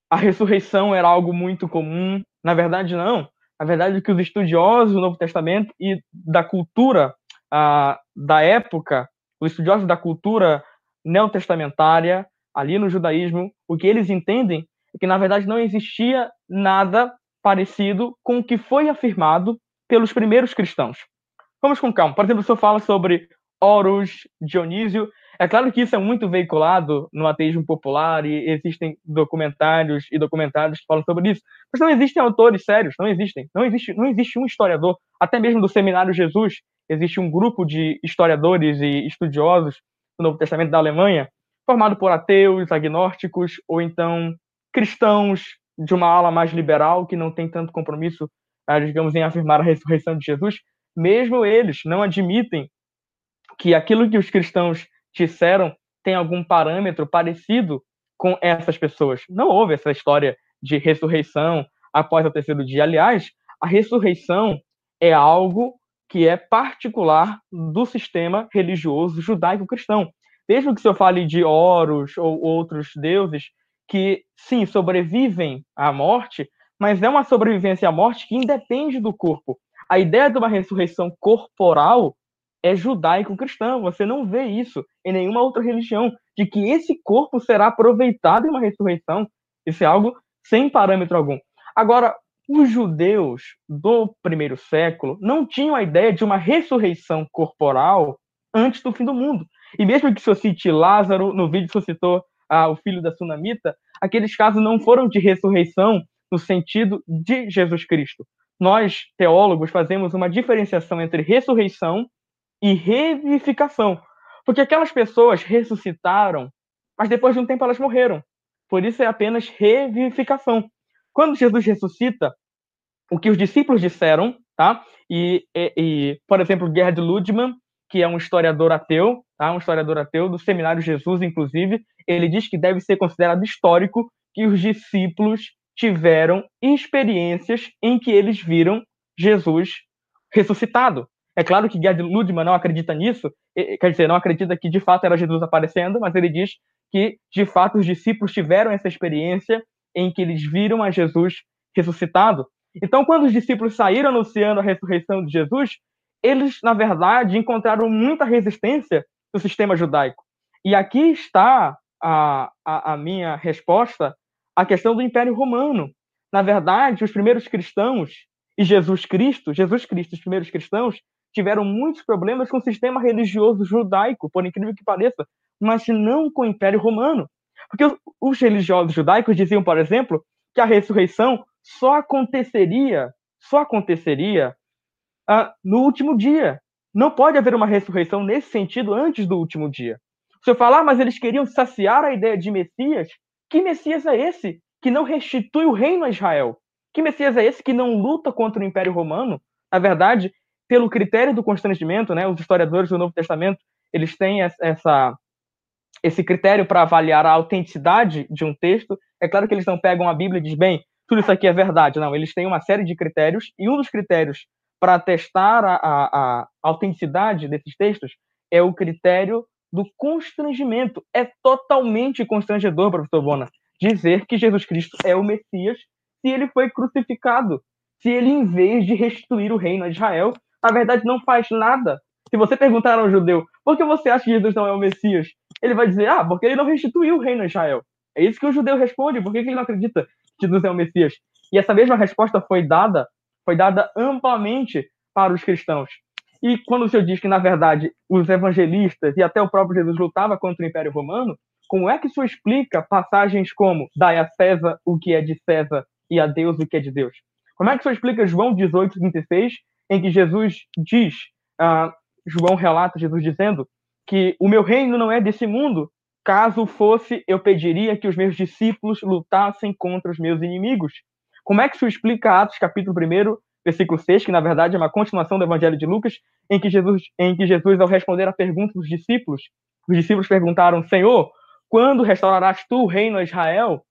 a ressurreição era algo muito comum, na verdade, não. A verdade que os estudiosos do Novo Testamento e da cultura ah, da época, os estudiosos da cultura neotestamentária, ali no judaísmo, o que eles entendem é que, na verdade, não existia nada parecido com o que foi afirmado pelos primeiros cristãos. Vamos com calma. Por exemplo, o senhor fala sobre Horus, Dionísio. É claro que isso é muito veiculado no ateísmo popular e existem documentários e documentários que falam sobre isso. Mas não existem autores sérios, não existem. Não existe, não existe um historiador, até mesmo do Seminário Jesus, existe um grupo de historiadores e estudiosos do Novo Testamento da Alemanha, formado por ateus, agnósticos ou então cristãos de uma ala mais liberal que não tem tanto compromisso, digamos, em afirmar a ressurreição de Jesus. Mesmo eles não admitem que aquilo que os cristãos disseram tem algum parâmetro parecido com essas pessoas. Não houve essa história de ressurreição após o terceiro dia. Aliás, a ressurreição é algo que é particular do sistema religioso judaico-cristão. Mesmo que se eu fale de Horus ou outros deuses que, sim, sobrevivem à morte, mas é uma sobrevivência à morte que independe do corpo. A ideia de uma ressurreição corporal é judaico-cristã. Você não vê isso em nenhuma outra religião, de que esse corpo será aproveitado em uma ressurreição. Isso é algo sem parâmetro algum. Agora, os judeus do primeiro século não tinham a ideia de uma ressurreição corporal antes do fim do mundo. E mesmo que se cite Lázaro, no vídeo que citou ah, o filho da Sunamita, aqueles casos não foram de ressurreição no sentido de Jesus Cristo. Nós, teólogos, fazemos uma diferenciação entre ressurreição e revivificação. Porque aquelas pessoas ressuscitaram, mas depois de um tempo elas morreram. Por isso é apenas revivificação. Quando Jesus ressuscita, o que os discípulos disseram, tá? E, e, e por exemplo, Gerhard Ludman, que é um historiador ateu, tá? Um historiador ateu do Seminário Jesus, inclusive, ele diz que deve ser considerado histórico que os discípulos tiveram experiências em que eles viram Jesus ressuscitado. É claro que Gerd Ludman não acredita nisso, quer dizer, não acredita que de fato era Jesus aparecendo, mas ele diz que de fato os discípulos tiveram essa experiência em que eles viram a Jesus ressuscitado. Então, quando os discípulos saíram anunciando a ressurreição de Jesus, eles, na verdade, encontraram muita resistência do sistema judaico. E aqui está a, a, a minha resposta à questão do Império Romano. Na verdade, os primeiros cristãos e Jesus Cristo, Jesus Cristo, os primeiros cristãos, tiveram muitos problemas com o sistema religioso judaico, por incrível que pareça, mas não com o Império Romano. Porque os religiosos judaicos diziam, por exemplo, que a ressurreição só aconteceria, só aconteceria uh, no último dia. Não pode haver uma ressurreição nesse sentido antes do último dia. Se eu falar, mas eles queriam saciar a ideia de Messias, que Messias é esse que não restitui o reino a Israel? Que Messias é esse que não luta contra o Império Romano? Na verdade, pelo critério do constrangimento, né, os historiadores do Novo Testamento, eles têm essa, esse critério para avaliar a autenticidade de um texto. É claro que eles não pegam a Bíblia e dizem, bem, tudo isso aqui é verdade. Não, eles têm uma série de critérios, e um dos critérios para testar a, a, a autenticidade desses textos é o critério do constrangimento. É totalmente constrangedor, professor Bona, dizer que Jesus Cristo é o Messias se ele foi crucificado. Se ele, em vez de restituir o reino a Israel, na verdade não faz nada. Se você perguntar ao judeu, por que você acha que Jesus não é o Messias? Ele vai dizer, ah, porque ele não restituiu o reino a Israel. É isso que o judeu responde, por que ele não acredita que Jesus é o Messias? E essa mesma resposta foi dada, foi dada amplamente para os cristãos. E quando o senhor diz que, na verdade, os evangelistas e até o próprio Jesus lutava contra o Império Romano, como é que o senhor explica passagens como dai a César o que é de César e a Deus o que é de Deus? Como é que o senhor explica João 18, 36, em que Jesus diz, uh, João relata Jesus dizendo que o meu reino não é desse mundo, caso fosse, eu pediria que os meus discípulos lutassem contra os meus inimigos. Como é que o senhor explica Atos capítulo 1, versículo 6, que na verdade é uma continuação do Evangelho de Lucas, em que Jesus, em que Jesus ao responder a pergunta dos discípulos, os discípulos perguntaram: Senhor, quando restaurarás tu o reino a Israel?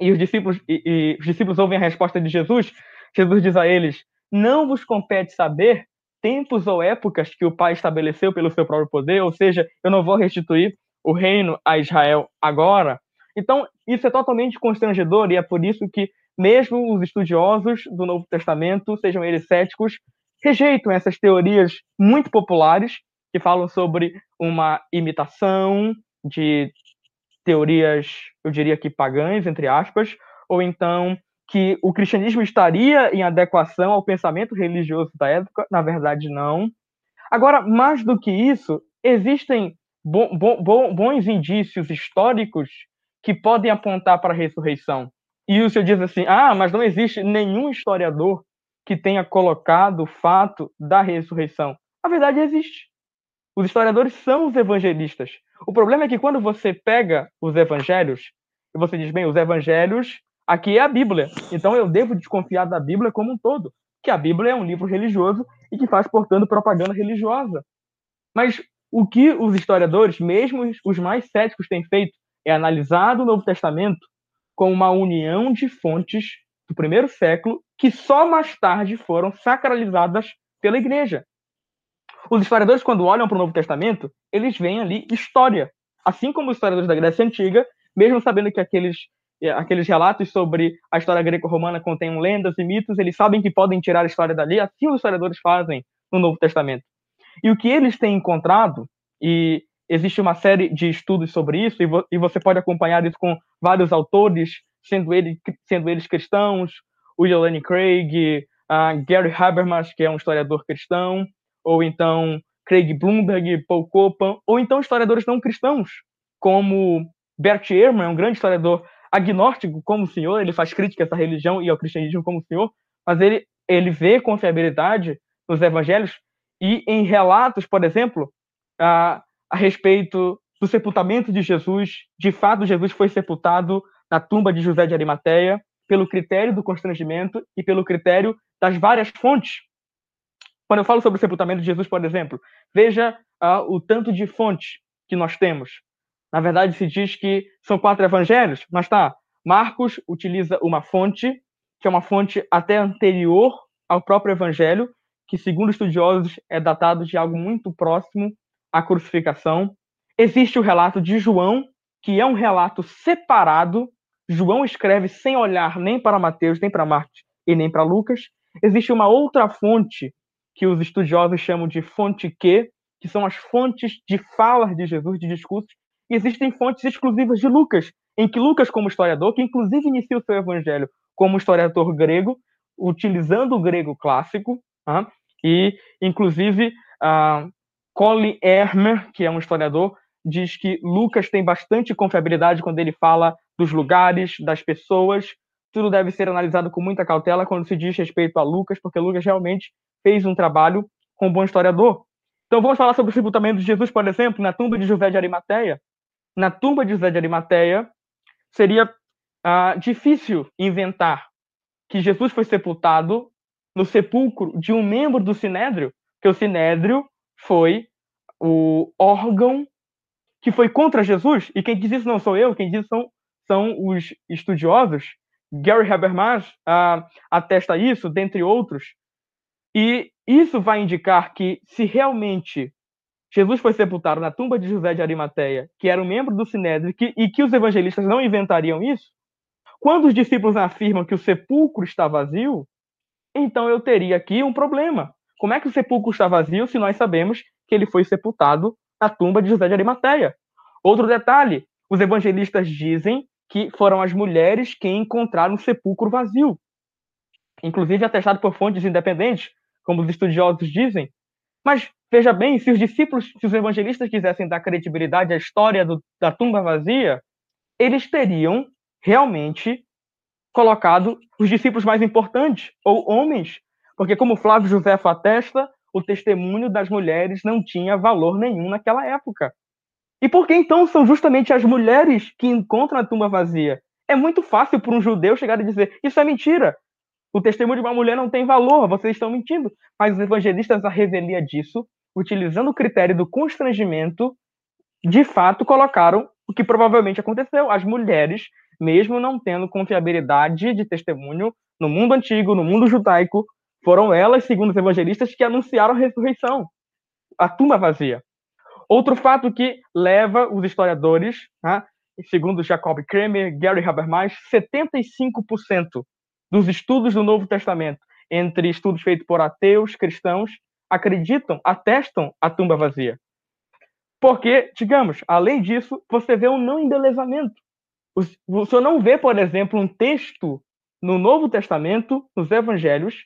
E os discípulos, e, e os discípulos ouvem a resposta de Jesus. Jesus diz a eles: Não vos compete saber tempos ou épocas que o Pai estabeleceu pelo seu próprio poder, ou seja, eu não vou restituir o reino a Israel agora. Então, isso é totalmente constrangedor e é por isso que mesmo os estudiosos do Novo Testamento, sejam eles céticos, rejeitam essas teorias muito populares que falam sobre uma imitação de teorias, eu diria que pagãs, entre aspas, ou então que o cristianismo estaria em adequação ao pensamento religioso da época, na verdade não. Agora, mais do que isso, existem bo bo bons indícios históricos que podem apontar para a ressurreição. E o senhor diz assim: ah, mas não existe nenhum historiador que tenha colocado o fato da ressurreição. A verdade existe. Os historiadores são os evangelistas. O problema é que quando você pega os evangelhos e você diz, bem, os evangelhos, aqui é a Bíblia, então eu devo desconfiar da Bíblia como um todo, que a Bíblia é um livro religioso e que faz, portanto, propaganda religiosa. Mas o que os historiadores, mesmo os mais céticos, têm feito é analisar o Novo Testamento com uma união de fontes do primeiro século que só mais tarde foram sacralizadas pela igreja. Os historiadores, quando olham para o Novo Testamento, eles veem ali história. Assim como os historiadores da Grécia Antiga, mesmo sabendo que aqueles, eh, aqueles relatos sobre a história greco-romana contêm lendas e mitos, eles sabem que podem tirar a história dali, assim os historiadores fazem no Novo Testamento. E o que eles têm encontrado, e existe uma série de estudos sobre isso, e, vo e você pode acompanhar isso com vários autores, sendo, ele, sendo eles cristãos, William Lane Craig, uh, Gary Habermas, que é um historiador cristão, ou então Craig Bloomberg, Paul Copan, ou então historiadores não cristãos, como Bert Ehrman, um grande historiador agnóstico como o senhor, ele faz crítica a essa religião e ao cristianismo como o senhor, mas ele, ele vê confiabilidade nos evangelhos e em relatos, por exemplo, a, a respeito do sepultamento de Jesus. De fato, Jesus foi sepultado na tumba de José de Arimateia pelo critério do constrangimento e pelo critério das várias fontes quando eu falo sobre o sepultamento de Jesus, por exemplo, veja uh, o tanto de fontes que nós temos. Na verdade, se diz que são quatro evangelhos, mas tá. Marcos utiliza uma fonte, que é uma fonte até anterior ao próprio evangelho, que, segundo estudiosos, é datado de algo muito próximo à crucificação. Existe o relato de João, que é um relato separado. João escreve sem olhar nem para Mateus, nem para Marcos e nem para Lucas. Existe uma outra fonte que os estudiosos chamam de fonte Q, que são as fontes de falas de Jesus, de discursos, e existem fontes exclusivas de Lucas, em que Lucas, como historiador, que inclusive inicia o seu evangelho como historiador grego, utilizando o grego clássico, uh, e inclusive uh, Colin Ermer, que é um historiador, diz que Lucas tem bastante confiabilidade quando ele fala dos lugares, das pessoas, tudo deve ser analisado com muita cautela quando se diz respeito a Lucas, porque Lucas realmente fez um trabalho com um bom historiador. Então vamos falar sobre o sepultamento de Jesus, por exemplo, na tumba de José de Arimateia. Na tumba de José de Arimateia, seria ah, difícil inventar que Jesus foi sepultado no sepulcro de um membro do Sinédrio, que o Sinédrio foi o órgão que foi contra Jesus, e quem diz isso não sou eu, quem diz isso são, são os estudiosos Gary Habermas uh, atesta isso, dentre outros, e isso vai indicar que se realmente Jesus foi sepultado na tumba de José de Arimateia, que era um membro do Sinédrio, e que os evangelistas não inventariam isso, quando os discípulos afirmam que o sepulcro está vazio, então eu teria aqui um problema. Como é que o sepulcro está vazio se nós sabemos que ele foi sepultado na tumba de José de Arimateia? Outro detalhe: os evangelistas dizem que foram as mulheres quem encontraram o sepulcro vazio. Inclusive atestado por fontes independentes, como os estudiosos dizem. Mas veja bem, se os discípulos, se os evangelistas quisessem dar credibilidade à história do, da tumba vazia, eles teriam realmente colocado os discípulos mais importantes, ou homens, porque como Flávio José atesta, o testemunho das mulheres não tinha valor nenhum naquela época. E por que então são justamente as mulheres que encontram a tumba vazia? É muito fácil para um judeu chegar e dizer: Isso é mentira. O testemunho de uma mulher não tem valor, vocês estão mentindo. Mas os evangelistas, a revelia disso, utilizando o critério do constrangimento, de fato colocaram o que provavelmente aconteceu. As mulheres, mesmo não tendo confiabilidade de testemunho no mundo antigo, no mundo judaico, foram elas, segundo os evangelistas, que anunciaram a ressurreição, a tumba vazia. Outro fato que leva os historiadores, né, segundo Jacob Kramer, Gary Habermas, 75% dos estudos do Novo Testamento, entre estudos feitos por ateus, cristãos, acreditam, atestam a tumba vazia. Porque, digamos, além disso, você vê um não embelezamento. Senhor não vê, por exemplo, um texto no Novo Testamento, nos Evangelhos,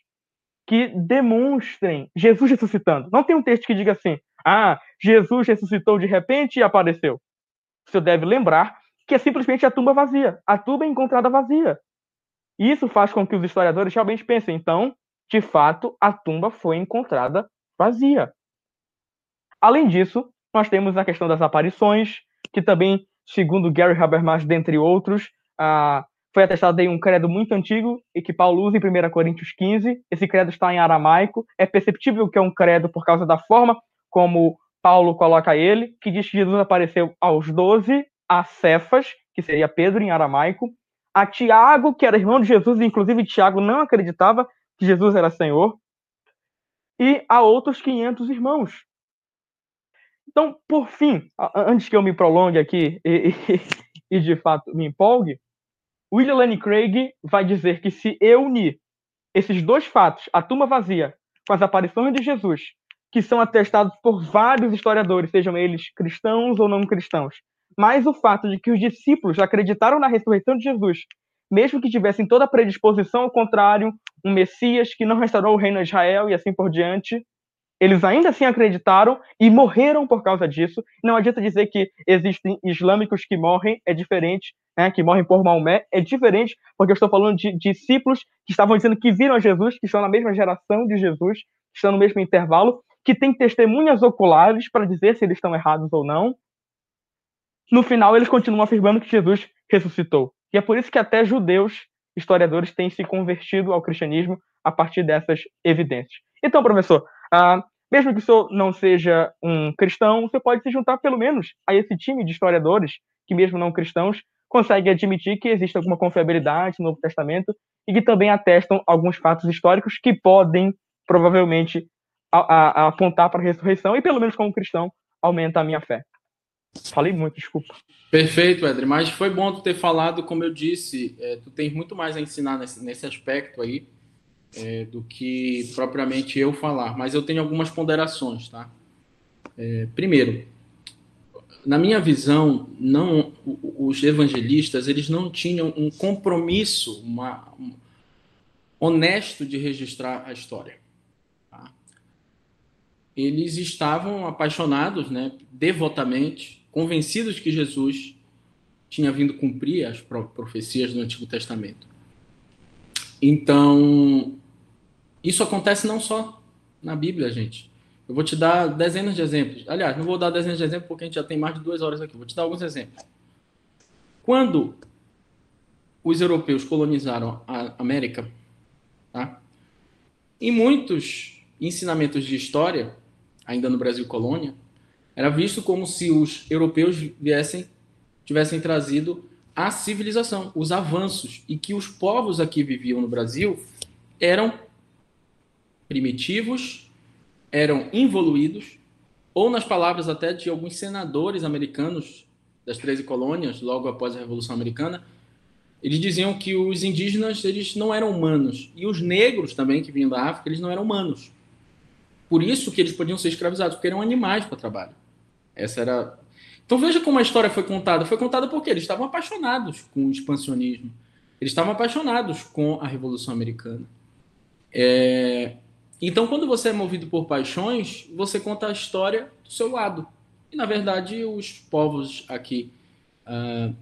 que demonstrem Jesus ressuscitando. Não tem um texto que diga assim: ah, Jesus ressuscitou de repente e apareceu. Você deve lembrar que é simplesmente a tumba vazia. A tumba é encontrada vazia. E isso faz com que os historiadores realmente pensem, então, de fato, a tumba foi encontrada vazia. Além disso, nós temos a questão das aparições, que também, segundo Gary Habermas, dentre outros, ah, foi atestado em um credo muito antigo e que Paulo usa em 1 Coríntios 15. Esse credo está em aramaico. É perceptível que é um credo por causa da forma como Paulo coloca ele, que diz que Jesus apareceu aos doze, a Cefas, que seria Pedro em aramaico, a Tiago, que era irmão de Jesus, e inclusive Tiago não acreditava que Jesus era Senhor, e a outros 500 irmãos. Então, por fim, antes que eu me prolongue aqui e, e, <laughs> e de fato me empolgue, William Lane Craig vai dizer que se eu unir esses dois fatos, a tumba vazia, com as aparições de Jesus que são atestados por vários historiadores, sejam eles cristãos ou não cristãos. Mas o fato de que os discípulos acreditaram na ressurreição de Jesus, mesmo que tivessem toda a predisposição ao contrário, um Messias que não restaurou o reino de Israel e assim por diante, eles ainda assim acreditaram e morreram por causa disso. Não adianta dizer que existem islâmicos que morrem, é diferente, né, que morrem por Maomé, é diferente, porque eu estou falando de discípulos que estavam dizendo que viram Jesus, que estão na mesma geração de Jesus, que estão no mesmo intervalo, que tem testemunhas oculares para dizer se eles estão errados ou não. No final, eles continuam afirmando que Jesus ressuscitou. E é por isso que até judeus, historiadores, têm se convertido ao cristianismo a partir dessas evidências. Então, professor, uh, mesmo que o senhor não seja um cristão, você pode se juntar pelo menos a esse time de historiadores que, mesmo não cristãos, conseguem admitir que existe alguma confiabilidade no Novo Testamento e que também atestam alguns fatos históricos que podem, provavelmente, a, a, apontar para a ressurreição e, pelo menos como cristão, aumenta a minha fé. Falei muito, desculpa. Perfeito, Edre, mas foi bom tu ter falado, como eu disse, é, tu tens muito mais a ensinar nesse, nesse aspecto aí é, do que propriamente eu falar, mas eu tenho algumas ponderações, tá? É, primeiro, na minha visão, não os evangelistas eles não tinham um compromisso, uma, um, honesto de registrar a história eles estavam apaixonados, né, devotamente, convencidos que Jesus tinha vindo cumprir as profecias do Antigo Testamento. Então, isso acontece não só na Bíblia, gente. Eu vou te dar dezenas de exemplos. Aliás, não vou dar dezenas de exemplos porque a gente já tem mais de duas horas aqui. Vou te dar alguns exemplos. Quando os europeus colonizaram a América, tá? em muitos ensinamentos de história, ainda no Brasil colônia, era visto como se os europeus viessem, tivessem trazido a civilização, os avanços, e que os povos aqui viviam no Brasil eram primitivos, eram involuídos, ou nas palavras até de alguns senadores americanos das 13 colônias, logo após a Revolução Americana, eles diziam que os indígenas eles não eram humanos e os negros também que vinham da África eles não eram humanos. Por isso que eles podiam ser escravizados, porque eram animais para trabalho. Essa era. Então veja como a história foi contada. Foi contada porque eles estavam apaixonados com o expansionismo. Eles estavam apaixonados com a Revolução Americana. É... Então, quando você é movido por paixões, você conta a história do seu lado. E, na verdade, os povos aqui uh,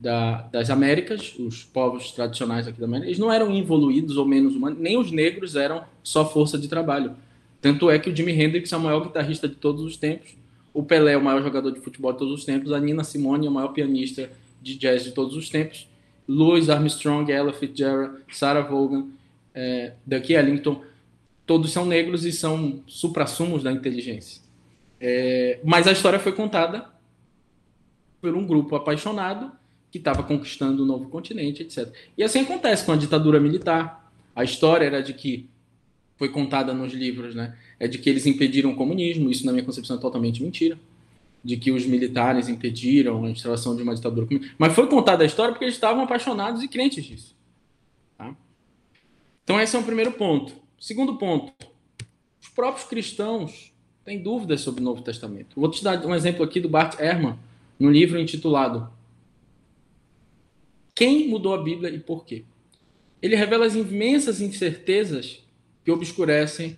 da, das Américas, os povos tradicionais aqui da América, eles não eram evoluídos ou menos humanos, nem os negros eram só força de trabalho. Tanto é que o Jimi Hendrix é o maior guitarrista de todos os tempos, o Pelé é o maior jogador de futebol de todos os tempos, a Nina Simone é o maior pianista de jazz de todos os tempos, Louis Armstrong, Ella Fitzgerald, Sarah Vaughan, é, Ducky Ellington, todos são negros e são suprassumos da inteligência. É, mas a história foi contada por um grupo apaixonado que estava conquistando o um novo continente, etc. E assim acontece com a ditadura militar. A história era de que foi contada nos livros, né? É de que eles impediram o comunismo. Isso, na minha concepção, é totalmente mentira. De que os militares impediram a instalação de uma ditadura comunista. Mas foi contada a história porque eles estavam apaixonados e crentes disso. Tá? Então, esse é um primeiro ponto. Segundo ponto: os próprios cristãos têm dúvidas sobre o Novo Testamento. Vou te dar um exemplo aqui do Bart Ehrman, no livro intitulado quem mudou a Bíblia e por quê? Ele revela as imensas incertezas que obscurecem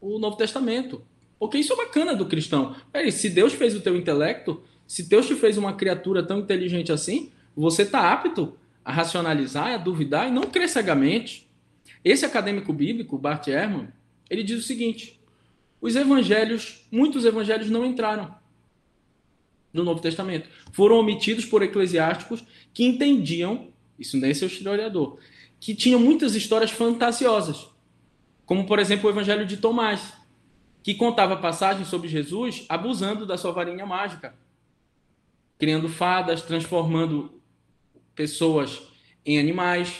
o Novo Testamento. Porque isso é bacana do cristão. Peraí, se Deus fez o teu intelecto, se Deus te fez uma criatura tão inteligente assim, você está apto a racionalizar, a duvidar e não crer cegamente. Esse acadêmico bíblico, Bart Ehrman, ele diz o seguinte: os evangelhos, muitos evangelhos não entraram no Novo Testamento. Foram omitidos por eclesiásticos que entendiam, isso nem é seu historiador, que tinham muitas histórias fantasiosas, como por exemplo o Evangelho de Tomás, que contava passagens sobre Jesus abusando da sua varinha mágica, criando fadas, transformando pessoas em animais,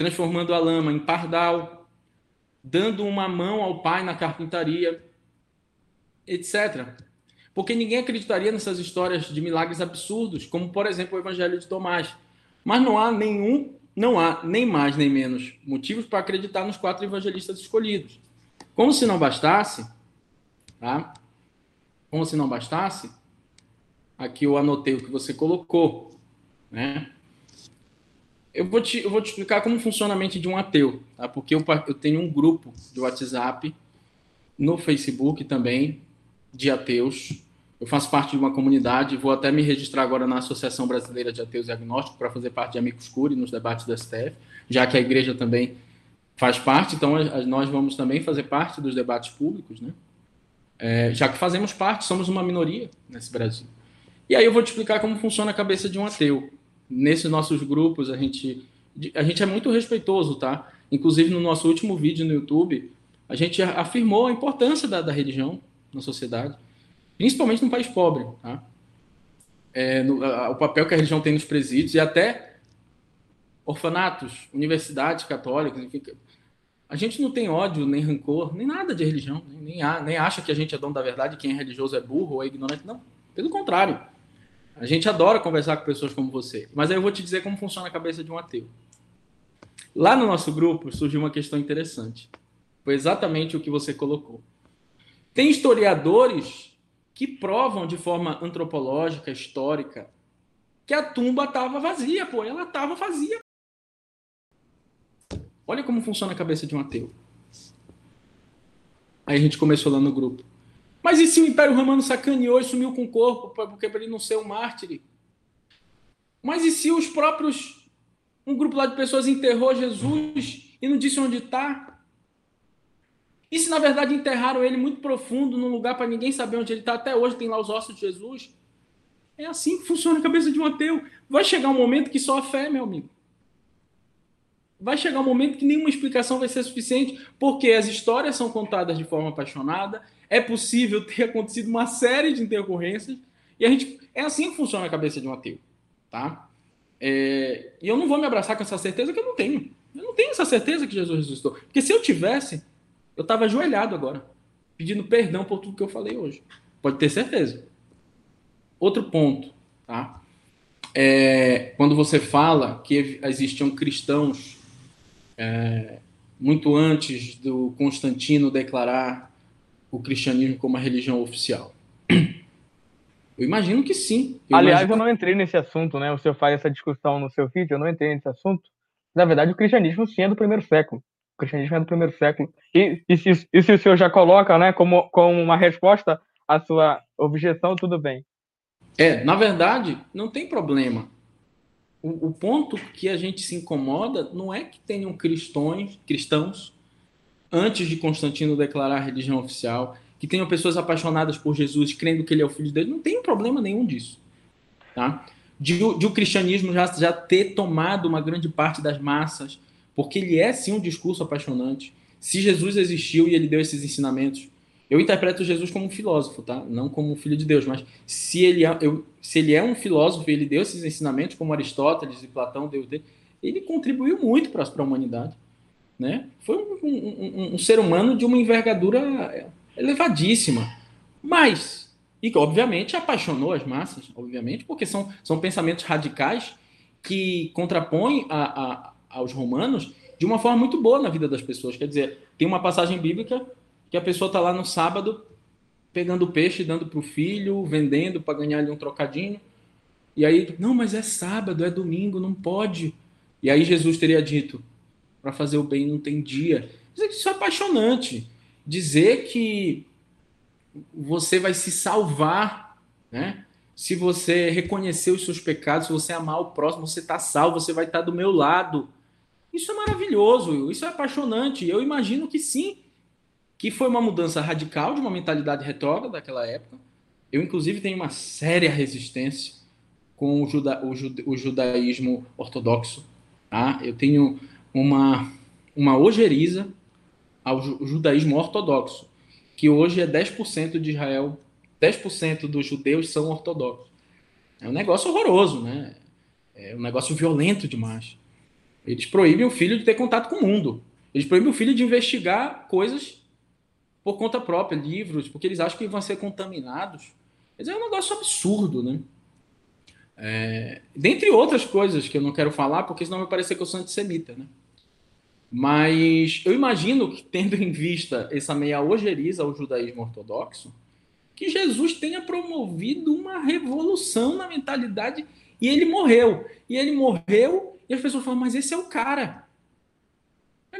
transformando a lama em pardal, dando uma mão ao pai na carpintaria, etc. Porque ninguém acreditaria nessas histórias de milagres absurdos, como por exemplo o Evangelho de Tomás. Mas não há nenhum, não há nem mais nem menos motivos para acreditar nos quatro evangelistas escolhidos. Como se não bastasse, tá? Como se não bastasse, aqui eu anotei o que você colocou, né? Eu vou te, eu vou te explicar como funciona a mente de um ateu, tá? Porque eu, eu tenho um grupo de WhatsApp no Facebook também, de ateus. Eu faço parte de uma comunidade, vou até me registrar agora na Associação Brasileira de Ateus e Agnósticos para fazer parte de Amigos Curi nos debates da STF, já que a igreja também faz parte, então nós vamos também fazer parte dos debates públicos, né? É, já que fazemos parte, somos uma minoria nesse Brasil. E aí eu vou te explicar como funciona a cabeça de um ateu. Nesses nossos grupos, a gente, a gente é muito respeitoso, tá? Inclusive, no nosso último vídeo no YouTube, a gente afirmou a importância da, da religião na sociedade, principalmente num país pobre. Tá? É, no, a, o papel que a religião tem nos presídios e até orfanatos, universidades católicas, enfim, a gente não tem ódio, nem rancor, nem nada de religião, nem, nem acha que a gente é dono da verdade, quem é religioso é burro ou é ignorante. Não, pelo contrário. A gente adora conversar com pessoas como você. Mas aí eu vou te dizer como funciona a cabeça de um ateu. Lá no nosso grupo surgiu uma questão interessante. Foi exatamente o que você colocou. Tem historiadores que provam de forma antropológica, histórica, que a tumba estava vazia, pô, ela estava vazia. Olha como funciona a cabeça de um ateu. Aí a gente começou lá no grupo. Mas e se o Império Romano sacaneou e sumiu com o corpo, porque para ele não ser um mártir? Mas e se os próprios. Um grupo lá de pessoas enterrou Jesus e não disse onde está? E se na verdade enterraram ele muito profundo, num lugar para ninguém saber onde ele está, até hoje tem lá os ossos de Jesus? É assim que funciona a cabeça de um ateu. Vai chegar um momento que só a fé, meu amigo. Vai chegar um momento que nenhuma explicação vai ser suficiente, porque as histórias são contadas de forma apaixonada, é possível ter <laughs> acontecido uma série de intercorrências, e a gente é assim que funciona a cabeça de um ateu, tá? É, e eu não vou me abraçar com essa certeza que eu não tenho. Eu não tenho essa certeza que Jesus ressuscitou. Porque se eu tivesse, eu estava ajoelhado agora, pedindo perdão por tudo que eu falei hoje. Pode ter certeza. Outro ponto, tá? É, quando você fala que existiam cristãos é, muito antes do Constantino declarar o cristianismo como a religião oficial. Eu imagino que sim. Eu Aliás, imagino... eu não entrei nesse assunto, né? O senhor faz essa discussão no seu vídeo, eu não entrei nesse assunto. Na verdade, o cristianismo sim é do primeiro século. O cristianismo é do primeiro século. E, e, se, e se o senhor já coloca, né, como, como uma resposta à sua objeção, tudo bem. É, na verdade, não tem problema. O, o ponto que a gente se incomoda não é que tenham cristões, cristãos antes de Constantino declarar a religião oficial, que tenham pessoas apaixonadas por Jesus, crendo que ele é o filho de Deus, não tem problema nenhum disso. Tá? De, de o cristianismo já, já ter tomado uma grande parte das massas, porque ele é sim um discurso apaixonante. Se Jesus existiu e ele deu esses ensinamentos, eu interpreto Jesus como um filósofo, tá? Não como um filho de Deus, mas se ele é, eu, se ele é um filósofo e ele deu esses ensinamentos, como Aristóteles e Platão deu, ele contribuiu muito para a humanidade, né? Foi um, um, um, um ser humano de uma envergadura elevadíssima. Mas, e que obviamente apaixonou as massas, obviamente, porque são, são pensamentos radicais que contrapõem a, a, aos romanos de uma forma muito boa na vida das pessoas. Quer dizer, tem uma passagem bíblica que a pessoa está lá no sábado pegando peixe, dando para o filho, vendendo para ganhar ali um trocadinho. E aí, não, mas é sábado, é domingo, não pode. E aí Jesus teria dito, para fazer o bem não tem dia. Isso é apaixonante dizer que você vai se salvar, né? Se você reconhecer os seus pecados, se você amar o próximo, você está salvo, você vai estar do meu lado. Isso é maravilhoso, isso é apaixonante. Eu imagino que sim, que foi uma mudança radical de uma mentalidade retrógrada daquela época. Eu, inclusive, tenho uma séria resistência com o, juda, o, juda, o judaísmo ortodoxo. Tá? Eu tenho uma, uma ojeriza ao judaísmo ortodoxo, que hoje é 10% de Israel, 10% dos judeus são ortodoxos. É um negócio horroroso, né? É um negócio violento demais. Eles proíbem o filho de ter contato com o mundo. Eles proíbem o filho de investigar coisas por conta própria, livros, porque eles acham que vão ser contaminados. Dizer, é um negócio absurdo, né? É, dentre outras coisas que eu não quero falar, porque senão vai parecer que eu sou antissemita, né? Mas eu imagino que, tendo em vista essa meia ojeriza ao judaísmo ortodoxo, que Jesus tenha promovido uma revolução na mentalidade e ele morreu. E ele morreu e as pessoas falam, mas esse é o cara.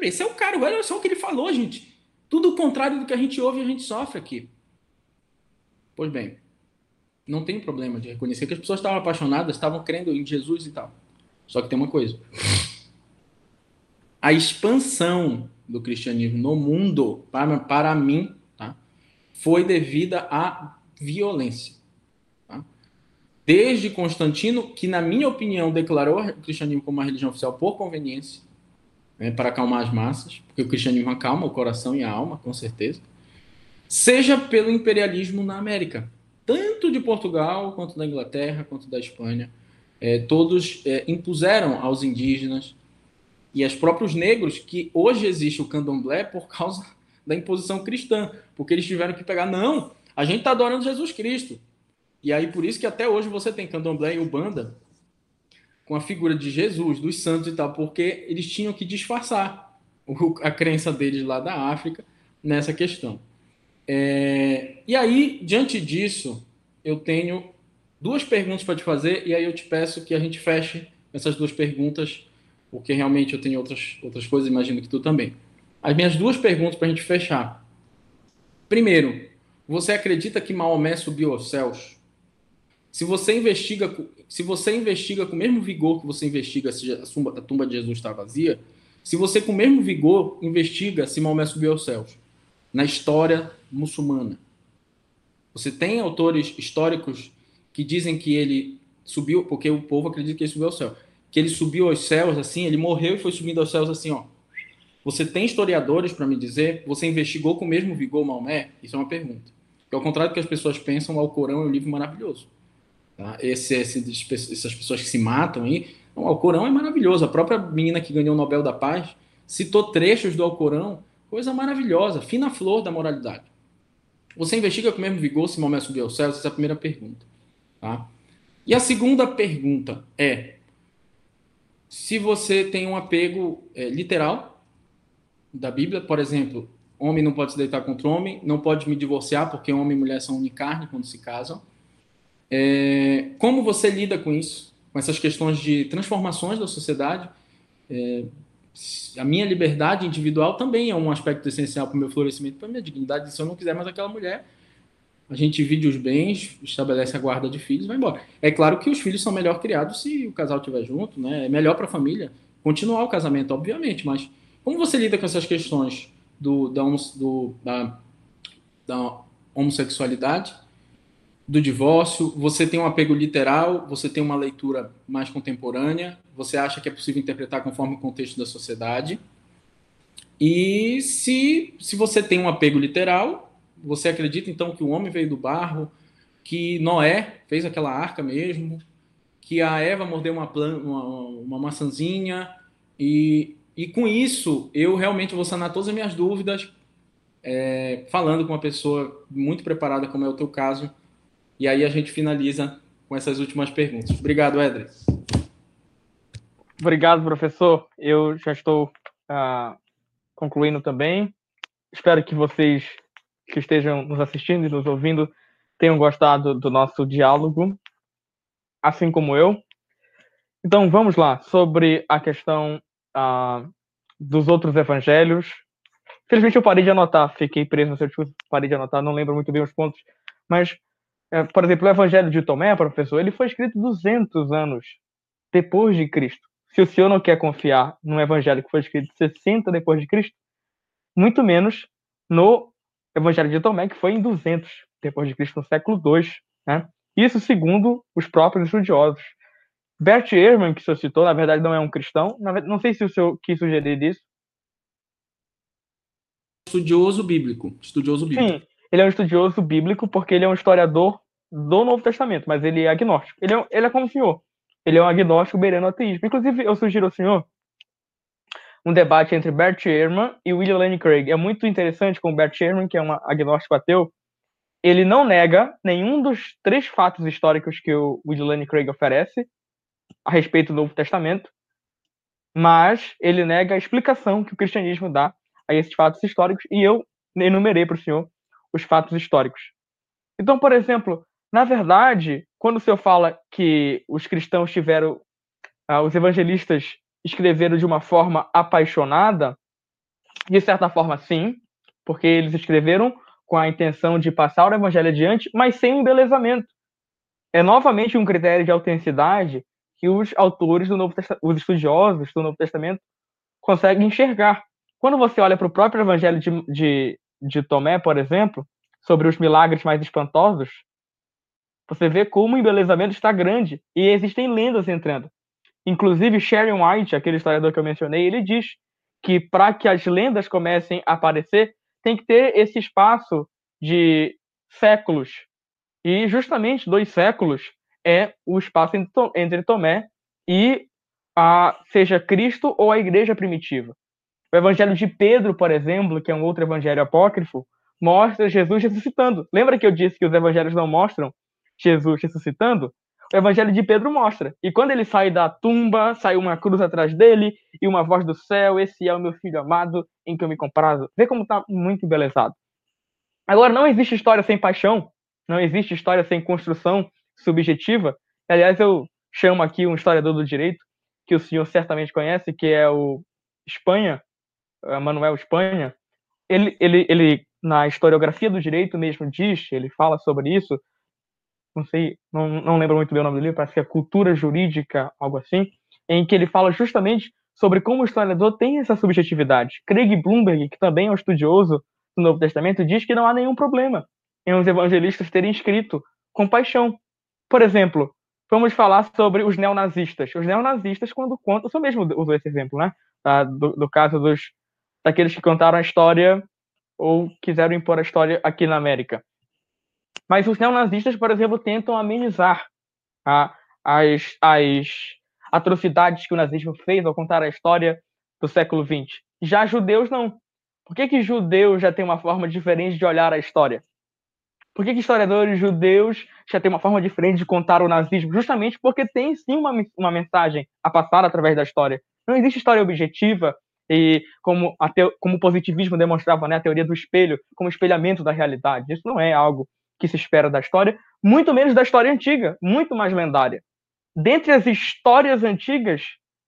Esse é o cara, olha só o que ele falou, gente. Tudo o contrário do que a gente ouve a gente sofre aqui. Pois bem, não tem problema de reconhecer que as pessoas estavam apaixonadas, estavam crendo em Jesus e tal. Só que tem uma coisa a expansão do cristianismo no mundo, para, para mim, tá, foi devida à violência. Tá? Desde Constantino, que, na minha opinião, declarou o cristianismo como uma religião oficial por conveniência, né, para acalmar as massas, porque o cristianismo acalma o coração e a alma, com certeza, seja pelo imperialismo na América, tanto de Portugal, quanto da Inglaterra, quanto da Espanha. É, todos é, impuseram aos indígenas e aos próprios negros que hoje existe o candomblé por causa <laughs> da imposição cristã, porque eles tiveram que pegar, não, a gente está adorando Jesus Cristo. E aí por isso que até hoje você tem candomblé e ubanda com a figura de Jesus, dos santos e tal, porque eles tinham que disfarçar <laughs> a crença deles lá da África nessa questão. É... E aí, diante disso, eu tenho duas perguntas para te fazer, e aí eu te peço que a gente feche essas duas perguntas porque realmente eu tenho outras, outras coisas, imagino que tu também. As minhas duas perguntas para a gente fechar. Primeiro, você acredita que Maomé subiu aos céus? Se você investiga, se você investiga com o mesmo vigor que você investiga se a tumba, de Jesus está vazia, se você com o mesmo vigor investiga se Maomé subiu aos céus na história muçulmana, você tem autores históricos que dizem que ele subiu, porque o povo acredita que ele subiu ao céu que ele subiu aos céus assim, ele morreu e foi subindo aos céus assim, ó. Você tem historiadores para me dizer? Você investigou com o mesmo vigor Maomé? Isso é uma pergunta. Que ao contrário do que as pessoas pensam, o Alcorão é um livro maravilhoso. Tá? Esse, esse, essas pessoas que se matam aí O Alcorão é maravilhoso. A própria menina que ganhou o Nobel da Paz citou trechos do Alcorão, coisa maravilhosa, fina flor da moralidade. Você investiga com o mesmo vigor se Maomé subiu ao céu? Essa é a primeira pergunta. Tá? E a segunda pergunta é: se você tem um apego é, literal da Bíblia, por exemplo, homem não pode se deitar contra homem, não pode me divorciar porque homem e mulher são unicarne quando se casam. É, como você lida com isso, com essas questões de transformações da sociedade? É, a minha liberdade individual também é um aspecto essencial para o meu florescimento, para a minha dignidade. Se eu não quiser mais aquela mulher, a gente divide os bens, estabelece a guarda de filhos, vai embora. É claro que os filhos são melhor criados se o casal estiver junto, né? É melhor para a família continuar o casamento, obviamente, mas como você lida com essas questões do, da, do, da, da homossexualidade, do divórcio? Você tem um apego literal? Você tem uma leitura mais contemporânea? Você acha que é possível interpretar conforme o contexto da sociedade? E se, se você tem um apego literal, você acredita então que o homem veio do barro, que Noé fez aquela arca mesmo, que a Eva mordeu uma, uma, uma maçãzinha, e, e com isso eu realmente vou sanar todas as minhas dúvidas, é, falando com uma pessoa muito preparada, como é o teu caso, e aí a gente finaliza com essas últimas perguntas. Obrigado, Edre. Obrigado, professor. Eu já estou uh, concluindo também. Espero que vocês que estejam nos assistindo e nos ouvindo tenham gostado do nosso diálogo, assim como eu. Então, vamos lá, sobre a questão ah, dos outros evangelhos. Felizmente eu parei de anotar, fiquei preso no seu discurso, parei de anotar, não lembro muito bem os pontos, mas, é, por exemplo, o evangelho de Tomé, professor, ele foi escrito 200 anos depois de Cristo. Se o senhor não quer confiar num evangelho que foi escrito 60 depois de Cristo, muito menos no Evangelho de Tomé, que foi em 200 depois de Cristo, no século II. Né? Isso segundo os próprios estudiosos. Bert Ehrman, que o senhor citou, na verdade não é um cristão. Não sei se o senhor quis sugerir isso. Estudioso bíblico. Estudioso bíblico. Sim, ele é um estudioso bíblico porque ele é um historiador do Novo Testamento, mas ele é agnóstico. Ele é, ele é como o senhor. Ele é um agnóstico beirando ateísmo. Inclusive, eu sugiro ao senhor um debate entre Bert Ehrman e William Lane Craig. É muito interessante com Bert Ehrman, que é um agnóstico ateu, ele não nega nenhum dos três fatos históricos que o William Lane Craig oferece a respeito do Novo Testamento, mas ele nega a explicação que o cristianismo dá a esses fatos históricos, e eu enumerei para o senhor os fatos históricos. Então, por exemplo, na verdade, quando o senhor fala que os cristãos tiveram, ah, os evangelistas escreveram de uma forma apaixonada? De certa forma, sim, porque eles escreveram com a intenção de passar o evangelho adiante, mas sem embelezamento. É novamente um critério de autenticidade que os autores do Novo Testamento, os estudiosos do Novo Testamento, conseguem enxergar. Quando você olha para o próprio evangelho de, de, de Tomé, por exemplo, sobre os milagres mais espantosos, você vê como o embelezamento está grande e existem lendas entrando. Inclusive, Sharon White, aquele historiador que eu mencionei, ele diz que para que as lendas comecem a aparecer, tem que ter esse espaço de séculos. E justamente dois séculos é o espaço entre Tomé e a, seja Cristo ou a igreja primitiva. O evangelho de Pedro, por exemplo, que é um outro evangelho apócrifo, mostra Jesus ressuscitando. Lembra que eu disse que os evangelhos não mostram Jesus ressuscitando? O Evangelho de Pedro mostra. E quando ele sai da tumba, sai uma cruz atrás dele e uma voz do céu: Esse é o meu filho amado em que eu me comprazo. Vê como está muito embelezado. Agora, não existe história sem paixão, não existe história sem construção subjetiva. Aliás, eu chamo aqui um historiador do direito, que o senhor certamente conhece, que é o Espanha, Manuel Espanha. Ele, ele, ele, na historiografia do direito mesmo diz, ele fala sobre isso, não sei, não, não lembro muito bem o nome do livro, parece que é Cultura Jurídica, algo assim, em que ele fala justamente sobre como o historiador tem essa subjetividade. Craig Bloomberg, que também é um estudioso do Novo Testamento, diz que não há nenhum problema em os evangelistas terem escrito com paixão. Por exemplo, vamos falar sobre os neonazistas. Os neonazistas, quando contam, só mesmo usou esse exemplo, né? Do, do caso dos daqueles que contaram a história ou quiseram impor a história aqui na América. Mas os neonazistas, por exemplo, tentam amenizar a, as, as, atrocidades que o nazismo fez ao contar a história do século XX. Já judeus não. Por que, que judeus já têm uma forma diferente de olhar a história? Por que, que historiadores judeus já têm uma forma diferente de contar o nazismo? Justamente porque tem sim uma, uma mensagem a passar através da história. Não existe história objetiva e como, como o positivismo demonstrava, né, a teoria do espelho, como espelhamento da realidade. Isso não é algo que se espera da história, muito menos da história antiga, muito mais lendária. Dentre as histórias antigas,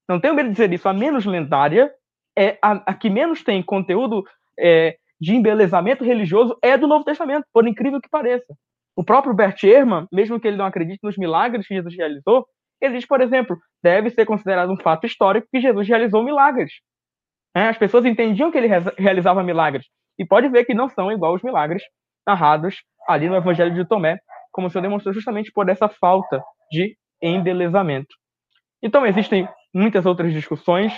não tenho medo de dizer isso, a menos lendária é a, a que menos tem conteúdo é, de embelezamento religioso é do Novo Testamento, por incrível que pareça. O próprio Bert Ehrman, mesmo que ele não acredite nos milagres que Jesus realizou, ele diz, por exemplo, deve ser considerado um fato histórico que Jesus realizou milagres. É, as pessoas entendiam que ele realizava milagres. E pode ver que não são igual os milagres narrados ali no Evangelho de Tomé, como o Senhor demonstrou justamente por essa falta de embelezamento. Então, existem muitas outras discussões.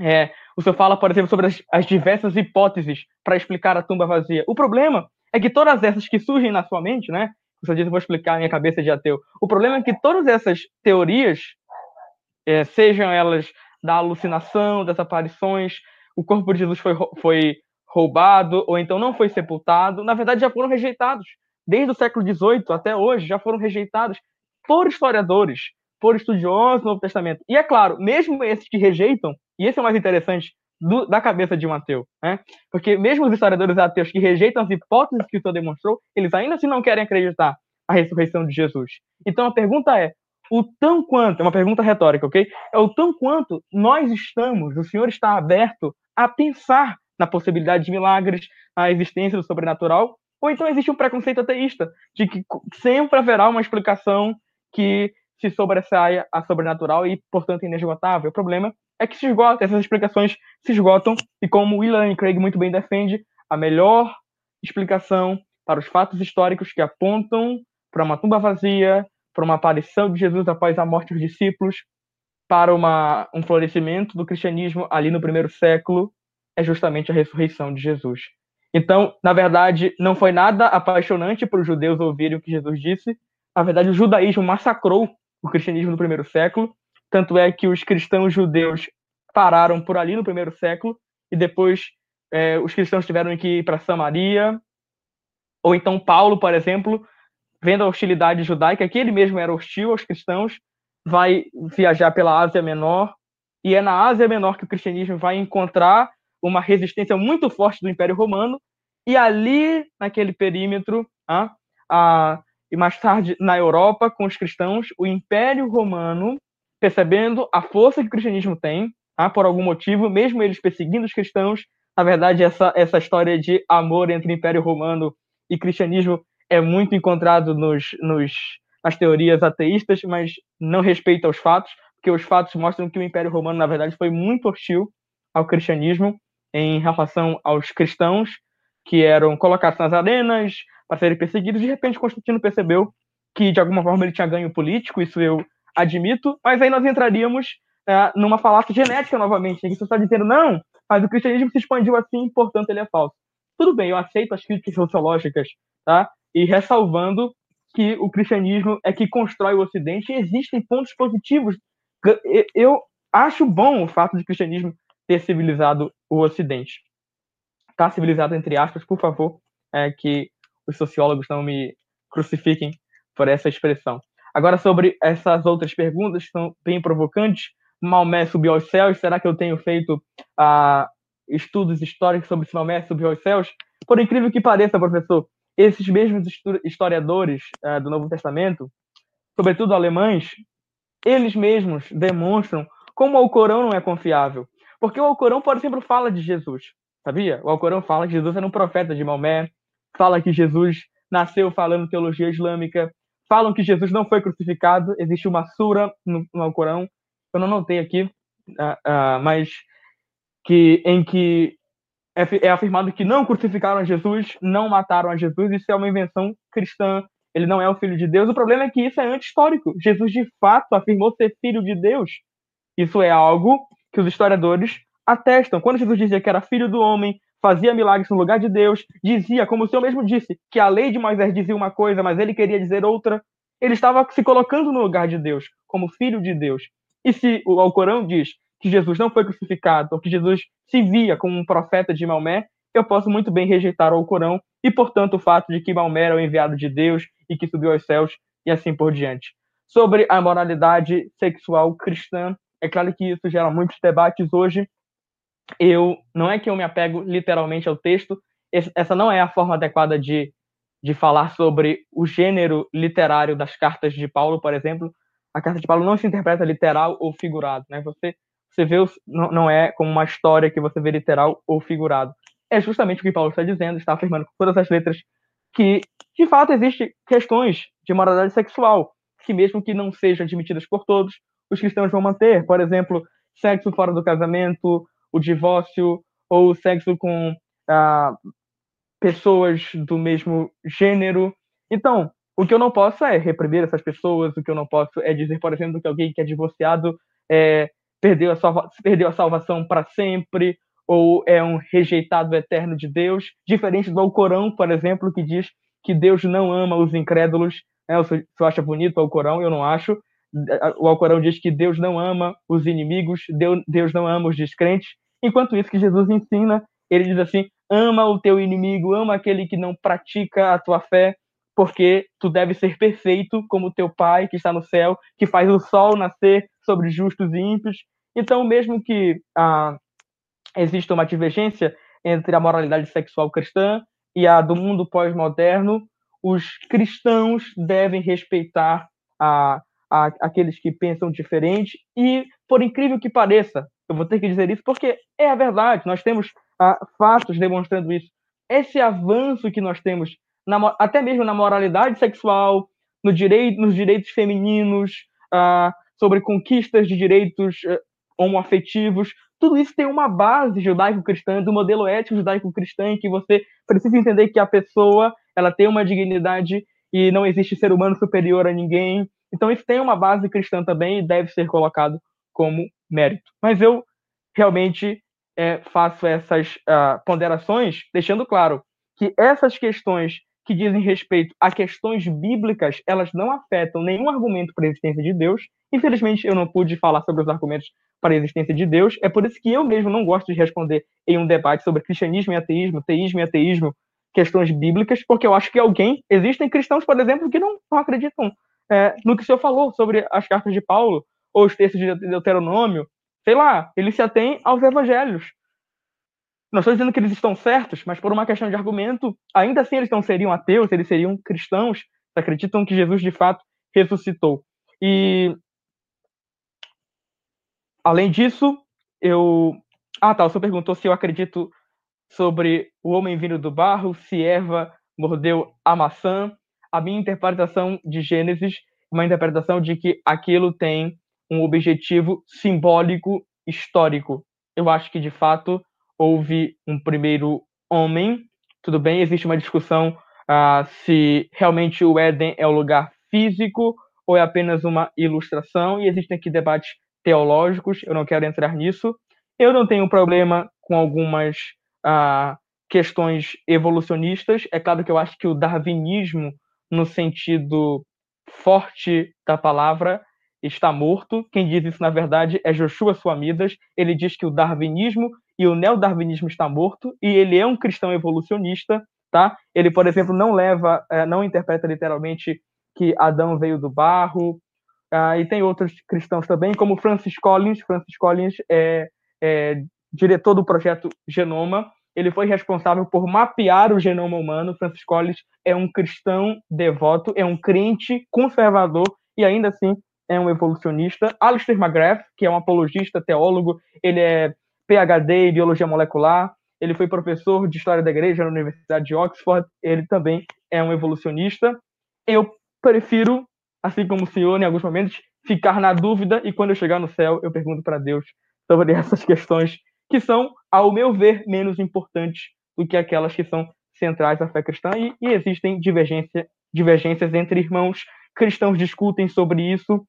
É, o senhor fala, por exemplo, sobre as, as diversas hipóteses para explicar a tumba vazia. O problema é que todas essas que surgem na sua mente, né? O senhor diz, eu vou explicar a minha cabeça de ateu. O problema é que todas essas teorias, é, sejam elas da alucinação, das aparições, o corpo de Jesus foi, foi roubado ou então não foi sepultado, na verdade já foram rejeitados. Desde o século XVIII até hoje já foram rejeitados por historiadores, por estudiosos do Novo Testamento. E é claro, mesmo esses que rejeitam, e esse é o mais interessante do, da cabeça de um ateu, né? porque mesmo os historiadores ateus que rejeitam as hipóteses que o Senhor demonstrou, eles ainda assim não querem acreditar a ressurreição de Jesus. Então a pergunta é, o tão quanto, é uma pergunta retórica, ok? É o tão quanto nós estamos, o Senhor está aberto a pensar na possibilidade de milagres, a existência do sobrenatural, ou então existe um preconceito ateísta, de que sempre haverá uma explicação que se sobressaia a sobrenatural e, portanto, inesgotável. O problema é que se esgota, essas explicações se esgotam, e como William Craig muito bem defende, a melhor explicação para os fatos históricos que apontam para uma tumba vazia, para uma aparição de Jesus após a morte dos discípulos, para uma, um florescimento do cristianismo ali no primeiro século, é justamente a ressurreição de Jesus. Então, na verdade, não foi nada apaixonante para os judeus ouvirem o que Jesus disse. Na verdade, o judaísmo massacrou o cristianismo no primeiro século. Tanto é que os cristãos judeus pararam por ali no primeiro século e depois é, os cristãos tiveram que ir para Samaria. Ou então Paulo, por exemplo, vendo a hostilidade judaica, que ele mesmo era hostil aos cristãos, vai viajar pela Ásia Menor, e é na Ásia Menor que o cristianismo vai encontrar uma resistência muito forte do Império Romano, e ali, naquele perímetro, ah, ah, e mais tarde na Europa, com os cristãos, o Império Romano, percebendo a força que o cristianismo tem, ah, por algum motivo, mesmo eles perseguindo os cristãos, na verdade, essa, essa história de amor entre Império Romano e cristianismo é muito encontrado nos, nos, nas teorias ateístas, mas não respeita os fatos, porque os fatos mostram que o Império Romano, na verdade, foi muito hostil ao cristianismo em relação aos cristãos que eram colocados nas arenas para serem perseguidos. De repente, Constantino percebeu que, de alguma forma, ele tinha ganho político, isso eu admito, mas aí nós entraríamos é, numa falácia genética novamente, em que você está dizendo, não, mas o cristianismo se expandiu assim, portanto ele é falso. Tudo bem, eu aceito as críticas sociológicas, tá? e ressalvando que o cristianismo é que constrói o Ocidente e existem pontos positivos. Eu acho bom o fato de cristianismo ter civilizado o Ocidente. Tá civilizado entre aspas, por favor, é que os sociólogos não me crucifiquem por essa expressão. Agora sobre essas outras perguntas que são bem provocantes. Maomé subiu aos céus. Será que eu tenho feito uh, estudos históricos sobre se Maomé subiu aos céus? Por incrível que pareça, professor, esses mesmos historiadores uh, do Novo Testamento, sobretudo alemães, eles mesmos demonstram como o Alcorão não é confiável. Porque o Alcorão, por exemplo, fala de Jesus, sabia? O Alcorão fala que Jesus era um profeta de Maomé, fala que Jesus nasceu falando teologia islâmica, falam que Jesus não foi crucificado, existe uma sura no, no Alcorão, eu não notei aqui, uh, uh, mas que em que é, é afirmado que não crucificaram Jesus, não mataram a Jesus, isso é uma invenção cristã, ele não é o filho de Deus. O problema é que isso é anti-histórico. Jesus, de fato, afirmou ser filho de Deus. Isso é algo que os historiadores atestam. Quando Jesus dizia que era filho do homem, fazia milagres no lugar de Deus, dizia, como o Senhor mesmo disse, que a lei de Moisés dizia uma coisa, mas ele queria dizer outra. Ele estava se colocando no lugar de Deus, como filho de Deus. E se o Alcorão diz que Jesus não foi crucificado, ou que Jesus se via como um profeta de Maomé, eu posso muito bem rejeitar o Alcorão e, portanto, o fato de que Maomé era o enviado de Deus e que subiu aos céus e assim por diante. Sobre a moralidade sexual cristã, é claro que isso gera muitos debates hoje. Eu não é que eu me apego literalmente ao texto, essa não é a forma adequada de, de falar sobre o gênero literário das cartas de Paulo, por exemplo. A carta de Paulo não se interpreta literal ou figurado, né? Você você vê não, não é como uma história que você vê literal ou figurado. É justamente o que Paulo está dizendo, está afirmando com todas as letras que de fato existem questões de moralidade sexual que mesmo que não sejam admitidas por todos, os cristãos vão manter. Por exemplo, sexo fora do casamento, o divórcio ou sexo com ah, pessoas do mesmo gênero. Então, o que eu não posso é reprimir essas pessoas, o que eu não posso é dizer, por exemplo, que alguém que é divorciado é, perdeu, a salva perdeu a salvação para sempre, ou é um rejeitado eterno de Deus, diferente do Alcorão, por exemplo, que diz que Deus não ama os incrédulos. Né? Você acha bonito o Alcorão? Eu não acho. O Alcorão diz que Deus não ama os inimigos, Deus não ama os descrentes. Enquanto isso que Jesus ensina, ele diz assim: ama o teu inimigo, ama aquele que não pratica a tua fé, porque tu deve ser perfeito como teu Pai que está no céu, que faz o sol nascer sobre justos e ímpios. Então, mesmo que ah, exista uma divergência entre a moralidade sexual cristã e a do mundo pós-moderno, os cristãos devem respeitar a, a, aqueles que pensam diferente e, por incrível que pareça, eu vou ter que dizer isso porque é a verdade, nós temos ah, fatos demonstrando isso. Esse avanço que nós temos, na, até mesmo na moralidade sexual, no direito, nos direitos femininos, ah, sobre conquistas de direitos uh, homoafetivos, tudo isso tem uma base judaico-cristã, do modelo ético judaico-cristã, em que você precisa entender que a pessoa ela tem uma dignidade e não existe ser humano superior a ninguém. Então isso tem uma base cristã também e deve ser colocado como mérito. Mas eu realmente é, faço essas uh, ponderações, deixando claro que essas questões que dizem respeito a questões bíblicas, elas não afetam nenhum argumento para a existência de Deus. Infelizmente, eu não pude falar sobre os argumentos para a existência de Deus. É por isso que eu mesmo não gosto de responder em um debate sobre cristianismo e ateísmo, teísmo e ateísmo, questões bíblicas, porque eu acho que alguém. Existem cristãos, por exemplo, que não, não acreditam é, no que o senhor falou sobre as cartas de Paulo, ou os textos de Deuteronômio. Sei lá, eles se atêm aos evangelhos. Não estou dizendo que eles estão certos, mas por uma questão de argumento, ainda assim eles não seriam ateus, eles seriam cristãos, acreditam que Jesus de fato ressuscitou. E além disso, eu ah, tá, senhor perguntou se eu acredito sobre o homem vindo do barro, se Eva mordeu a maçã. A minha interpretação de Gênesis, uma interpretação de que aquilo tem um objetivo simbólico histórico. Eu acho que de fato houve um primeiro homem. Tudo bem, existe uma discussão uh, se realmente o Éden é o lugar físico ou é apenas uma ilustração, e existem aqui debates teológicos, eu não quero entrar nisso. Eu não tenho problema com algumas uh, questões evolucionistas. É claro que eu acho que o darwinismo, no sentido forte da palavra, está morto. Quem diz isso, na verdade, é Joshua Suamidas. Ele diz que o darwinismo e o neodarwinismo está morto e ele é um cristão evolucionista, tá? Ele, por exemplo, não leva, é, não interpreta literalmente que Adão veio do barro. Ah, e tem outros cristãos também, como Francis Collins. Francis Collins é, é diretor do projeto Genoma. Ele foi responsável por mapear o genoma humano. Francis Collins é um cristão devoto, é um crente conservador e ainda assim é um evolucionista. Alistair McGrath, que é um apologista, teólogo, ele é PhD em biologia molecular, ele foi professor de história da igreja na Universidade de Oxford, ele também é um evolucionista. Eu prefiro, assim como o senhor, em alguns momentos, ficar na dúvida e quando eu chegar no céu, eu pergunto para Deus sobre <laughs> essas questões que são, ao meu ver, menos importantes do que aquelas que são centrais à fé cristã e, e existem divergência, divergências entre irmãos cristãos discutem sobre isso,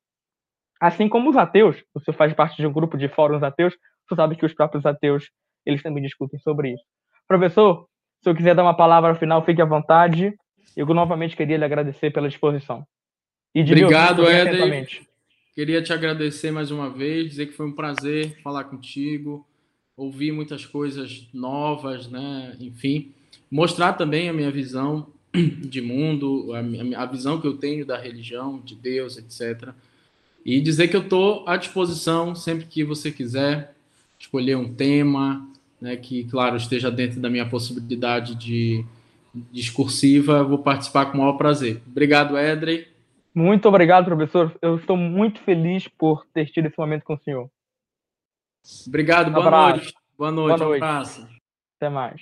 assim como os ateus. Senhor faz parte de um grupo de fóruns ateus, tu sabe que os próprios ateus eles também discutem sobre isso. Professor, se eu quiser dar uma palavra final, fique à vontade. Eu novamente queria lhe agradecer pela disposição. Obrigado, Eder. Queria te agradecer mais uma vez, dizer que foi um prazer falar contigo, ouvir muitas coisas novas, né? Enfim, mostrar também a minha visão <clears throat> de mundo, a, a visão que eu tenho da religião, de Deus, etc. E dizer que eu estou à disposição sempre que você quiser escolher um tema, né, que, claro, esteja dentro da minha possibilidade de discursiva, vou participar com o maior prazer. Obrigado, Edrey. Muito obrigado, professor. Eu estou muito feliz por ter tido esse momento com o senhor. Obrigado, boa abraço. noite. Boa noite, boa noite. Abraço. Até mais.